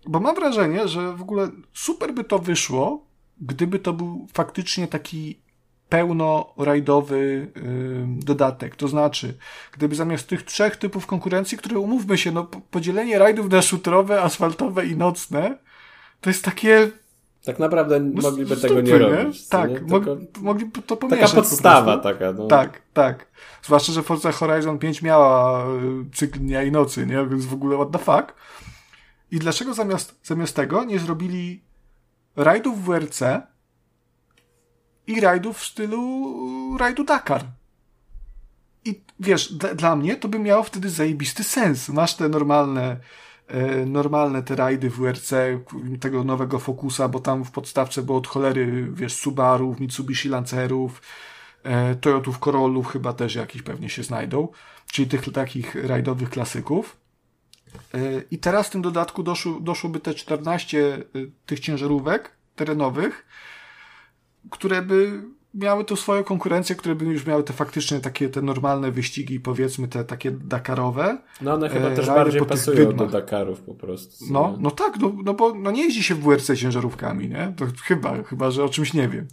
Speaker 1: Bo mam wrażenie, że w ogóle super by to wyszło, gdyby to był faktycznie taki pełno-rajdowy yy, dodatek. To znaczy, gdyby zamiast tych trzech typów konkurencji, które umówmy się, no podzielenie rajdów na szutrowe, asfaltowe i nocne, to jest takie
Speaker 2: tak naprawdę no, mogliby tego nie robić.
Speaker 1: Tak,
Speaker 2: nie?
Speaker 1: Tylko, mogliby to pomieszać.
Speaker 2: Taka podstawa po taka. No.
Speaker 1: Tak, tak. Zwłaszcza, że Forza Horizon 5 miała y, cykl dnia i nocy, nie? Więc w ogóle what the fuck. I dlaczego zamiast, zamiast tego nie zrobili rajdów w WRC i rajdów w stylu rajdu Dakar? I wiesz, dla mnie to by miało wtedy zajebisty sens. Masz te normalne E, normalne te rajdy w WRC, tego nowego Focusa, bo tam w podstawce było od cholery, wiesz, Subaru, Mitsubishi Lancerów, e, Toyotów Corollów chyba też jakiś pewnie się znajdą, czyli tych takich rajdowych klasyków. E, I teraz w tym dodatku doszło, doszłoby te 14 tych ciężarówek terenowych, które by miały tu swoją konkurencję, które by już miały te faktycznie takie te normalne wyścigi, powiedzmy te takie Dakarowe.
Speaker 2: No one chyba e, też bardziej pasują do Dakarów po prostu.
Speaker 1: No, no tak, no, no bo no nie jeździ się w WRC ciężarówkami, nie? To chyba, chyba, że o czymś nie wiem.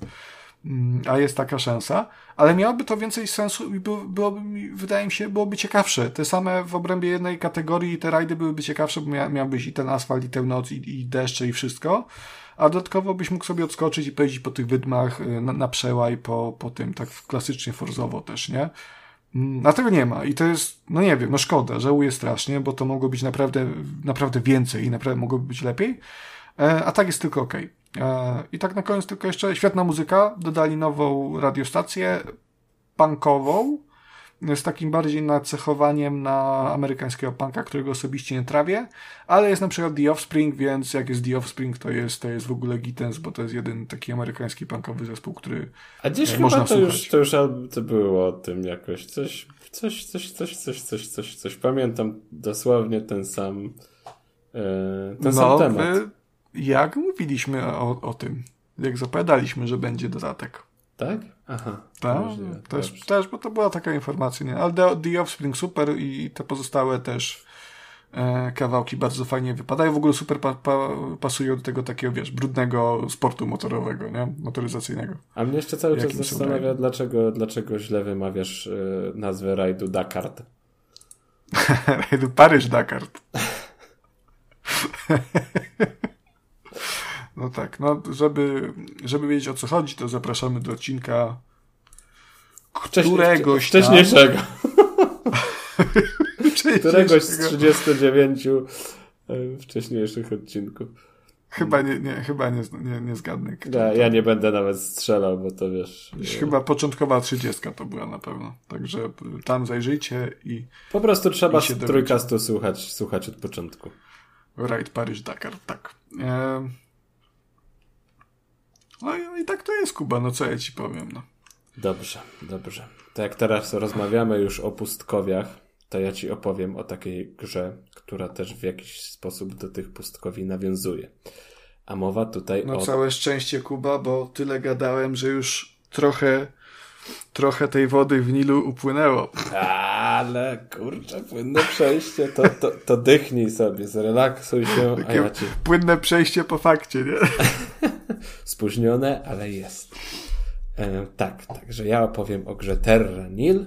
Speaker 1: Mm, a jest taka szansa, ale miałoby to więcej sensu i byłoby wydaje mi się, byłoby ciekawsze. Te same w obrębie jednej kategorii te rajdy byłyby ciekawsze, bo mia, miałbyś i ten asfalt, i tę noc, i, i deszcze, i wszystko a dodatkowo byś mógł sobie odskoczyć i pojeździć po tych wydmach y, na, na przełaj, po, po tym, tak klasycznie forzowo też, nie? Mm, a tego nie ma i to jest, no nie wiem, no szkoda, żałuję strasznie, bo to mogło być naprawdę, naprawdę więcej i naprawdę mogłoby być lepiej, e, a tak jest tylko ok. E, I tak na koniec tylko jeszcze świetna muzyka, dodali nową radiostację punkową, z takim bardziej nacechowaniem na amerykańskiego punka, którego osobiście nie trawię, ale jest na przykład The Offspring, więc jak jest The Offspring, to jest, to jest w ogóle Gittens, bo to jest jeden taki amerykański punkowy zespół, który
Speaker 2: A gdzieś można chyba to słuchać. już, to już to było o tym jakoś, coś, coś, coś, coś, coś, coś, coś, coś, pamiętam dosłownie ten sam e, ten no, sam temat.
Speaker 1: Jak mówiliśmy o, o tym, jak zapowiadaliśmy, że będzie dodatek.
Speaker 2: Tak? Aha.
Speaker 1: Tak, też, też, bo to była taka informacja, nie? Ale The, The Offspring super i te pozostałe też e, kawałki bardzo fajnie wypadają. W ogóle super pa, pa, pasują do tego takiego, wiesz, brudnego sportu motorowego, nie? Motoryzacyjnego.
Speaker 2: A mnie jeszcze cały czas zastanawia, dlaczego, dlaczego źle wymawiasz y, nazwę rajdu Dakar.
Speaker 1: rajdu Paryż-Dakar. No tak, no żeby, żeby wiedzieć o co chodzi, to zapraszamy do odcinka któregoś
Speaker 2: wcześniejszego. któregoś z 39 e, wcześniejszych odcinków.
Speaker 1: Chyba nie, nie, chyba nie, nie, nie zgadnę.
Speaker 2: Ja, ja nie będę nawet strzelał, bo to wiesz.
Speaker 1: Chyba początkowa 30 to była na pewno. Także tam zajrzyjcie i.
Speaker 2: Po prostu trzeba z trójkastu słuchać, słuchać od początku.
Speaker 1: Right Paris Dakar, tak. E... No i, i, tak to jest, Kuba, no co ja ci powiem, no.
Speaker 2: Dobrze, dobrze. To jak teraz rozmawiamy już o pustkowiach, to ja ci opowiem o takiej grze, która też w jakiś sposób do tych pustkowi nawiązuje. A mowa tutaj
Speaker 1: no,
Speaker 2: o...
Speaker 1: No całe szczęście, Kuba, bo tyle gadałem, że już trochę trochę tej wody w Nilu upłynęło.
Speaker 2: Ale kurczę, płynne przejście, to, to, to dychnij sobie, zrelaksuj się.
Speaker 1: Takie ja ci... Płynne przejście po fakcie, nie?
Speaker 2: Spóźnione, ale jest. E, tak, także ja opowiem o grze Terra Nil,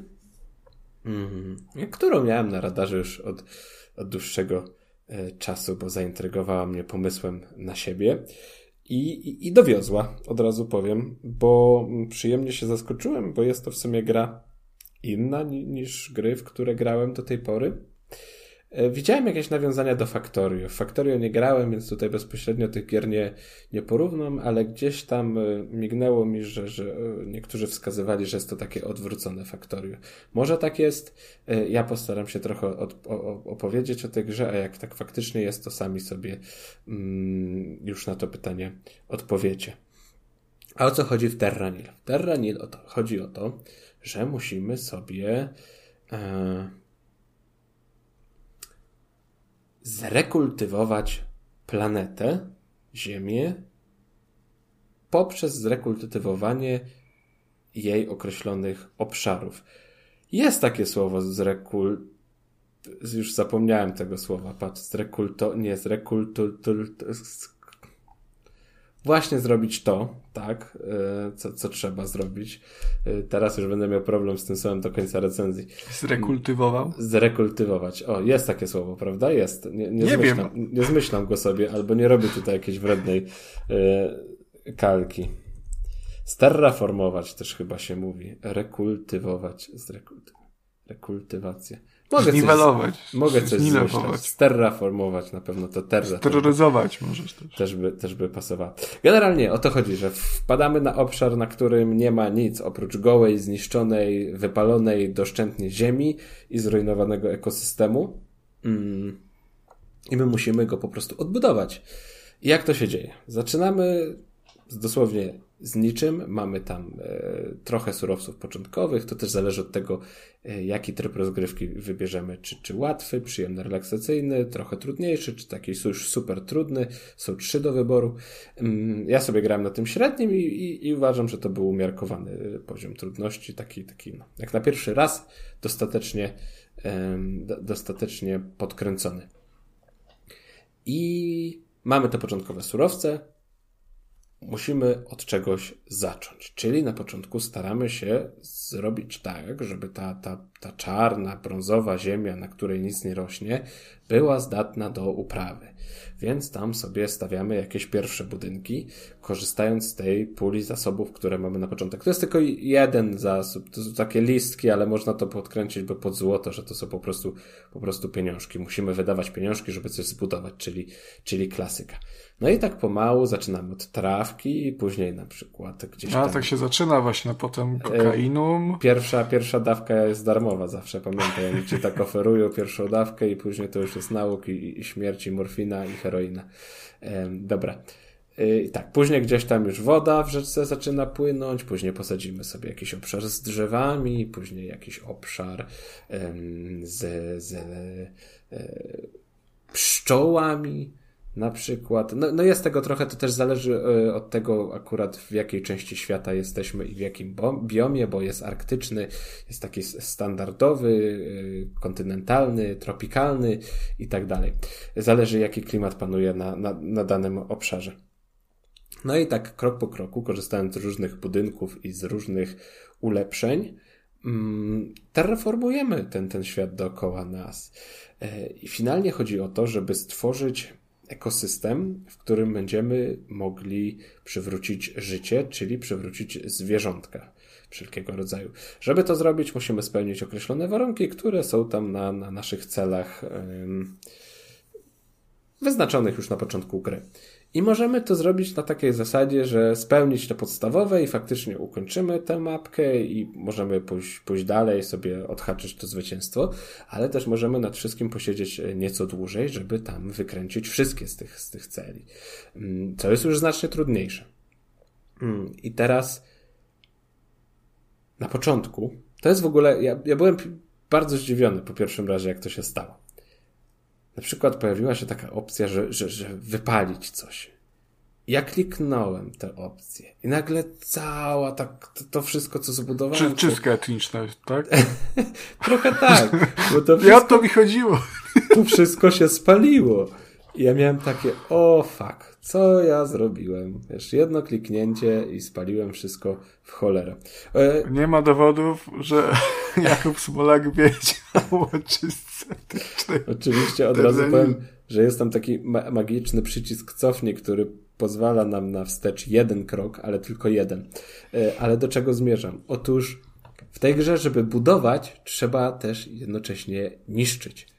Speaker 2: mm, którą miałem na radarze już od, od dłuższego e, czasu, bo zaintrygowała mnie pomysłem na siebie. I, i, I dowiozła, od razu powiem, bo przyjemnie się zaskoczyłem, bo jest to w sumie gra inna niż gry, w które grałem do tej pory. E, widziałem jakieś nawiązania do Factorio. W Factorio nie grałem, więc tutaj bezpośrednio tych gier nie, nie porównam, ale gdzieś tam e, mignęło mi, że, że e, niektórzy wskazywali, że jest to takie odwrócone Factorio. Może tak jest. Ja postaram się trochę od, o, opowiedzieć o tej grze, a jak tak faktycznie jest, to sami sobie mm, już na to pytanie odpowiecie. A o co chodzi w Terranil? W Terranil o to, chodzi o to, że musimy sobie e, zrekultywować planetę, Ziemię, poprzez zrekultywowanie jej określonych obszarów. Jest takie słowo zrekul... Już zapomniałem tego słowa. Patrz, zrekulto... Nie, zrekultu właśnie zrobić to, tak, e, co, co trzeba zrobić. E, teraz już będę miał problem z tym słowem do końca recenzji.
Speaker 1: Zrekultywował?
Speaker 2: Zrekultywować. O, jest takie słowo, prawda? Jest. Nie, nie, nie zmyślam, wiem. Nie zmyślam go sobie, albo nie robię tutaj jakiejś wrednej e, kalki. Sterraformować też chyba się mówi. Rekultywować. Zrekultywować. Rekultywacja.
Speaker 1: Mogę Zniwelować.
Speaker 2: Coś, mogę coś zmyślać. Sterraformować na pewno to terra.
Speaker 1: Terroryzować możesz też.
Speaker 2: Też by, też by pasowało. Generalnie o to chodzi, że wpadamy na obszar, na którym nie ma nic oprócz gołej, zniszczonej, wypalonej doszczętnie ziemi i zrujnowanego ekosystemu. Mm. I my musimy go po prostu odbudować. I jak to się dzieje? Zaczynamy z dosłownie z niczym. Mamy tam e, trochę surowców początkowych. To też zależy od tego, e, jaki tryb rozgrywki wybierzemy. Czy, czy łatwy, przyjemny, relaksacyjny, trochę trudniejszy, czy taki już super trudny. Są trzy do wyboru. Mm, ja sobie grałem na tym średnim i, i, i uważam, że to był umiarkowany e, poziom trudności. Taki, taki no, jak na pierwszy raz dostatecznie, dostatecznie podkręcony. I mamy te początkowe surowce, musimy od czegoś zacząć. Czyli na początku staramy się zrobić tak, żeby ta, ta, ta czarna, brązowa ziemia, na której nic nie rośnie, była zdatna do uprawy. Więc tam sobie stawiamy jakieś pierwsze budynki, korzystając z tej puli zasobów, które mamy na początek. To jest tylko jeden zasób, to są takie listki, ale można to podkręcić, bo pod złoto, że to są po prostu, po prostu pieniążki. Musimy wydawać pieniążki, żeby coś zbudować, czyli, czyli klasyka. No i tak pomału zaczynamy od trawki i później na przykład gdzieś
Speaker 1: tam... A tak się zaczyna właśnie, potem kokainum.
Speaker 2: Pierwsza, pierwsza dawka jest darmowa zawsze, pamiętaj, oni ci tak oferują pierwszą dawkę i później to już jest nauk i, i śmierć, i morfina, i heroina. dobra. I tak, później gdzieś tam już woda w rzeczce zaczyna płynąć, później posadzimy sobie jakiś obszar z drzewami, później jakiś obszar z, z e, pszczołami, na przykład, no, no jest tego trochę, to też zależy e, od tego akurat w jakiej części świata jesteśmy i w jakim biomie, bo jest arktyczny, jest taki standardowy, e, kontynentalny, tropikalny i tak dalej. Zależy jaki klimat panuje na, na, na danym obszarze. No i tak krok po kroku, korzystając z różnych budynków i z różnych ulepszeń, mm, terraformujemy ten, ten świat dookoła nas. E, I finalnie chodzi o to, żeby stworzyć ekosystem, w którym będziemy mogli przywrócić życie, czyli przywrócić zwierzątka wszelkiego rodzaju. Żeby to zrobić, musimy spełnić określone warunki, które są tam na, na naszych celach wyznaczonych już na początku gry. I możemy to zrobić na takiej zasadzie, że spełnić te podstawowe i faktycznie ukończymy tę mapkę i możemy pójść, pójść dalej, sobie odhaczyć to zwycięstwo, ale też możemy nad wszystkim posiedzieć nieco dłużej, żeby tam wykręcić wszystkie z tych, z tych celi. Mm, co jest już znacznie trudniejsze. Mm, I teraz na początku, to jest w ogóle, ja, ja byłem bardzo zdziwiony po pierwszym razie, jak to się stało. Na przykład pojawiła się taka opcja, że, że, że wypalić coś. Ja kliknąłem tę opcję i nagle cała tak, to, to wszystko, co zbudowałem...
Speaker 1: Czy, czystka etniczna, tak?
Speaker 2: Trochę tak. Bo to
Speaker 1: wszystko, ja to mi chodziło.
Speaker 2: to wszystko się spaliło. I ja miałem takie, o fuck, co ja zrobiłem? Wiesz, jedno kliknięcie i spaliłem wszystko w cholerę.
Speaker 1: E... Nie ma dowodów, że Jakub Smolak wiedział o czystce.
Speaker 2: Oczywiście od razu powiem, że jest tam taki ma magiczny przycisk cofnij, który pozwala nam na wstecz jeden krok, ale tylko jeden. E, ale do czego zmierzam? Otóż w tej grze, żeby budować, trzeba też jednocześnie niszczyć.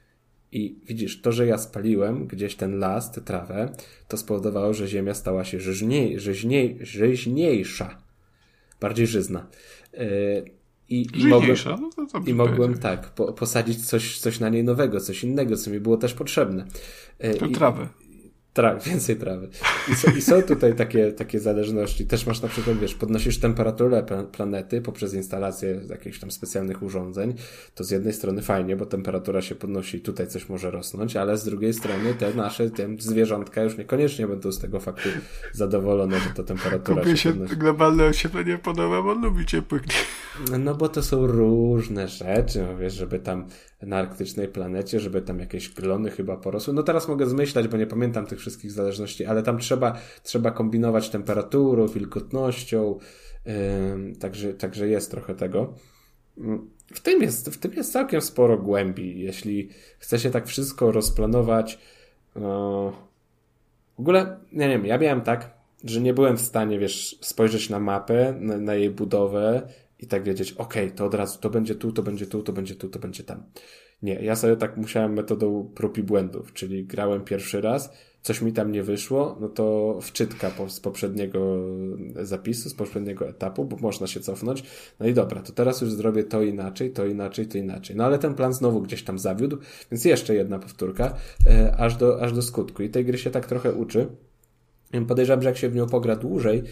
Speaker 2: I widzisz, to, że ja spaliłem gdzieś ten las, tę trawę, to spowodowało, że ziemia stała się żyźniej, żyźniej, żyźniejsza. Bardziej żyzna. E, I,
Speaker 1: i mogłem, no
Speaker 2: i mogłem tak, po, posadzić coś, coś na niej nowego, coś innego, co mi było też potrzebne.
Speaker 1: E, to trawę.
Speaker 2: Tra więcej trawy. I, so, I, są tutaj takie, takie zależności. Też masz na przykład, wiesz, podnosisz temperaturę planety poprzez instalację jakichś tam specjalnych urządzeń. To z jednej strony fajnie, bo temperatura się podnosi i tutaj coś może rosnąć, ale z drugiej strony te nasze te zwierzątka już niekoniecznie będą z tego faktu zadowolone, że ta temperatura
Speaker 1: Kupię się, się globalne ocieplenie podoba, bo lubi ciepły
Speaker 2: No bo to są różne rzeczy, wiesz, żeby tam na arktycznej planecie, żeby tam jakieś glony chyba porosły. No teraz mogę zmyślać, bo nie pamiętam tych wszystkich zależności, ale tam trzeba, trzeba kombinować temperaturą, wilgotnością, yy, także, także jest trochę tego. W tym, jest, w tym jest całkiem sporo głębi. Jeśli chce się tak wszystko rozplanować, no... w ogóle, nie wiem, ja miałem tak, że nie byłem w stanie, wiesz, spojrzeć na mapę, na, na jej budowę i tak wiedzieć, ok, to od razu to będzie tu, to będzie tu, to będzie tu, to będzie tam. Nie, ja sobie tak musiałem metodą prób i błędów, czyli grałem pierwszy raz, coś mi tam nie wyszło, no to wczytka po, z poprzedniego zapisu, z poprzedniego etapu, bo można się cofnąć. No i dobra, to teraz już zrobię to inaczej, to inaczej, to inaczej. No ale ten plan znowu gdzieś tam zawiódł, więc jeszcze jedna powtórka, e, aż, do, aż do skutku. I tej gry się tak trochę uczy. Podejrzewam, że jak się w nią pogra dłużej,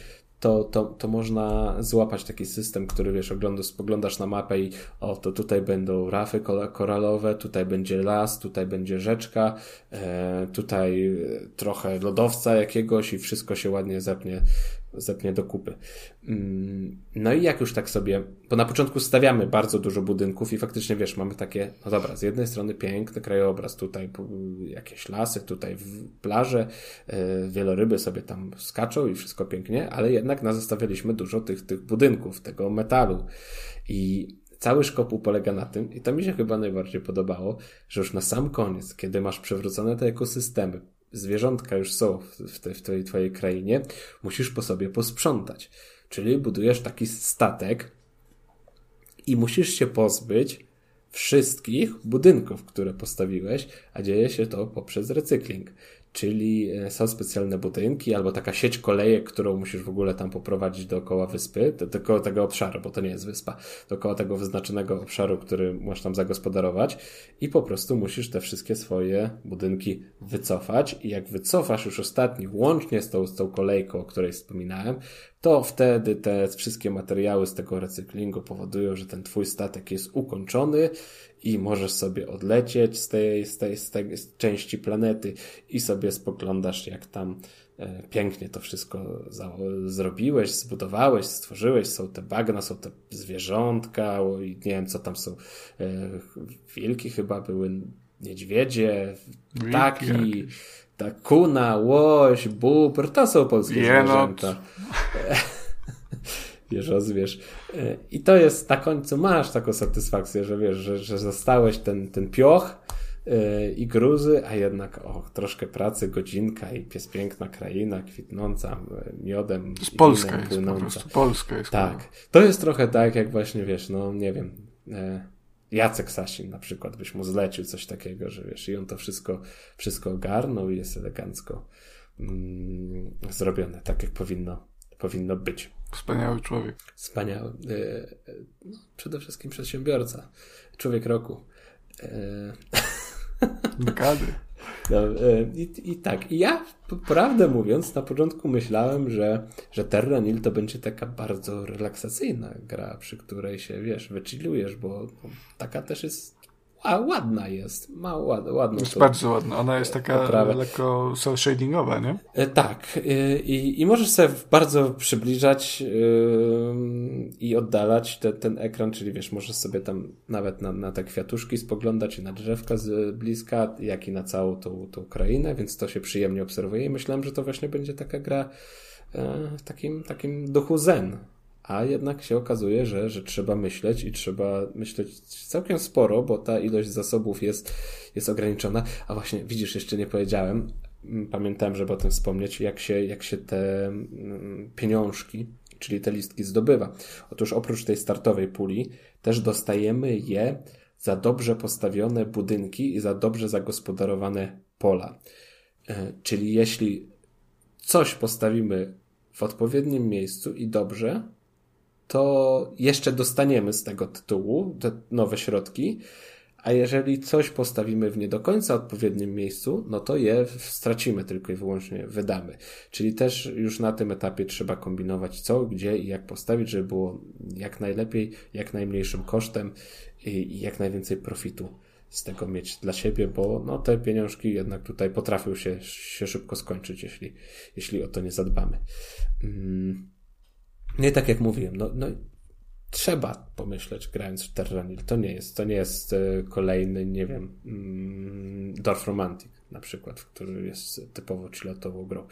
Speaker 2: to, to, to można złapać taki system, który wiesz, oglądasz, spoglądasz na mapę i o, to tutaj będą rafy koralowe, tutaj będzie las, tutaj będzie rzeczka, e, tutaj trochę lodowca jakiegoś i wszystko się ładnie zepnie zepnie do kupy. Mm, no i jak już tak sobie, bo na początku stawiamy bardzo dużo budynków i faktycznie wiesz, mamy takie, no dobra, z jednej strony piękny krajobraz, tutaj jakieś lasy, tutaj plaże, e, wieloryby sobie tam skaczą i wszystko pięknie, ale jednak nazostawialiśmy dużo tych, tych budynków, tego metalu i cały szkopuł polega na tym, i to mi się chyba najbardziej podobało, że już na sam koniec, kiedy masz przewrócone te ekosystemy, zwierzątka już są w, te, w tej twojej krainie, musisz po sobie posprzątać. Czyli budujesz taki statek i musisz się pozbyć wszystkich budynków, które postawiłeś, a dzieje się to poprzez recykling czyli e, są specjalne budynki albo taka sieć kolejek, którą musisz w ogóle tam poprowadzić dookoła wyspy, dookoła tego obszaru, bo to nie jest wyspa, dookoła tego wyznaczonego obszaru, który masz tam zagospodarować i po prostu musisz te wszystkie swoje budynki wycofać. I jak wycofasz już ostatni, łącznie z tą, z tą kolejką, o której wspominałem, to wtedy te wszystkie materiały z tego recyklingu powodują, że ten twój statek jest ukończony i możesz sobie odlecieć z tej, z tej, z tej części planety i sobie spoglądasz, jak tam e, pięknie to wszystko zrobiłeś, zbudowałeś, stworzyłeś. Są te bagna, są te zwierzątka i nie wiem, co tam są. E, wilki chyba były, niedźwiedzie, ptaki, ta kuna, łoś, bóbr, to są polskie Jenot. zwierzęta. wiesz, rozwiesz. I to jest na końcu masz taką satysfakcję, że wiesz, że, że zostałeś ten, ten pioch yy, i gruzy, a jednak o, troszkę pracy, godzinka i pies piękna kraina, kwitnąca miodem.
Speaker 1: To jest Polska jest po. Polska jest.
Speaker 2: Tak. To jest trochę tak, jak właśnie, wiesz, no nie wiem, e, Jacek Sasin na przykład byś mu zlecił coś takiego, że wiesz, i on to wszystko, wszystko ogarnął i jest elegancko mm, zrobione, tak jak powinno, powinno być.
Speaker 1: Wspaniały człowiek.
Speaker 2: Wspaniały. No, przede wszystkim przedsiębiorca. Człowiek roku.
Speaker 1: E, Dekady.
Speaker 2: No, i, I tak. I ja, prawdę mówiąc, na początku myślałem, że, że Terra Nil to będzie taka bardzo relaksacyjna gra, przy której się, wiesz, wychillujesz, bo taka też jest a ładna jest. Ma ład, ładną.
Speaker 1: Jest bardzo ładna. Ona jest taka poprawę. lekko cel shadingowa, nie?
Speaker 2: E, tak. E, I, I możesz sobie bardzo przybliżać yy, i oddalać te, ten ekran, czyli wiesz, możesz sobie tam nawet na, na te kwiatuszki spoglądać i na drzewka z bliska, jak i na całą tą, tą krainę, więc to się przyjemnie obserwuje i myślałem, że to właśnie będzie taka gra w takim, takim duchu zen a jednak się okazuje, że, że trzeba myśleć i trzeba myśleć całkiem sporo, bo ta ilość zasobów jest, jest ograniczona. A właśnie, widzisz, jeszcze nie powiedziałem, mm, pamiętałem, żeby o tym wspomnieć, jak się, jak się te mm, pieniążki, czyli te listki zdobywa. Otóż oprócz tej startowej puli też dostajemy je za dobrze postawione budynki i za dobrze zagospodarowane pola. E, czyli jeśli coś postawimy w odpowiednim miejscu i dobrze, to jeszcze dostaniemy z tego tytułu te nowe środki, a jeżeli coś postawimy w nie do końca odpowiednim miejscu, no to je stracimy tylko i wyłącznie wydamy. Czyli też już na tym etapie trzeba kombinować co, gdzie i jak postawić, żeby było jak najlepiej, jak najmniejszym kosztem i jak najwięcej profitu z tego mieć dla siebie, bo no, te pieniążki jednak tutaj potrafią się, się szybko skończyć, jeśli, jeśli o to nie zadbamy. Hmm. Nie tak jak mówiłem, no, no trzeba pomyśleć grając w Terranil. To nie jest, to nie jest e, kolejny, nie wiem, mm, Dorf Romantic na przykład, który jest typowo chilloutową grą.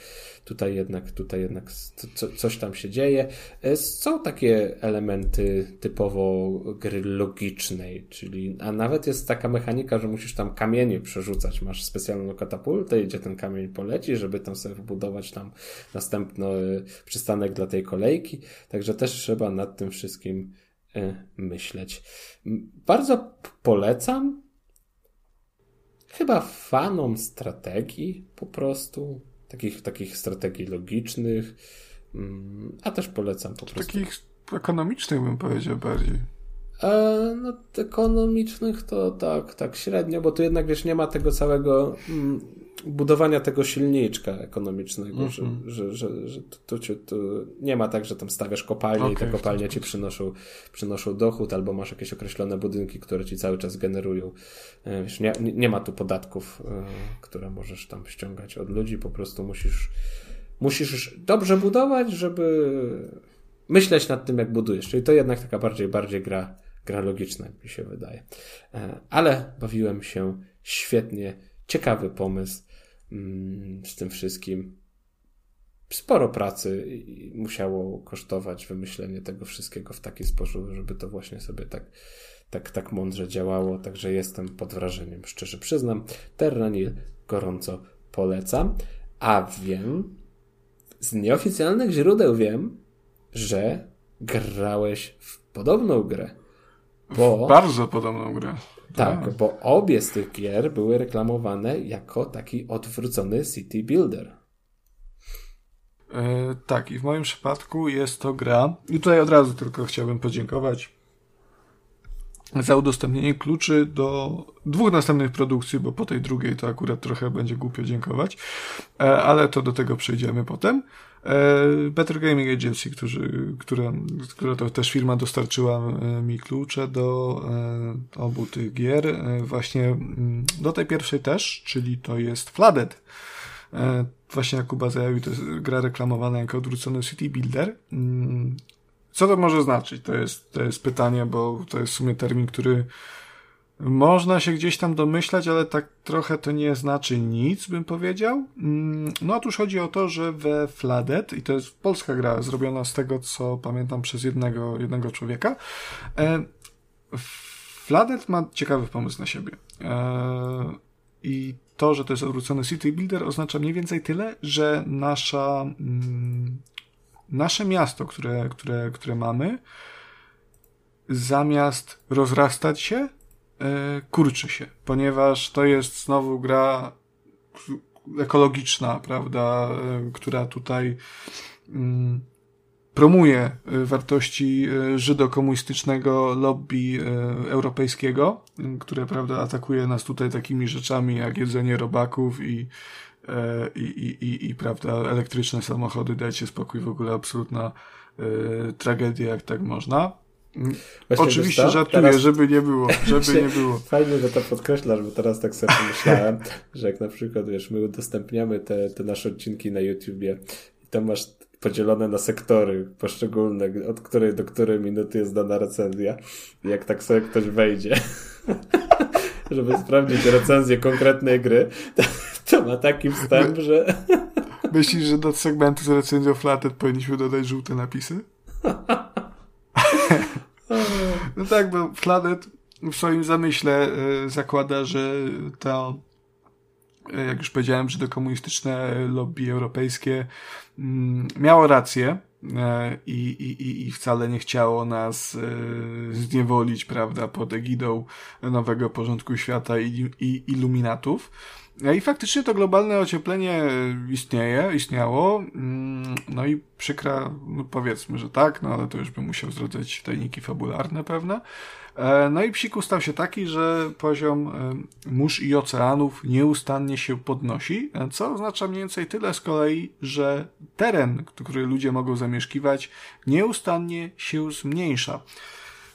Speaker 2: Tutaj jednak, tutaj jednak co, coś tam się dzieje. E, są takie elementy typowo gry logicznej, czyli, a nawet jest taka mechanika, że musisz tam kamienie przerzucać. Masz specjalną katapultę, gdzie ten kamień poleci, żeby tam sobie wbudować tam następny przystanek dla tej kolejki. Także też trzeba nad tym wszystkim e, myśleć. Bardzo polecam chyba fanom strategii po prostu, takich, takich strategii logicznych, mm, a też polecam po prostu.
Speaker 1: Takich ekonomicznych bym powiedział bardziej.
Speaker 2: E, no, ekonomicznych to tak, tak średnio, bo tu jednak wiesz, nie ma tego całego mm, budowania tego silniczka ekonomicznego, mm -hmm. że, mhm. że, że, że to, to, to, nie ma tak, że tam stawiasz kopalnię okay, i te kopalnie ci przynoszą, przynoszą dochód, albo masz jakieś określone budynki, które ci cały czas generują. E, wiesz, nie, nie ma tu podatków, e, które możesz tam ściągać od ludzi, po prostu musisz, musisz dobrze budować, żeby myśleć nad tym, jak budujesz. Czyli to jednak taka bardziej, bardziej gra, gra logiczna, mi się wydaje. E, ale bawiłem się świetnie, ciekawy pomysł mm, z tym wszystkim. Sporo pracy musiało kosztować wymyślenie tego wszystkiego w taki sposób, żeby to właśnie sobie tak, tak, tak mądrze działało. Także jestem pod wrażeniem, szczerze przyznam. Terranil gorąco polecam. A wiem, z nieoficjalnych źródeł wiem, że grałeś w podobną grę.
Speaker 1: Bo, bardzo podobną grę.
Speaker 2: Tak, tak, bo obie z tych gier były reklamowane jako taki odwrócony City Builder.
Speaker 1: E, tak, i w moim przypadku jest to gra. I tutaj od razu tylko chciałbym podziękować za udostępnienie kluczy do dwóch następnych produkcji, bo po tej drugiej to akurat trochę będzie głupio dziękować, e, ale to do tego przejdziemy potem. E, Better Gaming Agency, którzy, która, która to też firma dostarczyła e, mi klucze do obu tych gier, właśnie mm, do tej pierwszej też, czyli to jest Flooded. Właśnie Jakuba zajawił, to jest gra reklamowana jako odwrócony City Builder. Co to może znaczyć? To jest, to jest pytanie, bo to jest w sumie termin, który można się gdzieś tam domyślać, ale tak trochę to nie znaczy nic, bym powiedział. Mm, no otóż chodzi o to, że we Flooded, i to jest polska gra, zrobiona z tego, co pamiętam przez jednego, jednego człowieka, e, Flooded ma ciekawy pomysł na siebie. E, I to, że to jest odwrócony City Builder oznacza mniej więcej tyle, że nasza mm, nasze miasto, które, które, które mamy, zamiast rozrastać się, e, kurczy się, ponieważ to jest znowu gra ekologiczna, prawda, e, która tutaj mm, promuje e, wartości żydokomunistycznego lobby europejskiego, które, prawda, atakuje nas tutaj takimi rzeczami jak jedzenie robaków i i, i, i, i prawda, elektryczne samochody, dajcie spokój, w ogóle absolutna y, tragedia, jak tak można. Mm, Właśnie Oczywiście żartuję, teraz... żeby nie było, żeby nie było.
Speaker 2: Fajnie, że to podkreślasz, bo teraz tak sobie pomyślałem, że jak na przykład, wiesz, my udostępniamy te, te nasze odcinki na YouTubie i tam masz podzielone na sektory poszczególne, od której do której minuty jest dana recenzja. Jak tak sobie ktoś wejdzie, żeby sprawdzić recenzję konkretnej gry, to to ma taki wstęp, że...
Speaker 1: Myślisz, że do segmentu z recenzją Flathead powinniśmy dodać żółte napisy? no tak, bo Flathead w swoim zamyśle y, zakłada, że to y, jak już powiedziałem, że to komunistyczne lobby europejskie y, miało rację i, i, i wcale nie chciało nas y, zniewolić, prawda, pod egidą nowego porządku świata i, i iluminatów. No I faktycznie to globalne ocieplenie istnieje, istniało. Mm, no i przykra, no powiedzmy, że tak, no ale to już bym musiał zrobić tajniki fabularne pewne. E, no i psiku stał się taki, że poziom e, mórz i oceanów nieustannie się podnosi, e, co oznacza mniej więcej tyle z kolei, że teren, który ludzie mogą zamieszkiwać, nieustannie się zmniejsza.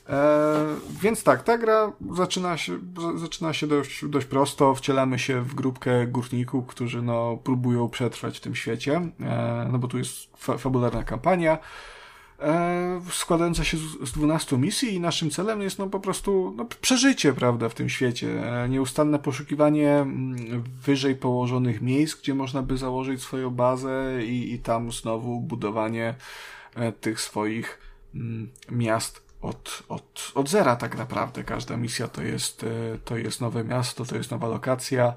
Speaker 1: E, więc tak, ta gra zaczyna się, zaczyna się dość, dość prosto. Wcielamy się w grupkę górników, którzy no, próbują przetrwać w tym świecie, e, no bo tu jest fa fabularna kampania e, składająca się z, z 12 misji i naszym celem jest no po prostu no, przeżycie, prawda, w tym świecie. E, nieustanne poszukiwanie mm, wyżej położonych miejsc, gdzie można by założyć swoją bazę i, i tam znowu budowanie e, tych swoich mm, miast od, od, od zera tak naprawdę. Każda misja to jest, to jest nowe miasto, to jest nowa lokacja,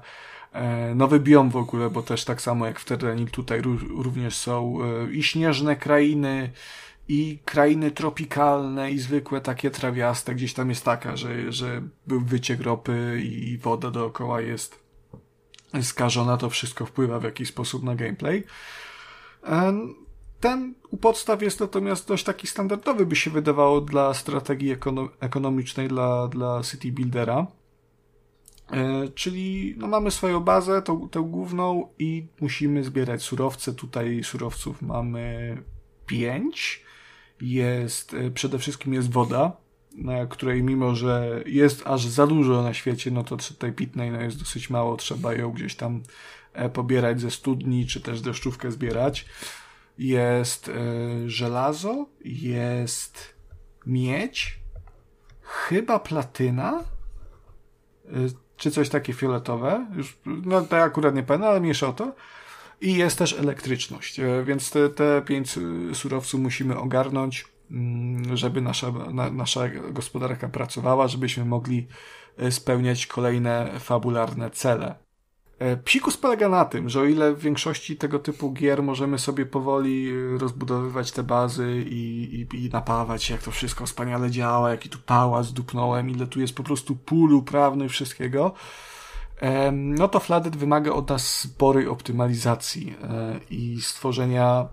Speaker 1: nowy biom w ogóle, bo też tak samo jak w Terranil tutaj również są i śnieżne krainy, i krainy tropikalne i zwykłe takie trawiaste. Gdzieś tam jest taka, że, że był wyciek ropy i woda dookoła jest skażona, to wszystko wpływa w jakiś sposób na gameplay. Ten u podstaw jest natomiast dość taki standardowy, by się wydawało, dla strategii ekonomicznej, dla, dla City Buildera. E, czyli no, mamy swoją bazę, tą, tę główną i musimy zbierać surowce. Tutaj surowców mamy pięć. Jest, e, przede wszystkim jest woda, na której mimo, że jest aż za dużo na świecie, no to tej pitnej no, jest dosyć mało, trzeba ją gdzieś tam e, pobierać ze studni, czy też deszczówkę zbierać jest y, żelazo, jest miedź, chyba platyna, y, czy coś takie fioletowe. Już, no to akurat nie pamiętam, ale mniejsza o to. I jest też elektryczność, y, więc te, te pięć surowców musimy ogarnąć, mm, żeby nasza, na, nasza gospodarka pracowała, żebyśmy mogli spełniać kolejne fabularne cele. E, psikus polega na tym, że o ile w większości tego typu gier możemy sobie powoli e, rozbudowywać te bazy i, i, i napawać jak to wszystko wspaniale działa, jaki tu pałac dupnąłem, ile tu jest po prostu pól prawny wszystkiego, no to Fladet wymaga od nas sporej optymalizacji e, i stworzenia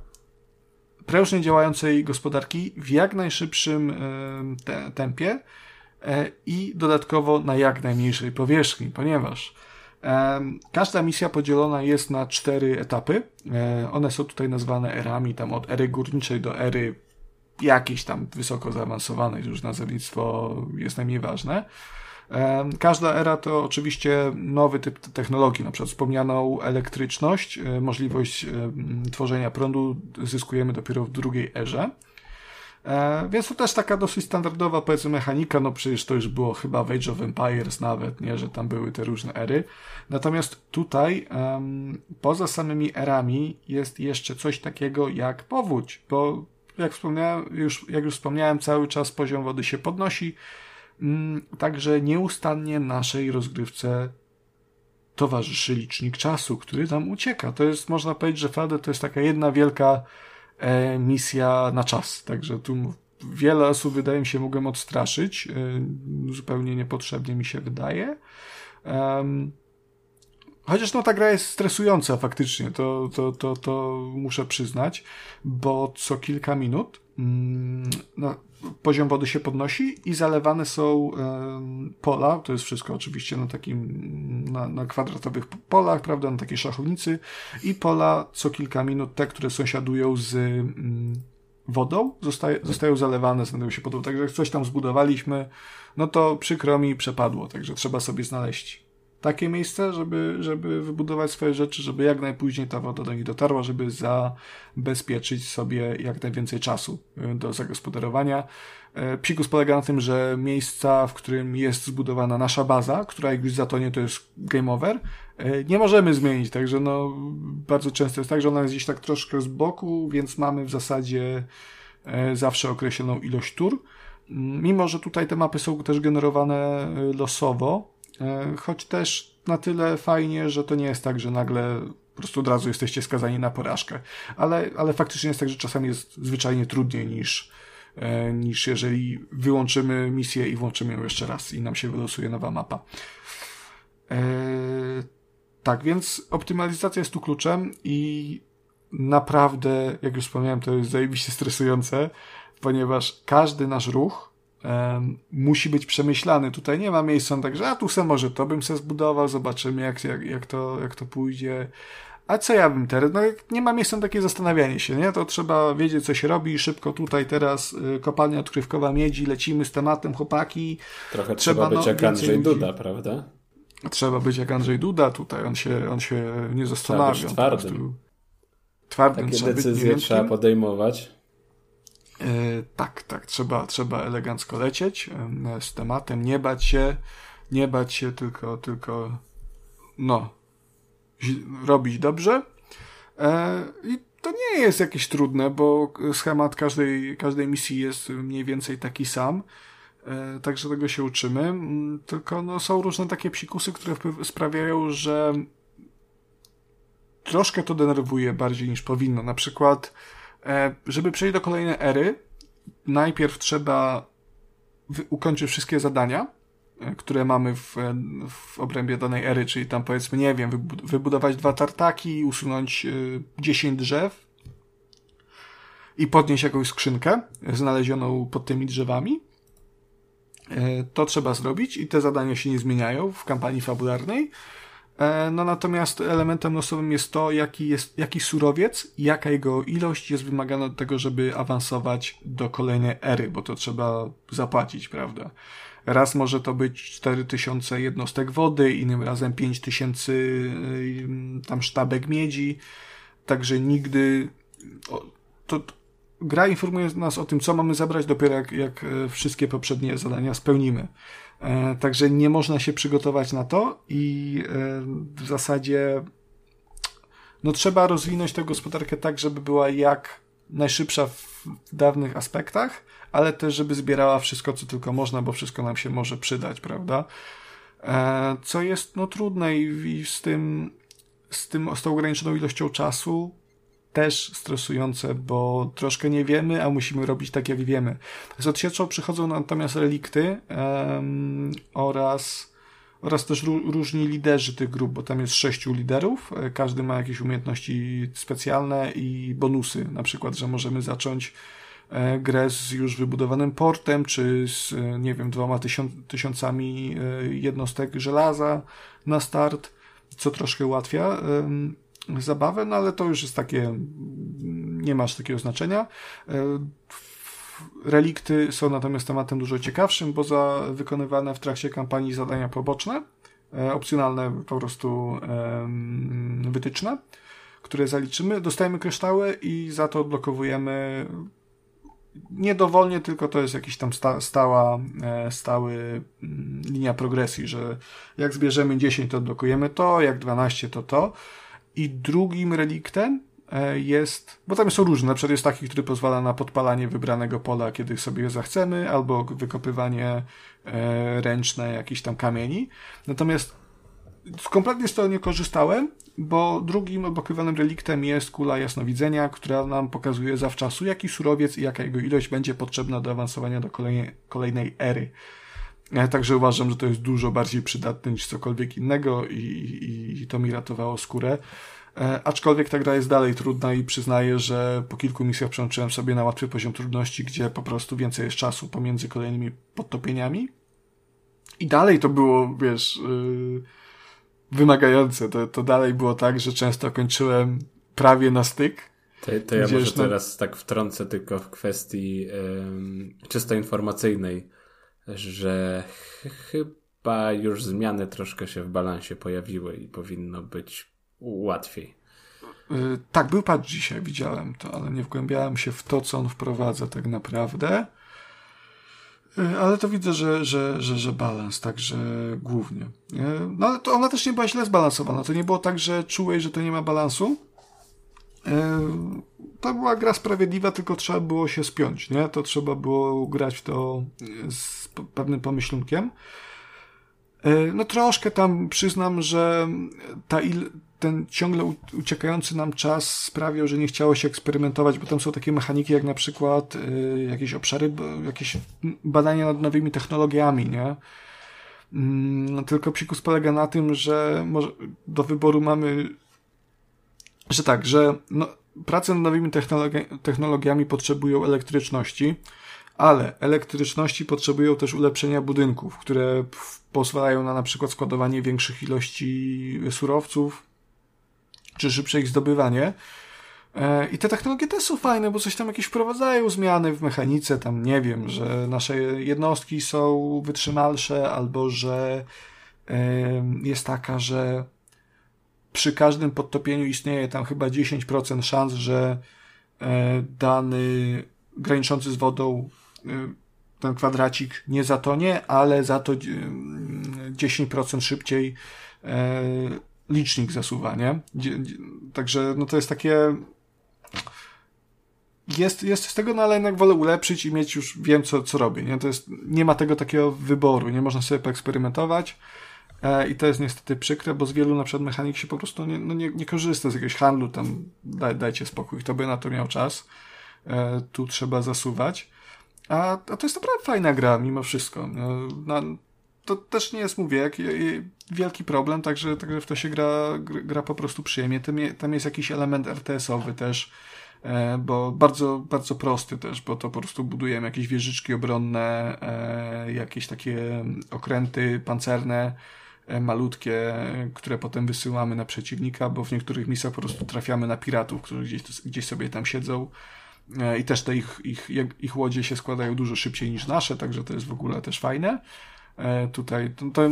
Speaker 1: prężnie działającej gospodarki w jak najszybszym tempie, i dodatkowo na jak najmniejszej powierzchni, ponieważ Każda misja podzielona jest na cztery etapy. One są tutaj nazwane erami, tam od ery górniczej do ery jakiejś tam wysoko zaawansowanej, już nazewnictwo jest najmniej ważne. Każda era to oczywiście nowy typ technologii, na przykład wspomnianą elektryczność, e, możliwość tworzenia prądu zyskujemy dopiero w drugiej erze. E, więc to też taka dosyć standardowa, powiedzmy, mechanika, no przecież to już było chyba w Age of Empires nawet, nie, że tam były te różne ery. Natomiast tutaj, um, poza samymi erami, jest jeszcze coś takiego jak powódź, bo jak wspomniałem, już, jak już wspomniałem, cały czas poziom wody się podnosi, także nieustannie naszej rozgrywce towarzyszy licznik czasu, który nam ucieka. To jest, można powiedzieć, że Fade to jest taka jedna wielka e, misja na czas. Także tu wiele osób, wydaje mi się, mogłem odstraszyć. E, zupełnie niepotrzebnie mi się wydaje. Chociaż no ta gra jest stresująca faktycznie, to, to, to, to muszę przyznać, bo co kilka minut mm, no, poziom wody się podnosi i zalewane są pola, to jest wszystko oczywiście na takim, na, na kwadratowych polach, prawda, na takiej szachownicy i pola co kilka minut, te, które sąsiadują z mm, wodą, zostaje, zostają zalewane, znajdują się pod wodą. Także jak coś tam zbudowaliśmy, no to przykro mi przepadło, także trzeba sobie znaleźć takie miejsce, żeby, żeby wybudować swoje rzeczy, żeby jak najpóźniej ta woda do nich dotarła, żeby zabezpieczyć sobie jak najwięcej czasu y, do zagospodarowania. E, psikus polega na tym, że miejsca, w którym jest zbudowana nasza baza, która jak już zatonie, to jest game over, e, nie możemy zmienić, także no, bardzo często jest tak, że ona jest gdzieś tak troszkę z boku, więc mamy w zasadzie e, zawsze określoną ilość tur. Mimo, że tutaj te mapy są też generowane losowo, E, choć też na tyle fajnie, że to nie jest tak, że nagle po prostu od razu jesteście skazani na porażkę. Ale, ale faktycznie jest tak, że czasami jest zwyczajnie trudniej niż, e, niż jeżeli wyłączymy misję i włączymy ją jeszcze raz i nam się wylosuje nowa mapa. E, tak, więc optymalizacja jest tu kluczem i naprawdę, jak już wspomniałem, to jest zajebiście stresujące, ponieważ każdy nasz ruch musi być przemyślany. Tutaj nie ma miejsca tak, że a tu se może to bym se zbudował, zobaczymy jak, jak, jak, to, jak to pójdzie. A co ja bym teraz? No nie ma miejsca na takie zastanawianie się, nie? To trzeba wiedzieć, co się robi, szybko tutaj teraz y, kopalnia odkrywkowa miedzi, lecimy z tematem, chłopaki.
Speaker 2: Trochę trzeba, trzeba być no, jak Andrzej Duda, prawda?
Speaker 1: Trzeba być jak Andrzej Duda tutaj, on się, on się nie zastanawia. Trzeba
Speaker 2: być twardym. Twardym Takie trzeba decyzje trzeba podejmować.
Speaker 1: E, tak, tak, trzeba, trzeba elegancko lecieć e, z tematem, nie bać się, nie bać się, tylko, tylko, no, robić dobrze. E, I to nie jest jakieś trudne, bo schemat każdej, każdej misji jest mniej więcej taki sam. Także tego się uczymy. Tylko no, są różne takie psikusy, które sprawiają, że troszkę to denerwuje bardziej niż powinno. Na przykład E, żeby przejść do kolejnej ery, najpierw trzeba ukończyć wszystkie zadania, e, które mamy w, w obrębie danej ery, czyli tam powiedzmy, nie wiem, wybudować dwa tartaki, usunąć 10 e, drzew i podnieść jakąś skrzynkę znalezioną pod tymi drzewami. To trzeba zrobić i te zadania się nie zmieniają w kampanii fabularnej. E, no natomiast elementem losowym jest to, jaki jest, jaki surowiec, jaka jego ilość jest wymagana do tego, żeby awansować do kolejnej ery, bo to trzeba zapłacić, prawda? Raz może to być 4000 jednostek wody, innym razem 5000 y, tam sztabek miedzi, także nigdy to, gra informuje nas o tym, co mamy zabrać dopiero jak, jak e, wszystkie poprzednie zadania spełnimy. E, także nie można się przygotować na to i e, w zasadzie no trzeba rozwinąć tę gospodarkę tak, żeby była jak najszybsza w dawnych aspektach, ale też, żeby zbierała wszystko, co tylko można, bo wszystko nam się może przydać, prawda? E, co jest no trudne i, i z tym, z tym, z tą ograniczoną ilością czasu też stresujące, bo troszkę nie wiemy, a musimy robić tak, jak wiemy. Z odsieczą przychodzą natomiast relikty um, oraz, oraz też różni liderzy tych grup, bo tam jest sześciu liderów, każdy ma jakieś umiejętności specjalne i bonusy, na przykład, że możemy zacząć e, grę z już wybudowanym portem, czy z, e, nie wiem, dwoma tysiąc, tysiącami e, jednostek żelaza na start, co troszkę ułatwia zabawę, no ale to już jest takie, nie masz takiego znaczenia. Relikty są natomiast tematem dużo ciekawszym, bo za wykonywane w trakcie kampanii zadania poboczne, opcjonalne po prostu wytyczne, które zaliczymy, dostajemy kryształy i za to odblokowujemy nie dowolnie, tylko to jest jakiś tam sta, stała, e, stały mm, linia progresji, że jak zbierzemy 10 to odblokujemy to, jak 12 to to. I drugim reliktem e, jest, bo tam są różne, na przykład jest taki, który pozwala na podpalanie wybranego pola, kiedy sobie zachcemy, albo wykopywanie e, ręczne jakichś tam kamieni. Natomiast kompletnie z tego nie korzystałem, bo drugim odblokowanym reliktem jest kula jasnowidzenia, która nam pokazuje zawczasu, jaki surowiec i jaka jego ilość będzie potrzebna do awansowania do kolejnej, kolejnej ery. Także uważam, że to jest dużo bardziej przydatne niż cokolwiek innego i, i, i to mi ratowało skórę. E, aczkolwiek ta gra jest dalej trudna i przyznaję, że po kilku misjach przełączyłem sobie na łatwy poziom trudności, gdzie po prostu więcej jest czasu pomiędzy kolejnymi podtopieniami. I dalej to było, wiesz... Yy wymagające. To, to dalej było tak, że często kończyłem prawie na styk.
Speaker 2: To, to ja może na... teraz tak wtrącę tylko w kwestii um, czysto informacyjnej, że ch chyba już zmiany troszkę się w balansie pojawiły i powinno być łatwiej.
Speaker 1: Yy, tak, był patch dzisiaj, widziałem to, ale nie wgłębiałem się w to, co on wprowadza tak naprawdę. E, ale to widzę, że, że, że, że balans, także głównie. E, no ale to ona też nie była źle zbalansowana. To nie było tak, że czułeś, że to nie ma balansu. E, to była gra sprawiedliwa, tylko trzeba było się spiąć, nie? To trzeba było grać w to z pewnym pomyślunkiem. No troszkę tam przyznam, że ta il, ten ciągle uciekający nam czas sprawiał, że nie chciało się eksperymentować, bo tam są takie mechaniki jak na przykład jakieś obszary, jakieś badania nad nowymi technologiami, nie? Mm, tylko psikus polega na tym, że do wyboru mamy, że tak, że no, prace nad nowymi technologi technologiami potrzebują elektryczności, ale elektryczności potrzebują też ulepszenia budynków, które pozwalają na na przykład składowanie większych ilości surowców, czy szybsze ich zdobywanie. E, I te technologie też są fajne, bo coś tam jakieś wprowadzają zmiany w mechanice, tam nie wiem, że nasze jednostki są wytrzymalsze, albo że jest taka, że przy każdym podtopieniu istnieje tam chyba 10% szans, że e, dany graniczący z wodą e, ten kwadracik nie zatonie, ale za to 10% szybciej licznik zasuwa, nie? Także no to jest takie jest, jest z tego, no ale jednak wolę ulepszyć i mieć już, wiem co, co robię, nie? To jest, nie ma tego takiego wyboru, nie można sobie poeksperymentować e, i to jest niestety przykre, bo z wielu na przykład mechanik się po prostu nie, no nie, nie korzysta z jakiegoś handlu, tam daj, dajcie spokój, kto by na to miał czas, e, tu trzeba zasuwać, a, a to jest naprawdę fajna gra mimo wszystko, no, to też nie jest, mówię, jak, wielki problem, także, także w to się gra, gra po prostu przyjemnie. Tam jest jakiś element RTS-owy też, e, bo bardzo, bardzo prosty też, bo to po prostu budujemy jakieś wieżyczki obronne, e, jakieś takie okręty pancerne, e, malutkie, które potem wysyłamy na przeciwnika, bo w niektórych misjach po prostu trafiamy na piratów, którzy gdzieś, gdzieś sobie tam siedzą i też te ich, ich, ich łodzie się składają dużo szybciej niż nasze, także to jest w ogóle też fajne. E, tutaj to,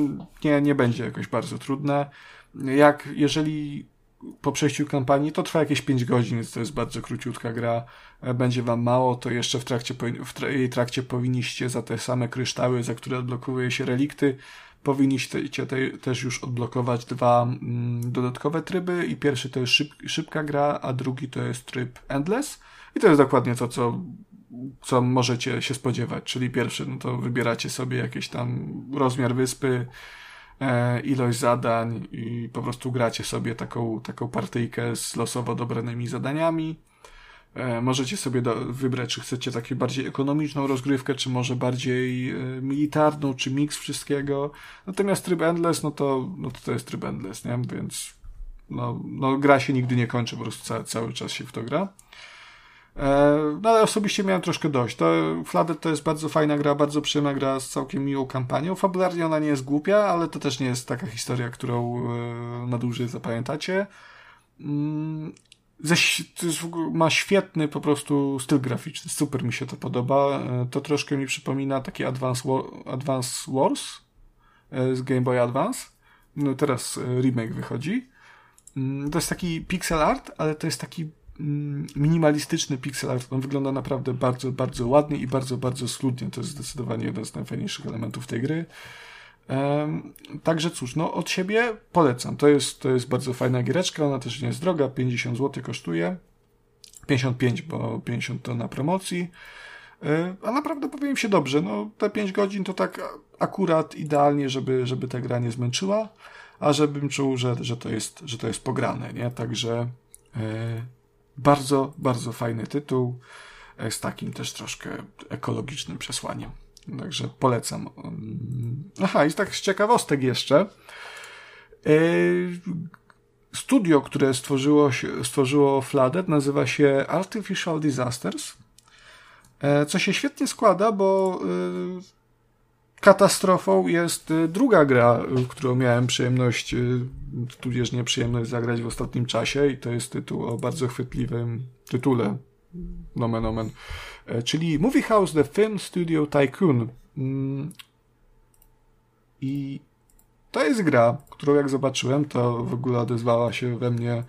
Speaker 1: nie, nie będzie jakoś bardzo trudne. Jak jeżeli po przejściu kampanii to trwa jakieś 5 godzin, więc to jest bardzo króciutka gra. E, będzie wam mało, to jeszcze w trakcie, w jej trakcie powinniście za te same kryształy, za które odblokowuje się relikty, powinniście te, też już odblokować dwa mm, dodatkowe tryby i pierwszy to jest szyb, szybka gra, a drugi to jest tryb endless i to jest dokładnie to, co co możecie się spodziewać. Czyli pierwszy, no to wybieracie sobie jakiś tam rozmiar wyspy, e, ilość zadań i po prostu gracie sobie taką, taką partyjkę z losowo dobranymi zadaniami. E, możecie sobie wybrać, czy chcecie taką bardziej ekonomiczną rozgrywkę, czy może bardziej e, militarną, czy miks wszystkiego. Natomiast tryb endless, no to, no to, to jest tryb endless, nie? Więc no, no, gra się nigdy nie kończy, po prostu cały, cały czas się w to gra. E, no ale osobiście miałem troszkę dość. To Flooded to jest bardzo fajna gra, bardzo przyjemna gra z całkiem miłą kampanią. Fabularnie ona nie jest głupia, ale to też nie jest taka historia, którą na dłużej zapamiętacie. Ze, ma świetny po prostu styl graficzny, super mi się to podoba. E, to troszkę mi przypomina taki Advance, War, Advance Wars z Game Boy Advance. No teraz remake wychodzi. Mm, to jest taki pixel art, ale to jest taki Mm, minimalistyczny pixel art. On wygląda naprawdę bardzo, bardzo ładnie i bardzo, bardzo schludnie. To jest zdecydowanie jeden z najfajniejszych elementów tej gry. Także cóż, no od siebie polecam. To jest, to jest bardzo fajna giereczka, ona też nie jest droga, 50 zł kosztuje. 55, bo 50 to na promocji. E, a naprawdę powiem się dobrze. No, te 5 godzin to tak akurat idealnie, żeby, żeby ta gra nie zmęczyła, a żebym czuł, że, że, to, jest, że to jest pograne, nie? Także e, bardzo, bardzo fajny tytuł e, z takim też troszkę ekologicznym przesłaniem. Także polecam. Aha, i tak z ciekawostek jeszcze. E, studio, które stworzyło, stworzyło Flooded nazywa się Artificial Disasters, e, co się świetnie składa, bo katastrofą jest druga gra, którą miałem przyjemność, tudzież nieprzyjemność zagrać w ostatnim czasie i to jest tytuł o bardzo chwytliwym tytule, nomen omen, e, czyli Movie House The Film Studio Tycoon. Mm. I to jest gra, którą jak zobaczyłem, to w ogóle odezwała się we mnie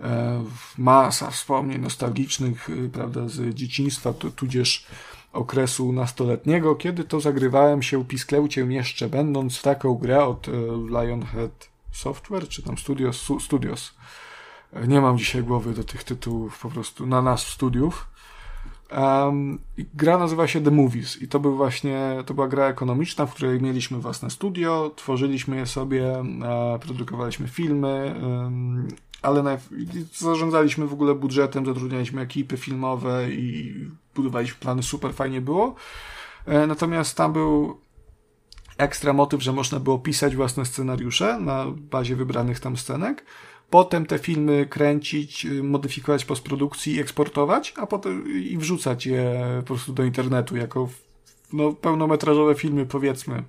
Speaker 1: e, masa wspomnień nostalgicznych, y, prawda, z dzieciństwa, tudzież okresu nastoletniego, kiedy to zagrywałem się piskleuciem jeszcze, będąc w taką grę od e, Lionhead Software, czy tam Studios, Studios. E, nie mam dzisiaj głowy do tych tytułów po prostu na nas studiów. Um, gra nazywa się The Movies i to był właśnie, to była gra ekonomiczna, w której mieliśmy własne studio, tworzyliśmy je sobie, e, produkowaliśmy filmy, um, ale zarządzaliśmy w ogóle budżetem, zatrudnialiśmy ekipy filmowe i budowaliśmy plany, super fajnie było. E, natomiast tam był ekstra motyw, że można było pisać własne scenariusze na bazie wybranych tam scenek, potem te filmy kręcić, y, modyfikować postprodukcji i eksportować, a potem i wrzucać je po prostu do internetu jako no, pełnometrażowe filmy, powiedzmy.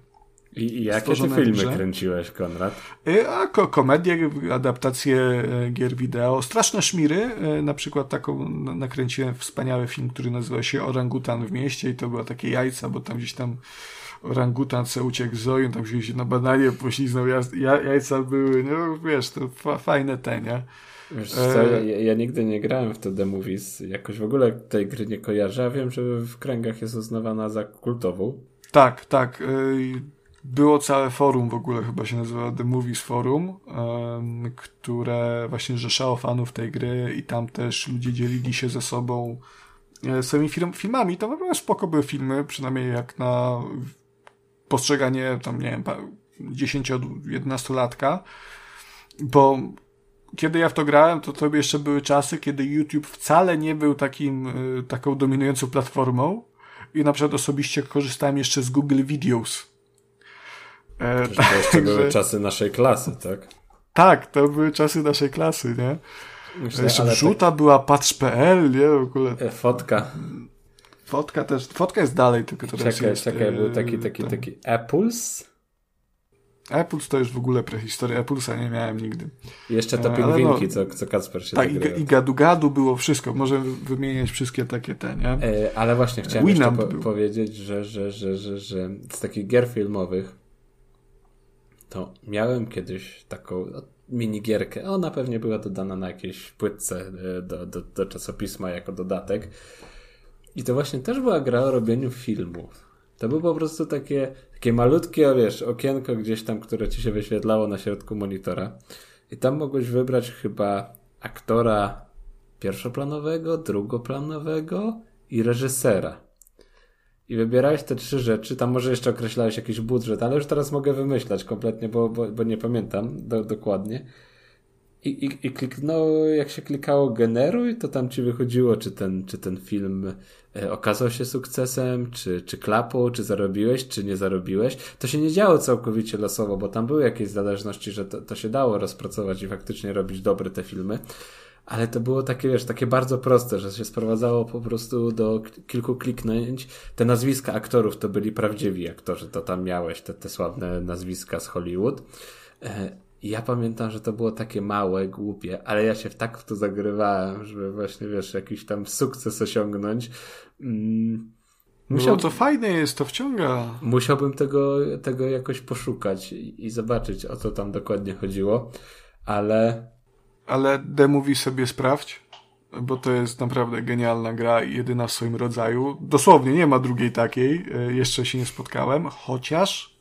Speaker 2: I, i jakie ty filmy grze. kręciłeś, Konrad?
Speaker 1: Y, a, ko komedie, adaptacje e, gier wideo, straszne szmiry. Na przykład taką nakręciłem wspaniały film, który nazywa się Orangutan w mieście i to była takie jajca, bo tam gdzieś tam orangutan se uciekł z zoju, tam się na bananie pośliznął, jajca były, no wiesz, to fa fajne te, nie?
Speaker 2: Wiesz co, ja, ja, nigdy nie grałem w to The Movies, jakoś w ogóle tej gry nie kojarzę, a wiem, że w kręgach jest uznawana za kultową.
Speaker 1: Tak, tak. Y, było całe forum w ogóle, chyba się nazywa The Movies Forum, które właśnie rzeszało fanów tej gry i tam też ludzie dzielili się ze sobą e, swoimi film, filmami. To naprawdę spoko były filmy, przynajmniej jak na postrzeganie tam, nie wiem, 10-11 latka, bo kiedy ja w to grałem, to to jeszcze były czasy, kiedy YouTube wcale nie był takim, e, taką dominującą platformą i na przykład osobiście korzystałem jeszcze z Google Videos
Speaker 2: E, to jeszcze były czasy naszej klasy, tak?
Speaker 1: Tak, to były czasy naszej klasy, nie? Myślę, Jeszcze wrzuta tak... była patrz.pl, nie? W ogóle.
Speaker 2: E, fotka.
Speaker 1: Fotka też, fotka jest dalej, tylko teraz
Speaker 2: czekaj,
Speaker 1: jest...
Speaker 2: Czekaj, był taki, taki, ten... taki Apples?
Speaker 1: Apples to już w ogóle prehistoria. Applesa nie miałem nigdy.
Speaker 2: Jeszcze te pingwinki, no, co, co Kacper się
Speaker 1: Tak, i, i gadu-gadu było wszystko. Możemy wymieniać wszystkie takie te, nie?
Speaker 2: E, ale właśnie chciałem jeszcze po powiedzieć, że, że, że, że, że z takich gier filmowych to miałem kiedyś taką minigierkę. Ona pewnie była dodana na jakiejś płytce e, do, do, do czasopisma jako dodatek. I to właśnie też była gra o robieniu filmów. To było po prostu takie, takie malutkie, wiesz, okienko gdzieś tam, które ci się wyświetlało na środku monitora. I tam mogłeś wybrać chyba aktora pierwszoplanowego, drugoplanowego i reżysera i wybierałeś te trzy rzeczy, tam może jeszcze określałeś jakiś budżet, ale już teraz mogę wymyślać kompletnie, bo, bo, bo nie pamiętam do, dokładnie. I, i, I kliknął, jak się klikało generuj, to tam ci wychodziło, czy ten, czy ten film e, okazał się sukcesem, czy, czy klapą, czy zarobiłeś, czy nie zarobiłeś. To się nie działo całkowicie losowo, bo tam były jakieś zależności, że to, to się dało rozpracować i faktycznie robić dobre te filmy ale to było takie, wiesz, takie bardzo proste, że się sprowadzało po prostu do kilku kliknięć. Te nazwiska aktorów to byli prawdziwi aktorzy, to tam miałeś te, te sławne nazwiska z Hollywood. E, ja pamiętam, że to było takie małe, głupie, ale ja się tak w to zagrywałem, żeby właśnie, wiesz, jakiś tam sukces osiągnąć. Mm.
Speaker 1: Musiał... No to fajne jest, to wciąga.
Speaker 2: Musiałbym tego, tego jakoś poszukać i, i zobaczyć, o co tam dokładnie chodziło, ale
Speaker 1: ale The Movie sobie sprawdź, bo to jest naprawdę genialna gra i jedyna w swoim rodzaju. Dosłownie nie ma drugiej takiej, e, jeszcze się nie spotkałem, chociaż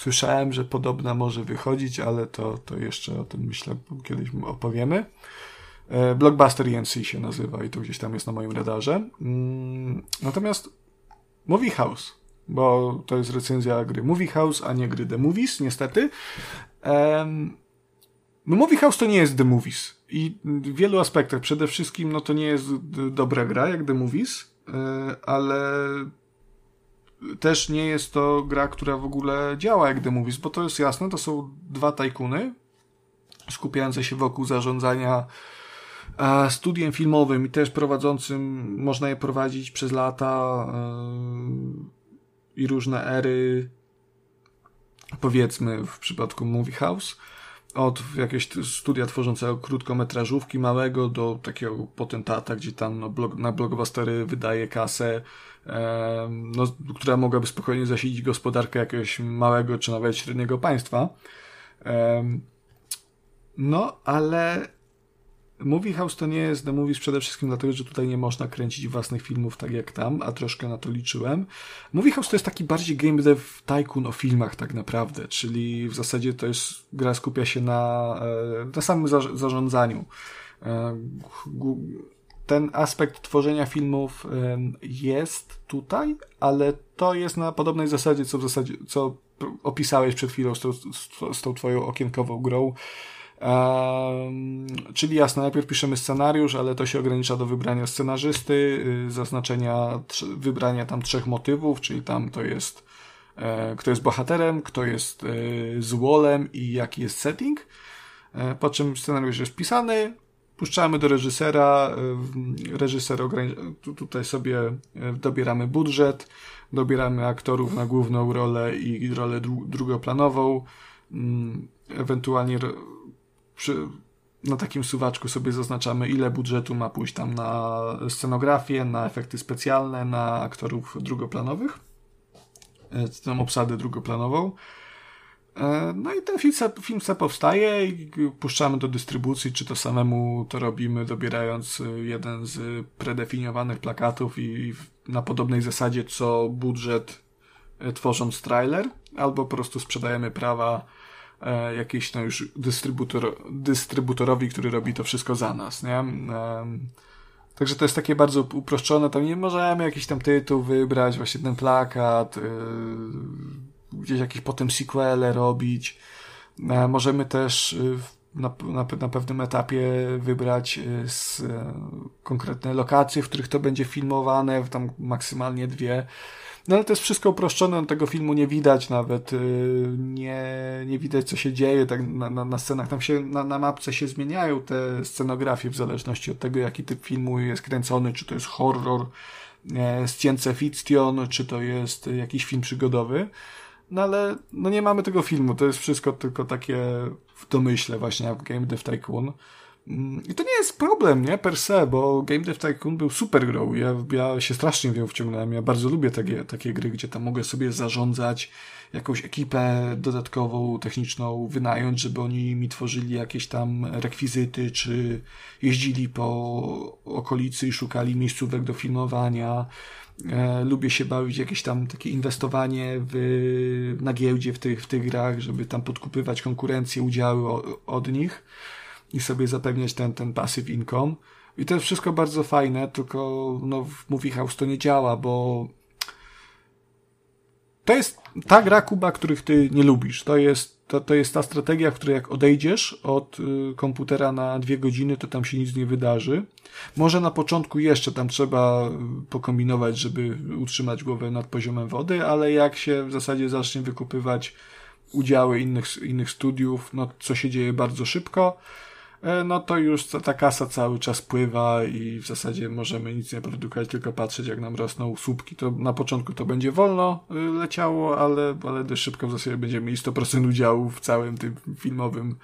Speaker 1: słyszałem, że podobna może wychodzić, ale to, to jeszcze o tym myślę kiedyś opowiemy. E, Blockbuster ENC się nazywa i to gdzieś tam jest na moim radarze. Mm, natomiast Movie House, bo to jest recenzja gry Movie House, a nie gry The Movies, niestety. No Movie House to nie jest The Movies. I w wielu aspektach. Przede wszystkim no to nie jest dobra gra jak The Movies, e, ale też nie jest to gra, która w ogóle działa jak The Movies, bo to jest jasne, to są dwa tajkuny skupiające się wokół zarządzania studiem filmowym i też prowadzącym, można je prowadzić przez lata e, i różne ery, powiedzmy w przypadku Movie House od jakiegoś studia tworzącego krótkometrażówki małego do takiego potentata, gdzie tam no, na blockbustery wydaje kasę, e, no, która mogłaby spokojnie zasilić gospodarkę jakiegoś małego czy nawet średniego państwa. E, no, ale Movie House to nie jest The Movies przede wszystkim dlatego, że tutaj nie można kręcić własnych filmów tak jak tam, a troszkę na to liczyłem. Movie House to jest taki bardziej game dev tycoon o filmach tak naprawdę, czyli w zasadzie to jest, gra skupia się na, e, na samym zarządzaniu. Ten aspekt tworzenia filmów jest tutaj, ale to jest na podobnej zasadzie, co w zasadzie, co opisałeś przed chwilą z tą, z tą twoją okienkową grą, czyli jasno, najpierw piszemy scenariusz, ale to się ogranicza do wybrania scenarzysty, y, zaznaczenia, wybrania tam trzech motywów, czyli tam to jest e, kto jest bohaterem, kto jest e, złolem i jaki jest setting. E, po czym scenariusz jest pisany, puszczamy do reżysera, reżyser tutaj sobie dobieramy budżet, dobieramy aktorów na główną rolę i rolę drugoplanową, mm, ewentualnie przy, na takim suwaczku sobie zaznaczamy, ile budżetu ma pójść tam na scenografię, na efekty specjalne, na aktorów drugoplanowych, e, tą obsadę drugoplanową. E, no i ten film se, film se powstaje i puszczamy do dystrybucji, czy to samemu to robimy, dobierając jeden z predefiniowanych plakatów i na podobnej zasadzie co budżet e, tworząc trailer, albo po prostu sprzedajemy prawa e, jakiś no już dystrybutor, dystrybutorowi, który robi to wszystko za nas, nie? E, także to jest takie bardzo uproszczone, tam nie możemy jakiś tam tytuł wybrać, właśnie ten plakat, e, gdzieś jakieś potem sequele robić. E, możemy też e, na, na, na pewnym etapie wybrać e, z, konkretne lokacje, w których to będzie filmowane, tam maksymalnie dwie. No ale to jest wszystko uproszczone, tego filmu nie widać nawet, y, nie, nie widać co się dzieje tak na, na, na scenach. Tam się na, na mapce się zmieniają te scenografie w zależności od tego, jaki typ filmu jest kręcony, czy to jest horror, science fiction, czy to jest jakiś film przygodowy. No ale no nie mamy tego filmu, to jest wszystko tylko takie w domyśle właśnie jak Game Dev Tycoon. Mm, I to nie jest problem, nie, per se, bo Game Dev Tycoon był super grą. Ja, ja się strasznie w nią wciągnąłem. Ja bardzo lubię takie, takie gry, gdzie tam mogę sobie zarządzać jakąś ekipę dodatkową, techniczną, wynająć, żeby oni mi tworzyli jakieś tam rekwizyty, czy jeździli po okolicy i szukali miejscówek do filmowania. E, lubię się bawić jakieś tam takie inwestowanie w, na giełdzie w tych, w tych grach, żeby tam podkupywać konkurencję, udziały od nich i sobie zapewniać ten, ten passive income. I to jest wszystko bardzo fajne, tylko no, w Movie House to nie działa, bo to jest ta gra Kuba, których ty nie lubisz. To jest, to, to jest ta strategia, w której jak odejdziesz od y, komputera na dwie godziny, to tam się nic nie wydarzy. Może na początku jeszcze tam trzeba y, pokombinować, żeby utrzymać głowę nad poziomem wody, ale jak się w zasadzie zacznie wykupywać udziały innych, innych studiów, no co się dzieje bardzo szybko, no to już ta kasa cały czas pływa i w zasadzie możemy nic nie produkować, tylko patrzeć jak nam rosną słupki. To na początku to będzie wolno y, leciało, ale, ale dość szybko w zasadzie będziemy mieli 100% udziału w całym tym filmowym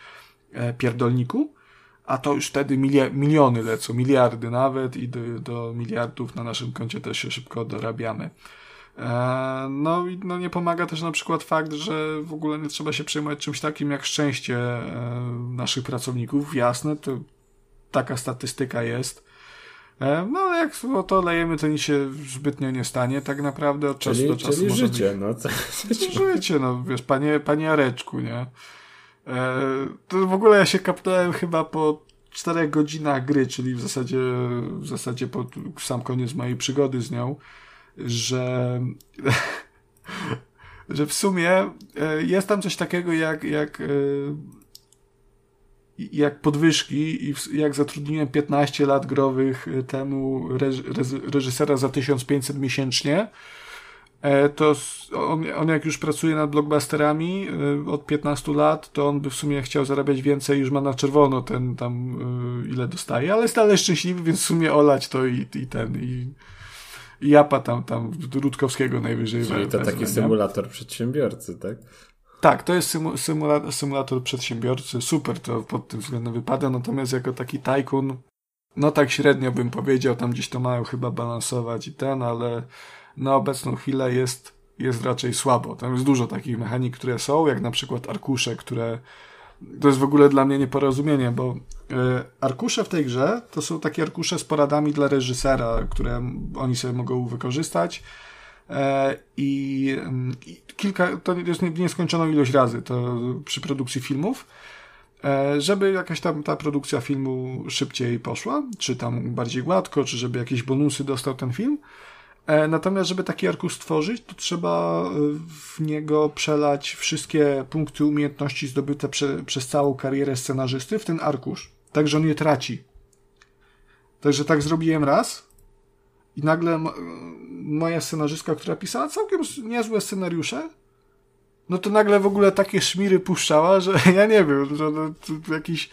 Speaker 1: e, pierdolniku. A to już wtedy miliony lecą, miliardy nawet i do, do miliardów na naszym koncie też się szybko dorabiamy. E, no i no nie pomaga też na przykład fakt, że w ogóle nie trzeba się przejmować czymś takim jak szczęście e, naszych pracowników. Jasne, to taka statystyka jest. E, no ale jak to lejemy, to nic się zbytnio nie stanie tak naprawdę od czasu
Speaker 2: czyli,
Speaker 1: do czasu.
Speaker 2: Czyli życie, być... no.
Speaker 1: To... Życie, no wiesz, panie, panie Areczku, nie? To w ogóle ja się kapnąłem chyba po czterech godzinach gry, czyli w zasadzie, w zasadzie po sam koniec mojej przygody z nią że, że w sumie e, jest tam coś takiego jak, jak, e, jak podwyżki i jak zatrudniłem 15 lat growych temu reżysera za 1500 miesięcznie, e, to on, on jak już pracuje nad blockbusterami od 15 lat, to on by w sumie chciał zarabiać więcej, już ma na czerwono ten tam ile dostaje, ale jest dalej szczęśliwy, więc w sumie olać to i, i ten i Japa tam, tam Rutkowskiego najwyżej.
Speaker 2: Czyli to taki symulator przedsiębiorcy, tak?
Speaker 1: Tak, to jest symu, symulator, symulator przedsiębiorcy. Super to pod tym względem wypada, natomiast jako taki tajkun, no tak średnio bym powiedział, tam gdzieś to mają chyba balansować i ten, ale na obecną chwilę jest, jest raczej słabo. Tam jest dużo takich mechanik, które są, jak na przykład arkusze, które to jest w ogóle dla mnie nieporozumienie, bo arkusze w tej grze to są takie arkusze z poradami dla reżysera, które oni sobie mogą wykorzystać. E, I, i kilka, to jest nieskończoną ilość razy to przy produkcji filmów, e, żeby jakaś tam ta produkcja filmu szybciej poszła, czy tam bardziej gładko, czy żeby jakieś bonusy dostał ten film. E, natomiast, żeby taki arkusz stworzyć, to trzeba e, w niego przelać wszystkie punkty umiejętności zdobyte prze, przez całą karierę scenarzysty w ten arkusz. Tak, że on je traci. Także tak zrobiłem raz i nagle moja scenarzystka, która pisała całkiem niezłe scenariusze, no to nagle w ogóle takie szmiry puszczała, że ja nie wiem, że no, jakiś...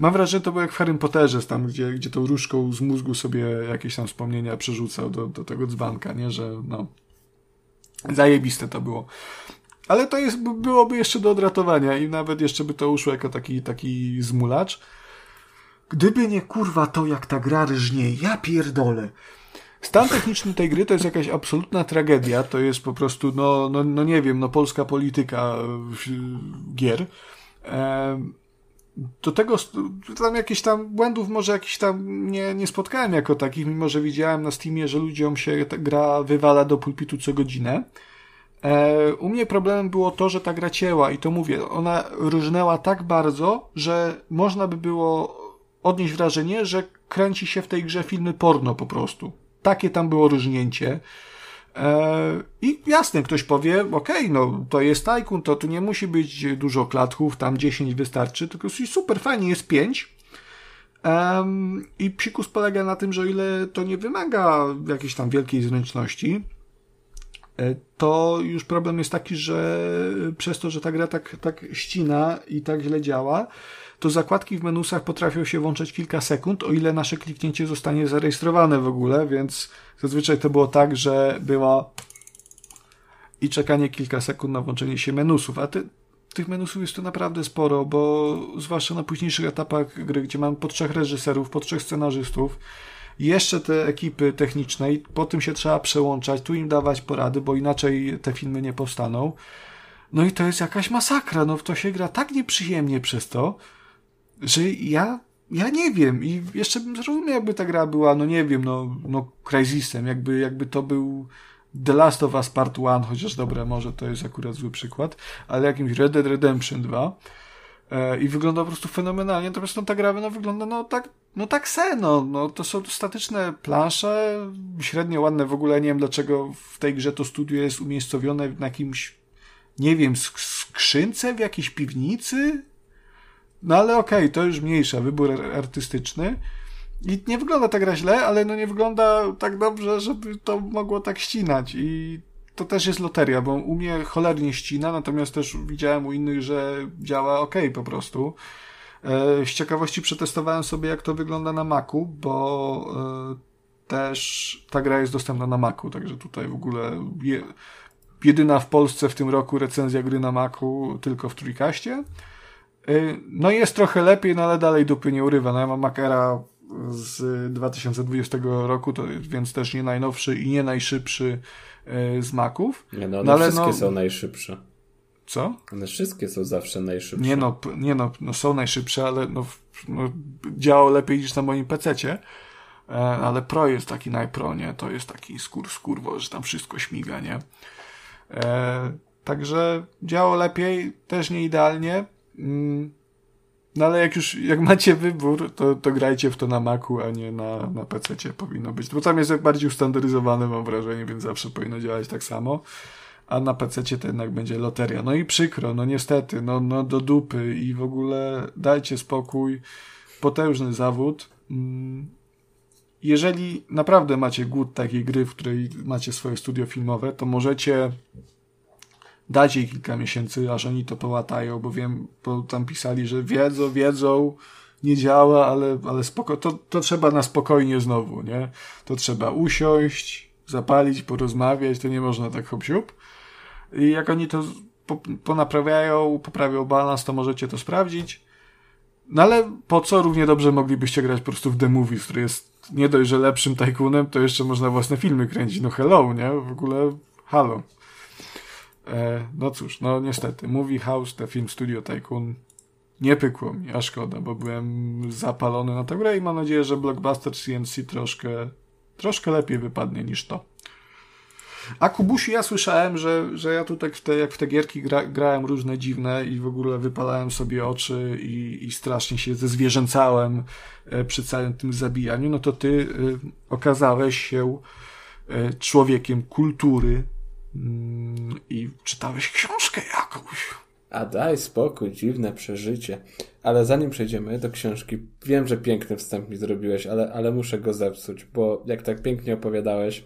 Speaker 1: Mam wrażenie, że to było jak w Harry Potterze, tam, gdzie, gdzie tą różką z mózgu sobie jakieś tam wspomnienia przerzucał do, do tego dzbanka, nie? Że no... Zajebiste to było. Ale to jest, byłoby jeszcze do odratowania i nawet jeszcze by to uszło jako taki, taki zmulacz. Gdyby nie kurwa to, jak ta gra rżnie, ja pierdolę. Stan techniczny tej gry to jest jakaś absolutna tragedia. To jest po prostu, no, no, no nie wiem, no polska polityka gier. Do tego tam jakieś tam błędów może jakiś tam nie, nie spotkałem jako takich, mimo że widziałem na Steamie, że ludziom się ta gra wywala do pulpitu co godzinę. E, u mnie problemem było to, że ta gra cięła i to mówię, ona różnęła tak bardzo, że można by było odnieść wrażenie, że kręci się w tej grze filmy porno po prostu. Takie tam było różnięcie. E, I jasne, ktoś powie, okej, okay, no to jest Tycoon, to tu nie musi być dużo klatków, tam 10 wystarczy, tylko super fajnie, jest 5. Um, I psikus polega na tym, że o ile to nie wymaga jakiejś tam wielkiej zręczności, e, to już problem jest taki, że przez to, że ta gra tak, tak ścina i tak źle działa, to zakładki w menusach potrafią się włączać kilka sekund, o ile nasze kliknięcie zostanie zarejestrowane w ogóle, więc zazwyczaj to było tak, że było i czekanie kilka sekund na włączenie się menusów, a ty, tych menusów jest tu naprawdę sporo, bo zwłaszcza na późniejszych etapach gry, gdzie mam po trzech reżyserów, po trzech scenarzystów, jeszcze te ekipy techniczne i po tym się trzeba przełączać, tu im dawać porady, bo inaczej te filmy nie powstaną. No i to jest jakaś masakra, no w to się gra tak nieprzyjemnie przez to, że ja, ja nie wiem i jeszcze bym zrozumiał, jakby ta gra była, no nie wiem, no, no Crysisem, jakby, jakby to był The Last of Us Part 1, chociaż dobra, może to jest akurat zły przykład, ale jakimś Red Dead Redemption 2 e, i wygląda po prostu fenomenalnie, natomiast no, ta gra no, wygląda no tak, no tak se, no, no to są statyczne plansze, średnio ładne, w ogóle nie wiem dlaczego w tej grze to studio jest umiejscowione na jakimś, nie wiem, skrzynce w jakiejś piwnicy, no ale okej, okay, to już mniejsza, wybór artystyczny. I nie wygląda tak gra źle, ale no nie wygląda tak dobrze, żeby to mogło tak ścinać. I to też jest loteria, bo u mnie cholernie ścina, natomiast też widziałem u innych, że działa ok po prostu. Z ciekawości przetestowałem sobie, jak to wygląda na Macu, bo też ta gra jest dostępna na Macu, także tutaj w ogóle je, jedyna w Polsce w tym roku recenzja gry na Macu tylko w Trójkaście. No jest trochę lepiej, no ale dalej dupy nie urywa. No ja mam Macera z 2020 roku, to więc też nie najnowszy i nie najszybszy e, z Maków.
Speaker 2: Nie no, one no, ale wszystkie no... są najszybsze.
Speaker 1: Co?
Speaker 2: One wszystkie są zawsze najszybsze.
Speaker 1: Nie no, nie no, no są najszybsze, ale no, no działało lepiej niż na moim PC-cie. E, ale Pro jest taki najpro, nie? To jest taki skór skórwo, że tam wszystko śmiga, nie? E, także działo lepiej, też nie idealnie. Mm, no ale jak już, jak macie wybór, to, to grajcie w to na Macu, a nie na, na PC powinno być. Bo tam jest bardziej ustandaryzowane, mam wrażenie, więc zawsze powinno działać tak samo. A na PC to jednak będzie loteria. No i przykro, no niestety, no, no do dupy i w ogóle dajcie spokój. Potężny zawód. Mm, jeżeli naprawdę macie głód takiej gry, w której macie swoje studio filmowe, to możecie dać jej kilka miesięcy, aż oni to połatają, bo wiem, bo tam pisali, że wiedzą, wiedzą, nie działa, ale, ale spoko, to, to trzeba na spokojnie znowu, nie? To trzeba usiąść, zapalić, porozmawiać, to nie można tak hop -siup. I jak oni to po, ponaprawiają, poprawią balans, to możecie to sprawdzić. No ale po co równie dobrze moglibyście grać po prostu w The Movies, który jest nie dość, że lepszym tajkunem, to jeszcze można własne filmy kręcić. No hello, nie? W ogóle halo. E, no cóż, no niestety. Movie House, The Film Studio Tycoon nie pykło mi, a szkoda, bo byłem zapalony na tę grę i mam nadzieję, że Blockbuster CNC troszkę, troszkę lepiej wypadnie niż to. A Kubusi ja słyszałem, że, że ja tutaj w te, jak w te gierki gra, grałem różne dziwne i w ogóle wypalałem sobie oczy i, i strasznie się zezwierzęcałem e, przy całym tym zabijaniu, no to ty e, okazałeś się człowiekiem kultury mm, i czytałeś książkę jakąś.
Speaker 2: A daj spokój, dziwne przeżycie. Ale zanim przejdziemy do książki, wiem, że piękny wstęp mi zrobiłeś, ale, ale muszę go zepsuć, bo jak tak pięknie opowiadałeś,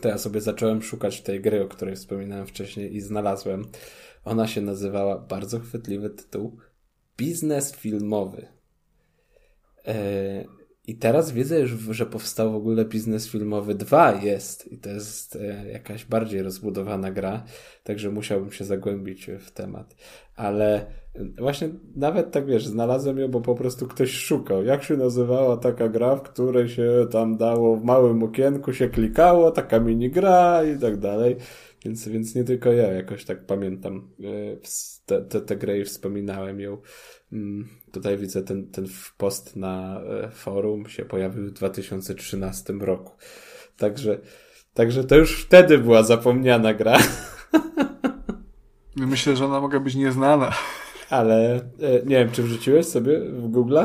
Speaker 2: to ja sobie zacząłem szukać tej gry, o której wspominałem wcześniej i znalazłem. Ona się nazywała, bardzo chwytliwy tytuł, Biznes filmowy. Eee, I teraz widzę już, że powstał w ogóle Biznes Filmowy 2 jest i to jest e, jakaś bardziej rozbudowana gra, także musiałbym się zagłębić w temat. Ale Właśnie nawet tak wiesz, znalazłem ją, bo po prostu ktoś szukał. Jak się nazywała taka gra, w której się tam dało w małym okienku, się klikało, taka mini gra i tak dalej. Więc, więc nie tylko ja jakoś tak pamiętam e, tę te, grę i wspominałem ją. Mm, tutaj widzę ten, ten post na e, forum się pojawił w 2013 roku. Także, także to już wtedy była zapomniana gra.
Speaker 1: Myślę, że ona mogła być nieznana.
Speaker 2: Ale e, nie wiem, czy wrzuciłeś sobie w Google?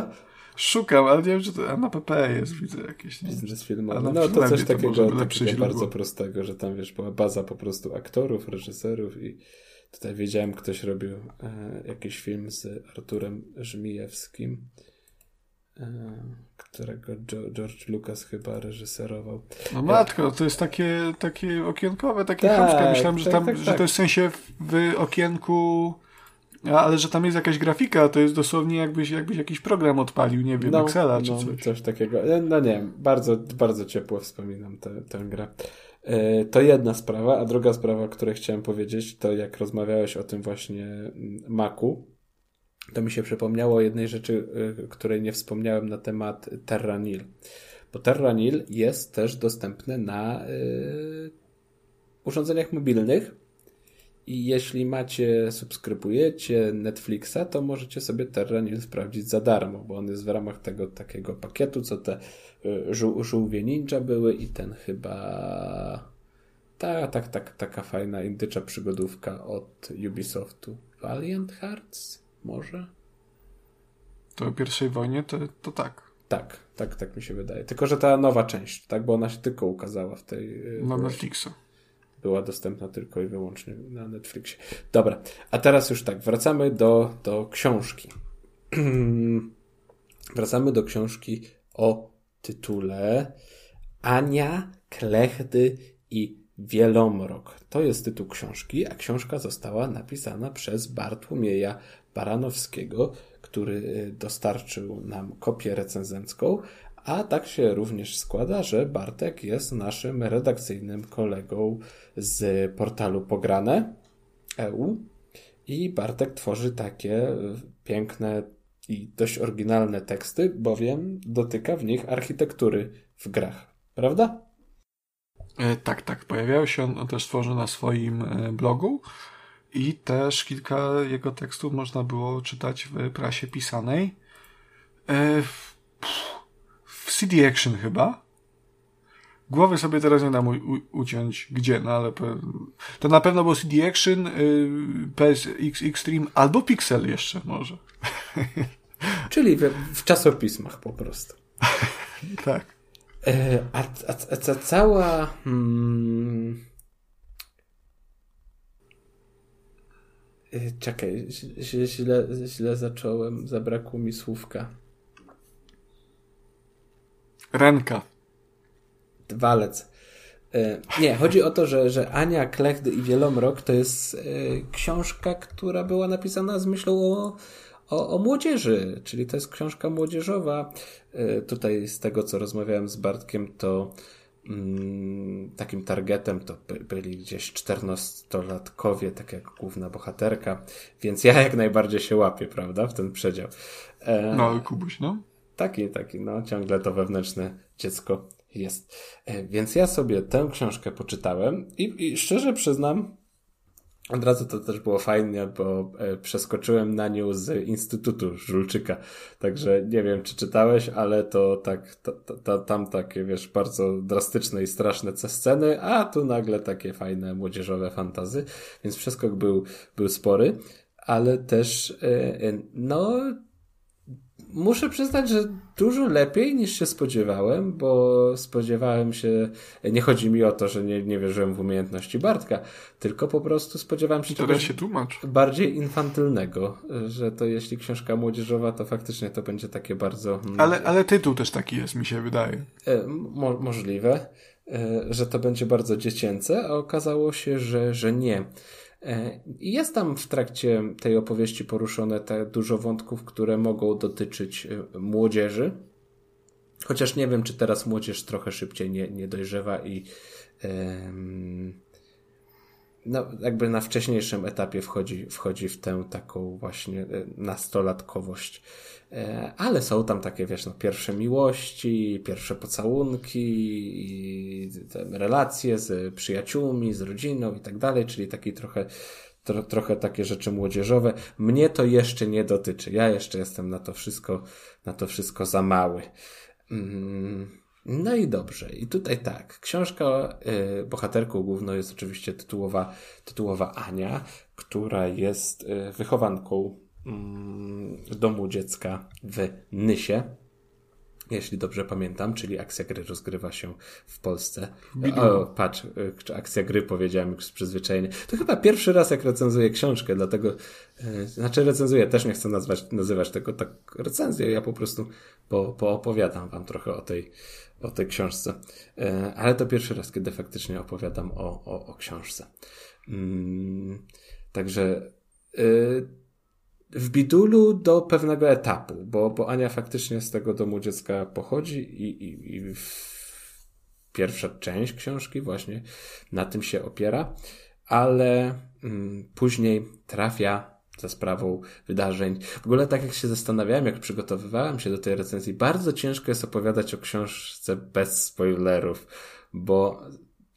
Speaker 1: Szukam, ale nie wiem, czy to na PP jest, widzę jakieś.
Speaker 2: Biznes filmowy. No to coś takiego, to takiego bardzo prostego, że tam wiesz, była baza po prostu aktorów, reżyserów i tutaj wiedziałem, ktoś robił e, jakiś film z Arturem Żmijewskim, e, którego George Lucas chyba reżyserował.
Speaker 1: No matko, to jest takie, takie okienkowe, takie tak, chamskie. Myślałem, że, tak, tam, tak, że to tak. jest w sensie w okienku ale że tam jest jakaś grafika, to jest dosłownie jakbyś, jakbyś jakiś program odpalił, nie wiem, no, Excela czy no, coś.
Speaker 2: coś takiego. E, no nie wiem, bardzo, bardzo ciepło wspominam tę, tę grę. E, to jedna sprawa, a druga sprawa, o której chciałem powiedzieć, to jak rozmawiałeś o tym właśnie mm, Macu, to mi się przypomniało jednej rzeczy, e, której nie wspomniałem na temat Terranil. Bo Terranil jest też dostępny na urządzeniach mobilnych, i jeśli macie, subskrybujecie Netflixa, to możecie sobie Terranil sprawdzić za darmo, bo on jest w ramach tego takiego pakietu, co te y, żół, żółwie ninja były i ten chyba ta, tak, tak, taka fajna indycza przygodówka od Ubisoftu. Valiant Hearts? Może?
Speaker 1: To o pierwszej wojnie to, to tak.
Speaker 2: Tak, tak, tak mi się wydaje. Tylko, że ta nowa część, tak, bo ona się tylko ukazała w tej...
Speaker 1: Y, Na Netflixa
Speaker 2: była dostępna tylko i wyłącznie na Netflixie. Dobra, a teraz już tak, wracamy do, do książki. wracamy do książki o tytule Ania, Klechdy i Wielomrok. To jest tytuł książki, a książka została napisana przez Bartłomieja Baranowskiego, który dostarczył nam kopię recenzencką, a tak się również składa, że Bartek jest naszym redakcyjnym kolegą z portalu Pograne EU i Bartek tworzy takie piękne i dość oryginalne teksty, bowiem dotyka w nich architektury w grach. Prawda?
Speaker 1: E, tak, tak. Pojawiał się on, on też tworzył na swoim e, blogu i też kilka jego tekstów można było czytać w prasie pisanej. E, w, w CD Action chyba. Głowy sobie teraz nie dam u, u, uciąć gdzie, no ale to na pewno był CD Action, y, PSX Extreme albo Pixel jeszcze może.
Speaker 2: Czyli w, w czasopismach po prostu.
Speaker 1: tak.
Speaker 2: E, a, a, a, a cała. Hmm, czekaj, źle, źle, źle zacząłem, zabrakło mi słówka.
Speaker 1: Renka.
Speaker 2: Walec. E, nie, chodzi o to, że, że Ania Klechdy i Wielomrok to jest książka, która była napisana z myślą o, o, o młodzieży, czyli to jest książka młodzieżowa. Tutaj z tego, co rozmawiałem z Bartkiem, to takim targetem to by, byli gdzieś czternastolatkowie, tak jak główna bohaterka, więc ja jak najbardziej się łapię, prawda, w ten przedział.
Speaker 1: E, no, Kubuś, no.
Speaker 2: Taki, taki, no, ciągle to wewnętrzne dziecko jest. E, więc ja sobie tę książkę poczytałem i, i szczerze przyznam, od razu to też było fajnie, bo e, przeskoczyłem na nią z Instytutu Żulczyka. Także nie wiem, czy czytałeś, ale to tak, to, to, tam takie, wiesz, bardzo drastyczne i straszne sceny, a tu nagle takie fajne, młodzieżowe fantazy. Więc przeskok był, był spory, ale też, e, e, no, muszę przyznać, że dużo lepiej niż się spodziewałem, bo spodziewałem się, nie chodzi mi o to, że nie, nie wierzyłem w umiejętności Bartka, tylko po prostu spodziewałem się
Speaker 1: czegoś się tłumacz.
Speaker 2: bardziej infantylnego, że to jeśli książka młodzieżowa, to faktycznie to będzie takie bardzo...
Speaker 1: Ale, ale tytuł też taki jest, mi się wydaje.
Speaker 2: E, mo możliwe, e, że to będzie bardzo dziecięce, a okazało się, że, że nie. E, jest tam w trakcie tej opowieści poruszone te dużo wątków, które mogą dotyczyć e, młodzieży. Chociaż nie wiem, czy teraz młodzież trochę szybciej nie, nie dojrzewa i no, jakby na wcześniejszym etapie wchodzi, wchodzi w tę taką właśnie e, nastolatkowość. E, ale są tam takie, wiesz, no, pierwsze miłości, pierwsze pocałunki, relacje z przyjaciółmi, z rodziną i tak dalej, czyli taki trochę, tro, trochę takie rzeczy młodzieżowe. Mnie to jeszcze nie dotyczy. Ja jeszcze jestem na to wszystko, na to wszystko za mały. Mm. No i dobrze. I tutaj tak. Książka y, bohaterką główną jest oczywiście tytułowa, tytułowa Ania, która jest y, wychowanką y, domu dziecka w Nysie. Jeśli dobrze pamiętam, czyli akcja gry rozgrywa się w Polsce. O, patrz, y, akcja gry powiedziałem już z przyzwyczajenia. To chyba pierwszy raz, jak recenzuję książkę, dlatego, y, znaczy recenzuję, też nie chcę nazwać, nazywać tego tak recenzją, ja po prostu po, poopowiadam wam trochę o tej, o tej książce. E, ale to pierwszy raz, kiedy faktycznie opowiadam o, o, o książce. Mm, także e, w Bidulu do pewnego etapu, bo, bo Ania faktycznie z tego domu dziecka pochodzi i, i, i pierwsza część książki właśnie na tym się opiera, ale mm, później trafia za sprawą wydarzeń. W ogóle tak jak się zastanawiałem, jak przygotowywałem się do tej recenzji, bardzo ciężko jest opowiadać o książce bez spoilerów, bo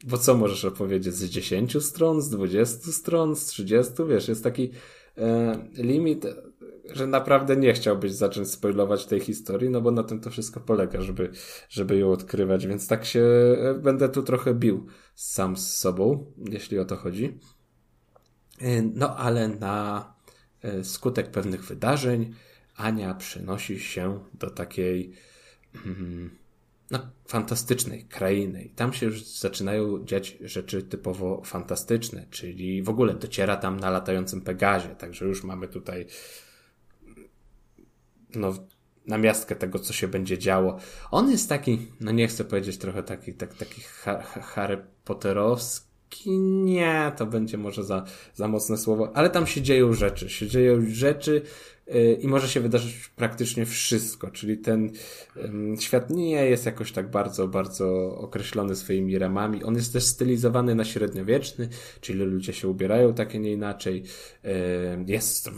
Speaker 2: bo co możesz opowiedzieć z 10 stron, z 20 stron, z 30, wiesz, jest taki e, limit, że naprawdę nie chciałbyś zacząć spoilować tej historii, no bo na tym to wszystko polega, żeby, żeby ją odkrywać, więc tak się e, będę tu trochę bił sam z sobą, jeśli o to chodzi. E, no ale na skutek pewnych wydarzeń Ania przenosi się do takiej mm, no, fantastycznej krainy. I tam się już zaczynają dziać rzeczy typowo fantastyczne, czyli w ogóle dociera tam na latającym Pegazie, także już mamy tutaj no, namiastkę tego, co się będzie działo. On jest taki, no nie chcę powiedzieć trochę taki, tak, taki ha, ha, Harry Potterowski, nie, to będzie może za, za mocne słowo, ale tam się dzieją rzeczy, się dzieją rzeczy yy, i może się wydarzyć praktycznie wszystko, czyli ten świat nie jest jakoś tak bardzo, bardzo określony swoimi ramami. On jest też stylizowany na średniowieczny, czyli ludzie się ubierają tak, nie inaczej. Yy, jest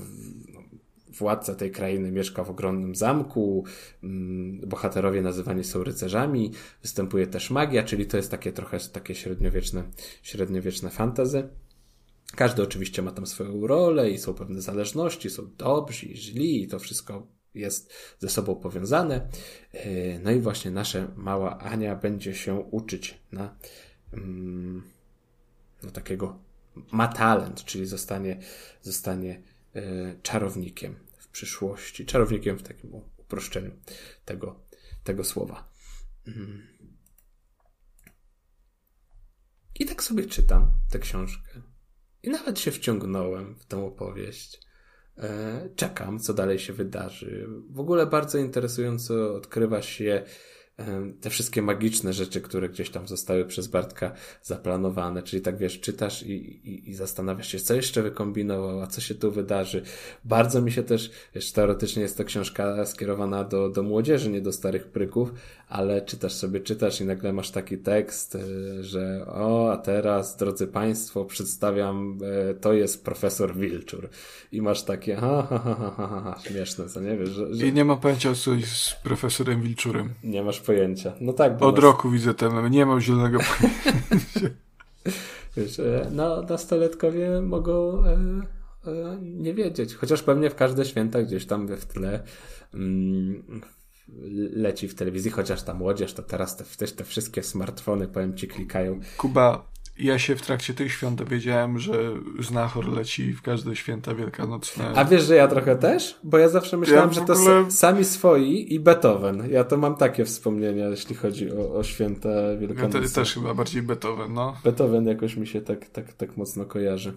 Speaker 2: władca tej krainy mieszka w ogromnym zamku, mm, bohaterowie nazywani są rycerzami, występuje też magia, czyli to jest takie trochę takie średniowieczne, średniowieczne fantazy. Każdy oczywiście ma tam swoją rolę i są pewne zależności, są dobrzy i źli i to wszystko jest ze sobą powiązane. E, no i właśnie nasza mała Ania będzie się uczyć na, mm, no takiego, ma talent, czyli zostanie, zostanie e, czarownikiem przyszłości. Czarownikiem w takim uproszczeniu tego, tego słowa. Mm. I tak sobie czytam tę książkę. I nawet się wciągnąłem w tę opowieść. E, czekam, co dalej się wydarzy. W ogóle bardzo interesująco odkrywa się te wszystkie magiczne rzeczy, które gdzieś tam zostały przez Bartka zaplanowane. Czyli tak wiesz, czytasz i, i, i zastanawiasz się, co jeszcze wykombinował, a co się tu wydarzy. Bardzo mi się też, wiesz, teoretycznie jest to książka skierowana do, do młodzieży, nie do starych pryków, ale czytasz sobie, czytasz i nagle masz taki tekst, e, że o, a teraz, drodzy Państwo, przedstawiam, e, to jest profesor Wilczur. I masz takie, ha, ha, ha, ha, ha, ha śmieszne, co nie wiesz, że, że...
Speaker 1: I nie ma pojęcia, co jest z profesorem Wilczurem.
Speaker 2: Nie masz pojęcia. No tak.
Speaker 1: Od nas... roku widzę ten, nie mam zielonego pojęcia.
Speaker 2: Wiesz, e, no, nastoletkowie mogą nie wiedzieć, chociaż pewnie w każde święta gdzieś tam w tle mm, leci w telewizji, chociaż ta młodzież to teraz te, też te wszystkie smartfony, powiem ci, klikają.
Speaker 1: Kuba, ja się w trakcie tych świąt dowiedziałem, że Znachor leci w każde święta wielkanocne.
Speaker 2: A wiesz, że ja trochę też? Bo ja zawsze myślałem, ja że to ogóle... sami swoi i Beethoven. Ja to mam takie wspomnienia, jeśli chodzi o, o święta wielkanocne.
Speaker 1: Ja to, też chyba bardziej Beethoven, no.
Speaker 2: Beethoven jakoś mi się tak, tak, tak mocno kojarzy.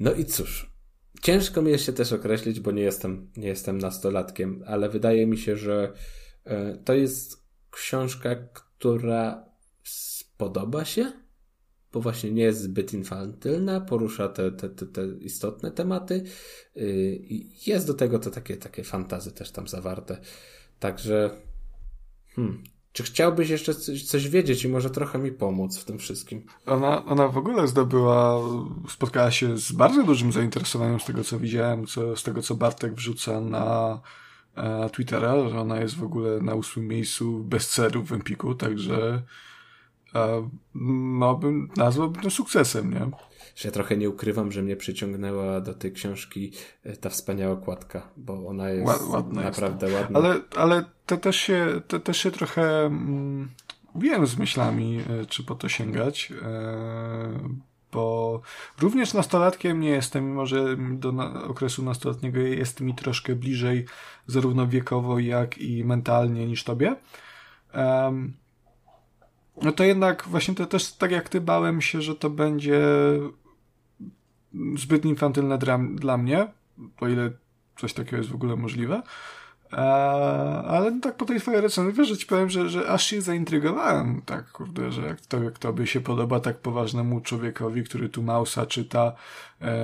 Speaker 2: No i cóż, ciężko mi jest się też określić, bo nie jestem, nie jestem nastolatkiem, ale wydaje mi się, że e, to jest książka, która spodoba się, bo właśnie nie jest zbyt infantylna, porusza te, te, te, te istotne tematy yy, i jest do tego to takie, takie fantazy też tam zawarte. Także hmm, czy chciałbyś jeszcze coś, wiedzieć i może trochę mi pomóc w tym wszystkim?
Speaker 1: Ona, ona w ogóle zdobyła, spotkała się z bardzo dużym zainteresowaniem z tego, co widziałem, co, z tego, co Bartek wrzuca na e, Twittera, że ona jest w ogóle na ósmym miejscu bestsellerów w Empiku, także e, no, bym, nazwałbym to sukcesem, nie?
Speaker 2: Że ja trochę nie ukrywam, że mnie przyciągnęła do tej książki e, ta wspaniała okładka, bo ona jest ładna naprawdę jest. ładna.
Speaker 1: Ale, ale to też się, to też się trochę mm, wiem z myślami, e, czy po to sięgać, e, bo również nastolatkiem nie jestem, mimo że do na okresu nastoletniego jest mi troszkę bliżej zarówno wiekowo, jak i mentalnie niż tobie. Um, no to jednak właśnie to też tak jak ty bałem się, że to będzie zbyt infantylne dla, dla mnie, o ile coś takiego jest w ogóle możliwe. E, ale tak po tej twojej recenzji, wiesz, że ci powiem, że, że aż się zaintrygowałem, tak, kurde, że jak to, jak to by się podoba tak poważnemu człowiekowi, który tu Mausa czyta e,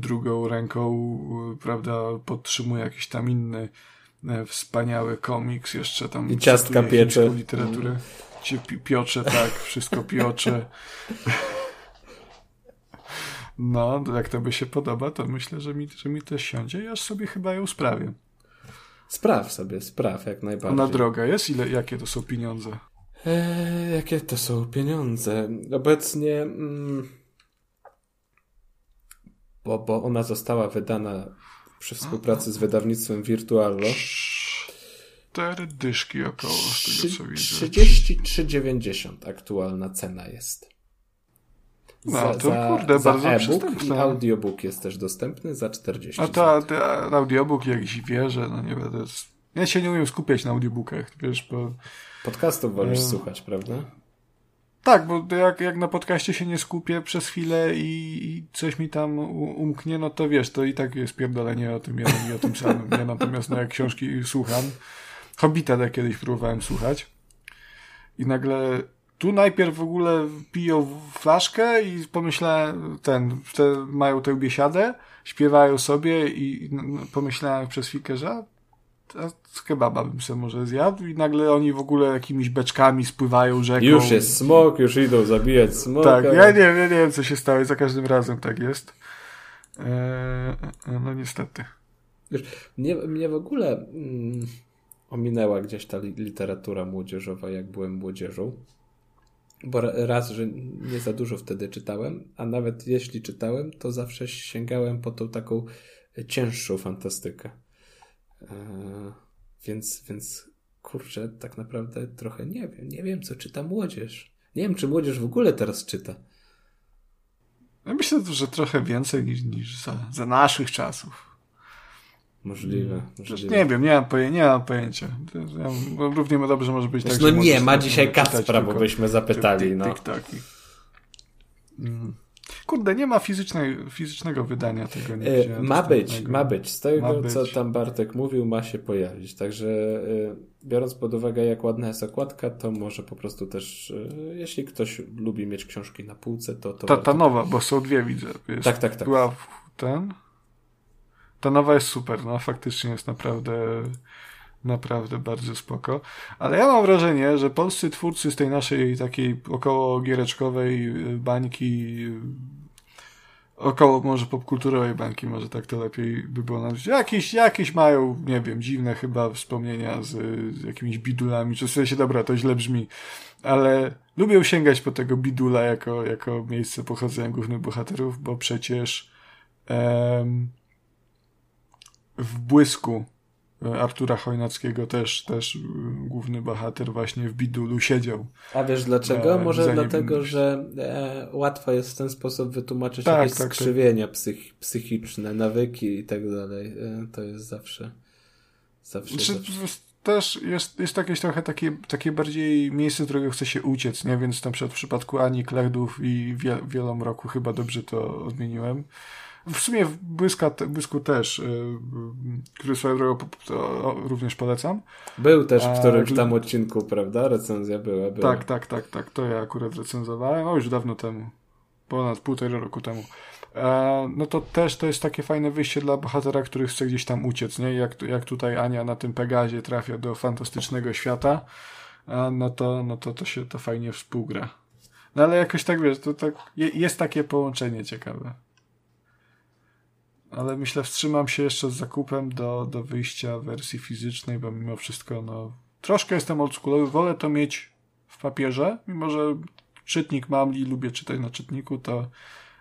Speaker 1: drugą ręką, prawda, podtrzymuje jakiś tam inny e, wspaniały komiks, jeszcze tam
Speaker 2: i ciastka piecze.
Speaker 1: literaturę. Cię piocze, tak, wszystko piocze. No, jak to by się podoba, to myślę, że mi, że mi też siądzie aż sobie chyba ją sprawię.
Speaker 2: Spraw sobie, spraw jak najbardziej.
Speaker 1: Ona droga jest? Ile, jakie to są pieniądze?
Speaker 2: Eee, jakie to są pieniądze? Obecnie... Mm, bo, bo ona została wydana przy współpracy z wydawnictwem Virtuallo.
Speaker 1: Cztery dyszki około, z tego co widzę.
Speaker 2: 33,90 aktualna cena jest.
Speaker 1: No, za, to kurde, za bardzo e-book
Speaker 2: i audiobook jest też dostępny za 40
Speaker 1: A to, to audiobook jakiś wie, że no nie będę... Ja się nie umiem skupiać na audiobookach, wiesz, bo...
Speaker 2: Podcastów wolisz e... słuchać, prawda?
Speaker 1: Tak, bo jak, jak na podcaście się nie skupię przez chwilę i, i coś mi tam umknie, no to wiesz, to i tak jest pierdolenie o tym jednym i o tym samym. Ja natomiast no, jak książki słucham, Hobbita kiedyś próbowałem słuchać i nagle tu najpierw w ogóle piją flaszkę i pomyślałem, ten, te, mają tę biesiadę, śpiewają sobie i pomyślałem przez chwilkę, że z kebaba bym sobie może zjadł i nagle oni w ogóle jakimiś beczkami spływają rzeką.
Speaker 2: Już jest smok, już idą zabijać smok.
Speaker 1: Tak, ja nie, ja nie wiem co się stało za każdym razem tak jest. Eee, no niestety.
Speaker 2: Wiesz, mnie, mnie w ogóle mm, ominęła gdzieś ta literatura młodzieżowa, jak byłem młodzieżą. Bo raz, że nie za dużo wtedy czytałem, a nawet jeśli czytałem, to zawsze sięgałem po tą taką cięższą fantastykę. Eee, więc, więc kurczę, tak naprawdę trochę nie wiem. Nie wiem, co czyta młodzież. Nie wiem, czy młodzież w ogóle teraz czyta.
Speaker 1: Ja myślę, że trochę więcej niż, niż za, za naszych czasów.
Speaker 2: Możliwe. Mm. możliwe.
Speaker 1: Nie wiem, nie mam, poje, nie mam pojęcia. Ja, równie dobrze może być tak,
Speaker 2: No nie, ma dzisiaj Kacpra, bo byśmy zapytali. No.
Speaker 1: TikToki. Mm. Kurde, nie ma fizycznej, fizycznego wydania tego. Nie
Speaker 2: e, ma być, ma być. Z tego, ma być. co tam Bartek mówił, ma się pojawić. Także e, biorąc pod uwagę, jak ładna jest okładka, to może po prostu też, e, jeśli ktoś lubi mieć książki na półce, to... to
Speaker 1: ta, ta nowa, bo są dwie, widzę.
Speaker 2: Jest, tak, tak, tak.
Speaker 1: Była ten... Ta nowa jest super, no faktycznie jest naprawdę naprawdę bardzo spoko. Ale ja mam wrażenie, że polscy twórcy z tej naszej takiej około giereczkowej y, bańki y, około może popkulturowej bańki, może tak to lepiej by było nazwać. Jakieś, jakieś mają, nie wiem, dziwne chyba wspomnienia z, z jakimiś bidulami, czy w sensie, dobra, to źle brzmi, ale lubią sięgać po tego bidula jako, jako miejsce pochodzenia głównych bohaterów, bo przecież em, w błysku e, Artura Chojnackiego też, też e, główny bohater właśnie w Bidulu siedział.
Speaker 2: A wiesz dlaczego? E, Może dlatego, że e, łatwo jest w ten sposób wytłumaczyć tak, jakieś tak, tak. skrzywienia tak. Psych, psychiczne, nawyki i tak dalej. E, to jest zawsze zawsze,
Speaker 1: Czy,
Speaker 2: zawsze.
Speaker 1: Też jest, jest jakieś trochę takie, takie bardziej miejsce, z którego chce się uciec, nie? Więc na przykład w przypadku Ani Klerdów i Wiel Wielomroku chyba dobrze to odmieniłem w sumie w Błyska, Błysku też, yy, który swoją drogą również polecam.
Speaker 2: Był też w którymś tam odcinku, prawda? Recenzja była, była.
Speaker 1: Tak, tak, tak, tak. To ja akurat recenzowałem, o już dawno temu. Ponad półtora roku temu. E, no to też to jest takie fajne wyjście dla bohatera, który chce gdzieś tam uciec, nie? Jak, jak tutaj Ania na tym Pegazie trafia do fantastycznego świata, e, no to, no to to się to fajnie współgra. No ale jakoś tak wiesz, to tak jest takie połączenie ciekawe ale myślę, wstrzymam się jeszcze z zakupem do, do wyjścia wersji fizycznej, bo mimo wszystko, no, troszkę jestem oldschoolowy, wolę to mieć w papierze, mimo że czytnik mam i lubię czytać na czytniku, to,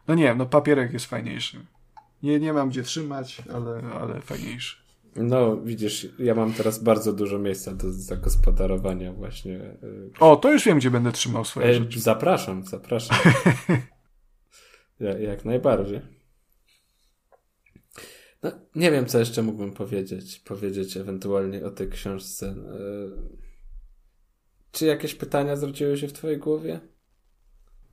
Speaker 1: no nie wiem, no papierek jest fajniejszy. Nie, nie mam gdzie trzymać, ale, ale fajniejszy.
Speaker 2: No, widzisz, ja mam teraz bardzo dużo miejsca do zagospodarowania właśnie. Y,
Speaker 1: o, to już wiem, gdzie będę trzymał swoje e, rzeczy.
Speaker 2: Zapraszam, zapraszam. ja, jak najbardziej. No, nie wiem, co jeszcze mógłbym powiedzieć, powiedzieć ewentualnie o tej książce. E, czy jakieś pytania zwróciły się w twojej głowie?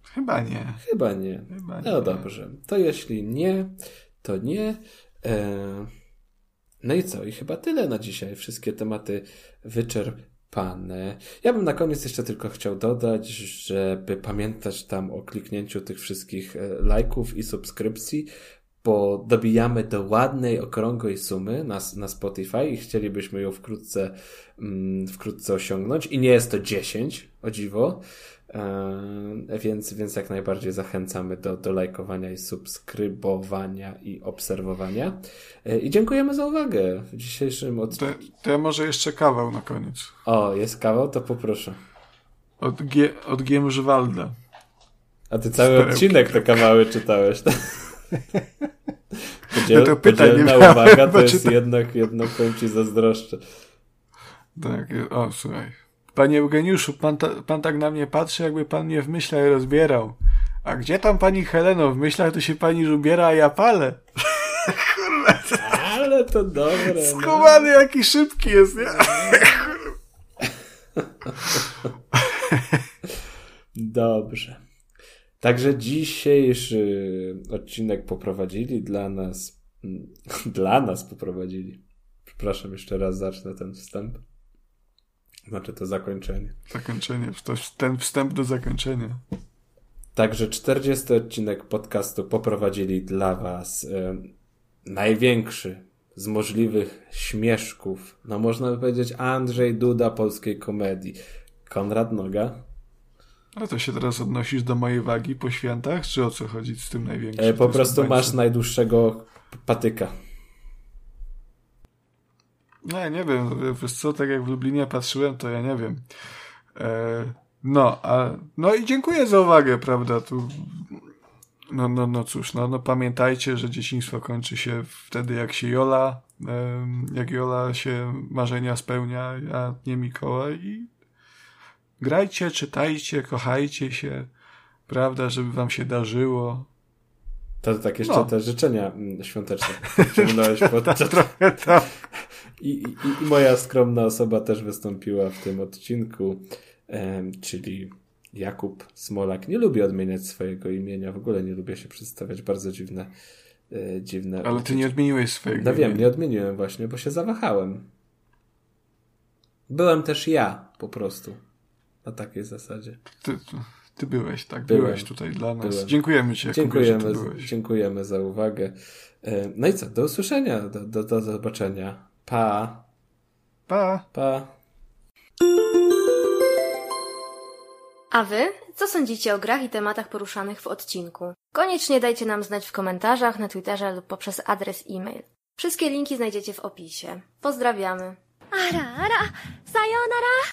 Speaker 1: Chyba nie.
Speaker 2: Chyba nie. Chyba no nie. No dobrze. To jeśli nie, to nie. E, no i co? I chyba tyle na dzisiaj. Wszystkie tematy wyczerpane. Ja bym na koniec jeszcze tylko chciał dodać, żeby pamiętać tam o kliknięciu tych wszystkich e, lajków i subskrypcji, bo dobijamy do ładnej, okrągłej sumy na, na Spotify i chcielibyśmy ją wkrótce, mm, wkrótce osiągnąć. I nie jest to 10, o dziwo. E, więc, więc jak najbardziej zachęcamy do, do lajkowania i subskrybowania i obserwowania. E, I dziękujemy za uwagę w dzisiejszym
Speaker 1: odcinku. To, to ja może jeszcze kawał na koniec.
Speaker 2: O, jest kawał? To poproszę.
Speaker 1: Od, G, od Giemżwalda.
Speaker 2: A ty cały Sterełki. odcinek te kawały czytałeś, tak? Podziel, no to pytań nie uwaga, to jest jednak, jednak powiem ci zazdroszczę.
Speaker 1: Tak, o słuchaj. Panie Eugeniuszu, pan, ta, pan tak na mnie patrzy, jakby pan mnie w myślach rozbierał. A gdzie tam pani Heleno? W myślach to się pani ubiera, a ja palę.
Speaker 2: Kurwa. Ale to dobre.
Speaker 1: Skumany no. jaki szybki jest, nie?
Speaker 2: Dobrze. Także dzisiejszy odcinek poprowadzili dla nas, dla nas poprowadzili. Przepraszam, jeszcze raz zacznę ten wstęp. Znaczy to zakończenie.
Speaker 1: Zakończenie, to ten wstęp do zakończenia.
Speaker 2: Także 40 odcinek podcastu poprowadzili dla Was e, największy z możliwych śmieszków. No można by powiedzieć Andrzej Duda polskiej komedii. Konrad Noga.
Speaker 1: A to się teraz odnosisz do mojej wagi po świętach, czy o co chodzi z tym największym?
Speaker 2: E, po prostu masz najdłuższego patyka.
Speaker 1: Nie, nie wiem. Wiesz co, tak jak w Lublinie patrzyłem, to ja nie wiem. E, no, a, no i dziękuję za uwagę, prawda? Tu, no, no, no cóż, no, no pamiętajcie, że dzieciństwo kończy się wtedy, jak się Jola, e, jak Jola się marzenia spełnia, a nie Mikołaj i grajcie, czytajcie, kochajcie się, prawda, żeby wam się darzyło.
Speaker 2: To tak jeszcze no. te życzenia mm, świąteczne ciągnąłeś podczas...
Speaker 1: Trochę tak.
Speaker 2: I, i, I moja skromna osoba też wystąpiła w tym odcinku, czyli Jakub Smolak. Nie lubię odmieniać swojego imienia, w ogóle nie lubię się przedstawiać, bardzo dziwne. E, dziwne
Speaker 1: Ale ty nie odmieniłeś swojego
Speaker 2: No wiem, nie odmieniłem właśnie, bo się zawahałem. Byłem też ja, po prostu. Na takiej zasadzie.
Speaker 1: Ty, ty byłeś, tak? Byłem. Byłeś tutaj dla nas. Byłem. Dziękujemy Ci,
Speaker 2: dziękujemy, dziękujemy za uwagę. E, no i co? Do usłyszenia, do, do, do zobaczenia. Pa.
Speaker 1: Pa.
Speaker 2: Pa.
Speaker 3: A wy? Co sądzicie o grach i tematach poruszanych w odcinku? Koniecznie dajcie nam znać w komentarzach, na Twitterze lub poprzez adres e-mail. Wszystkie linki znajdziecie w opisie. Pozdrawiamy. Ara, ara, sayonara!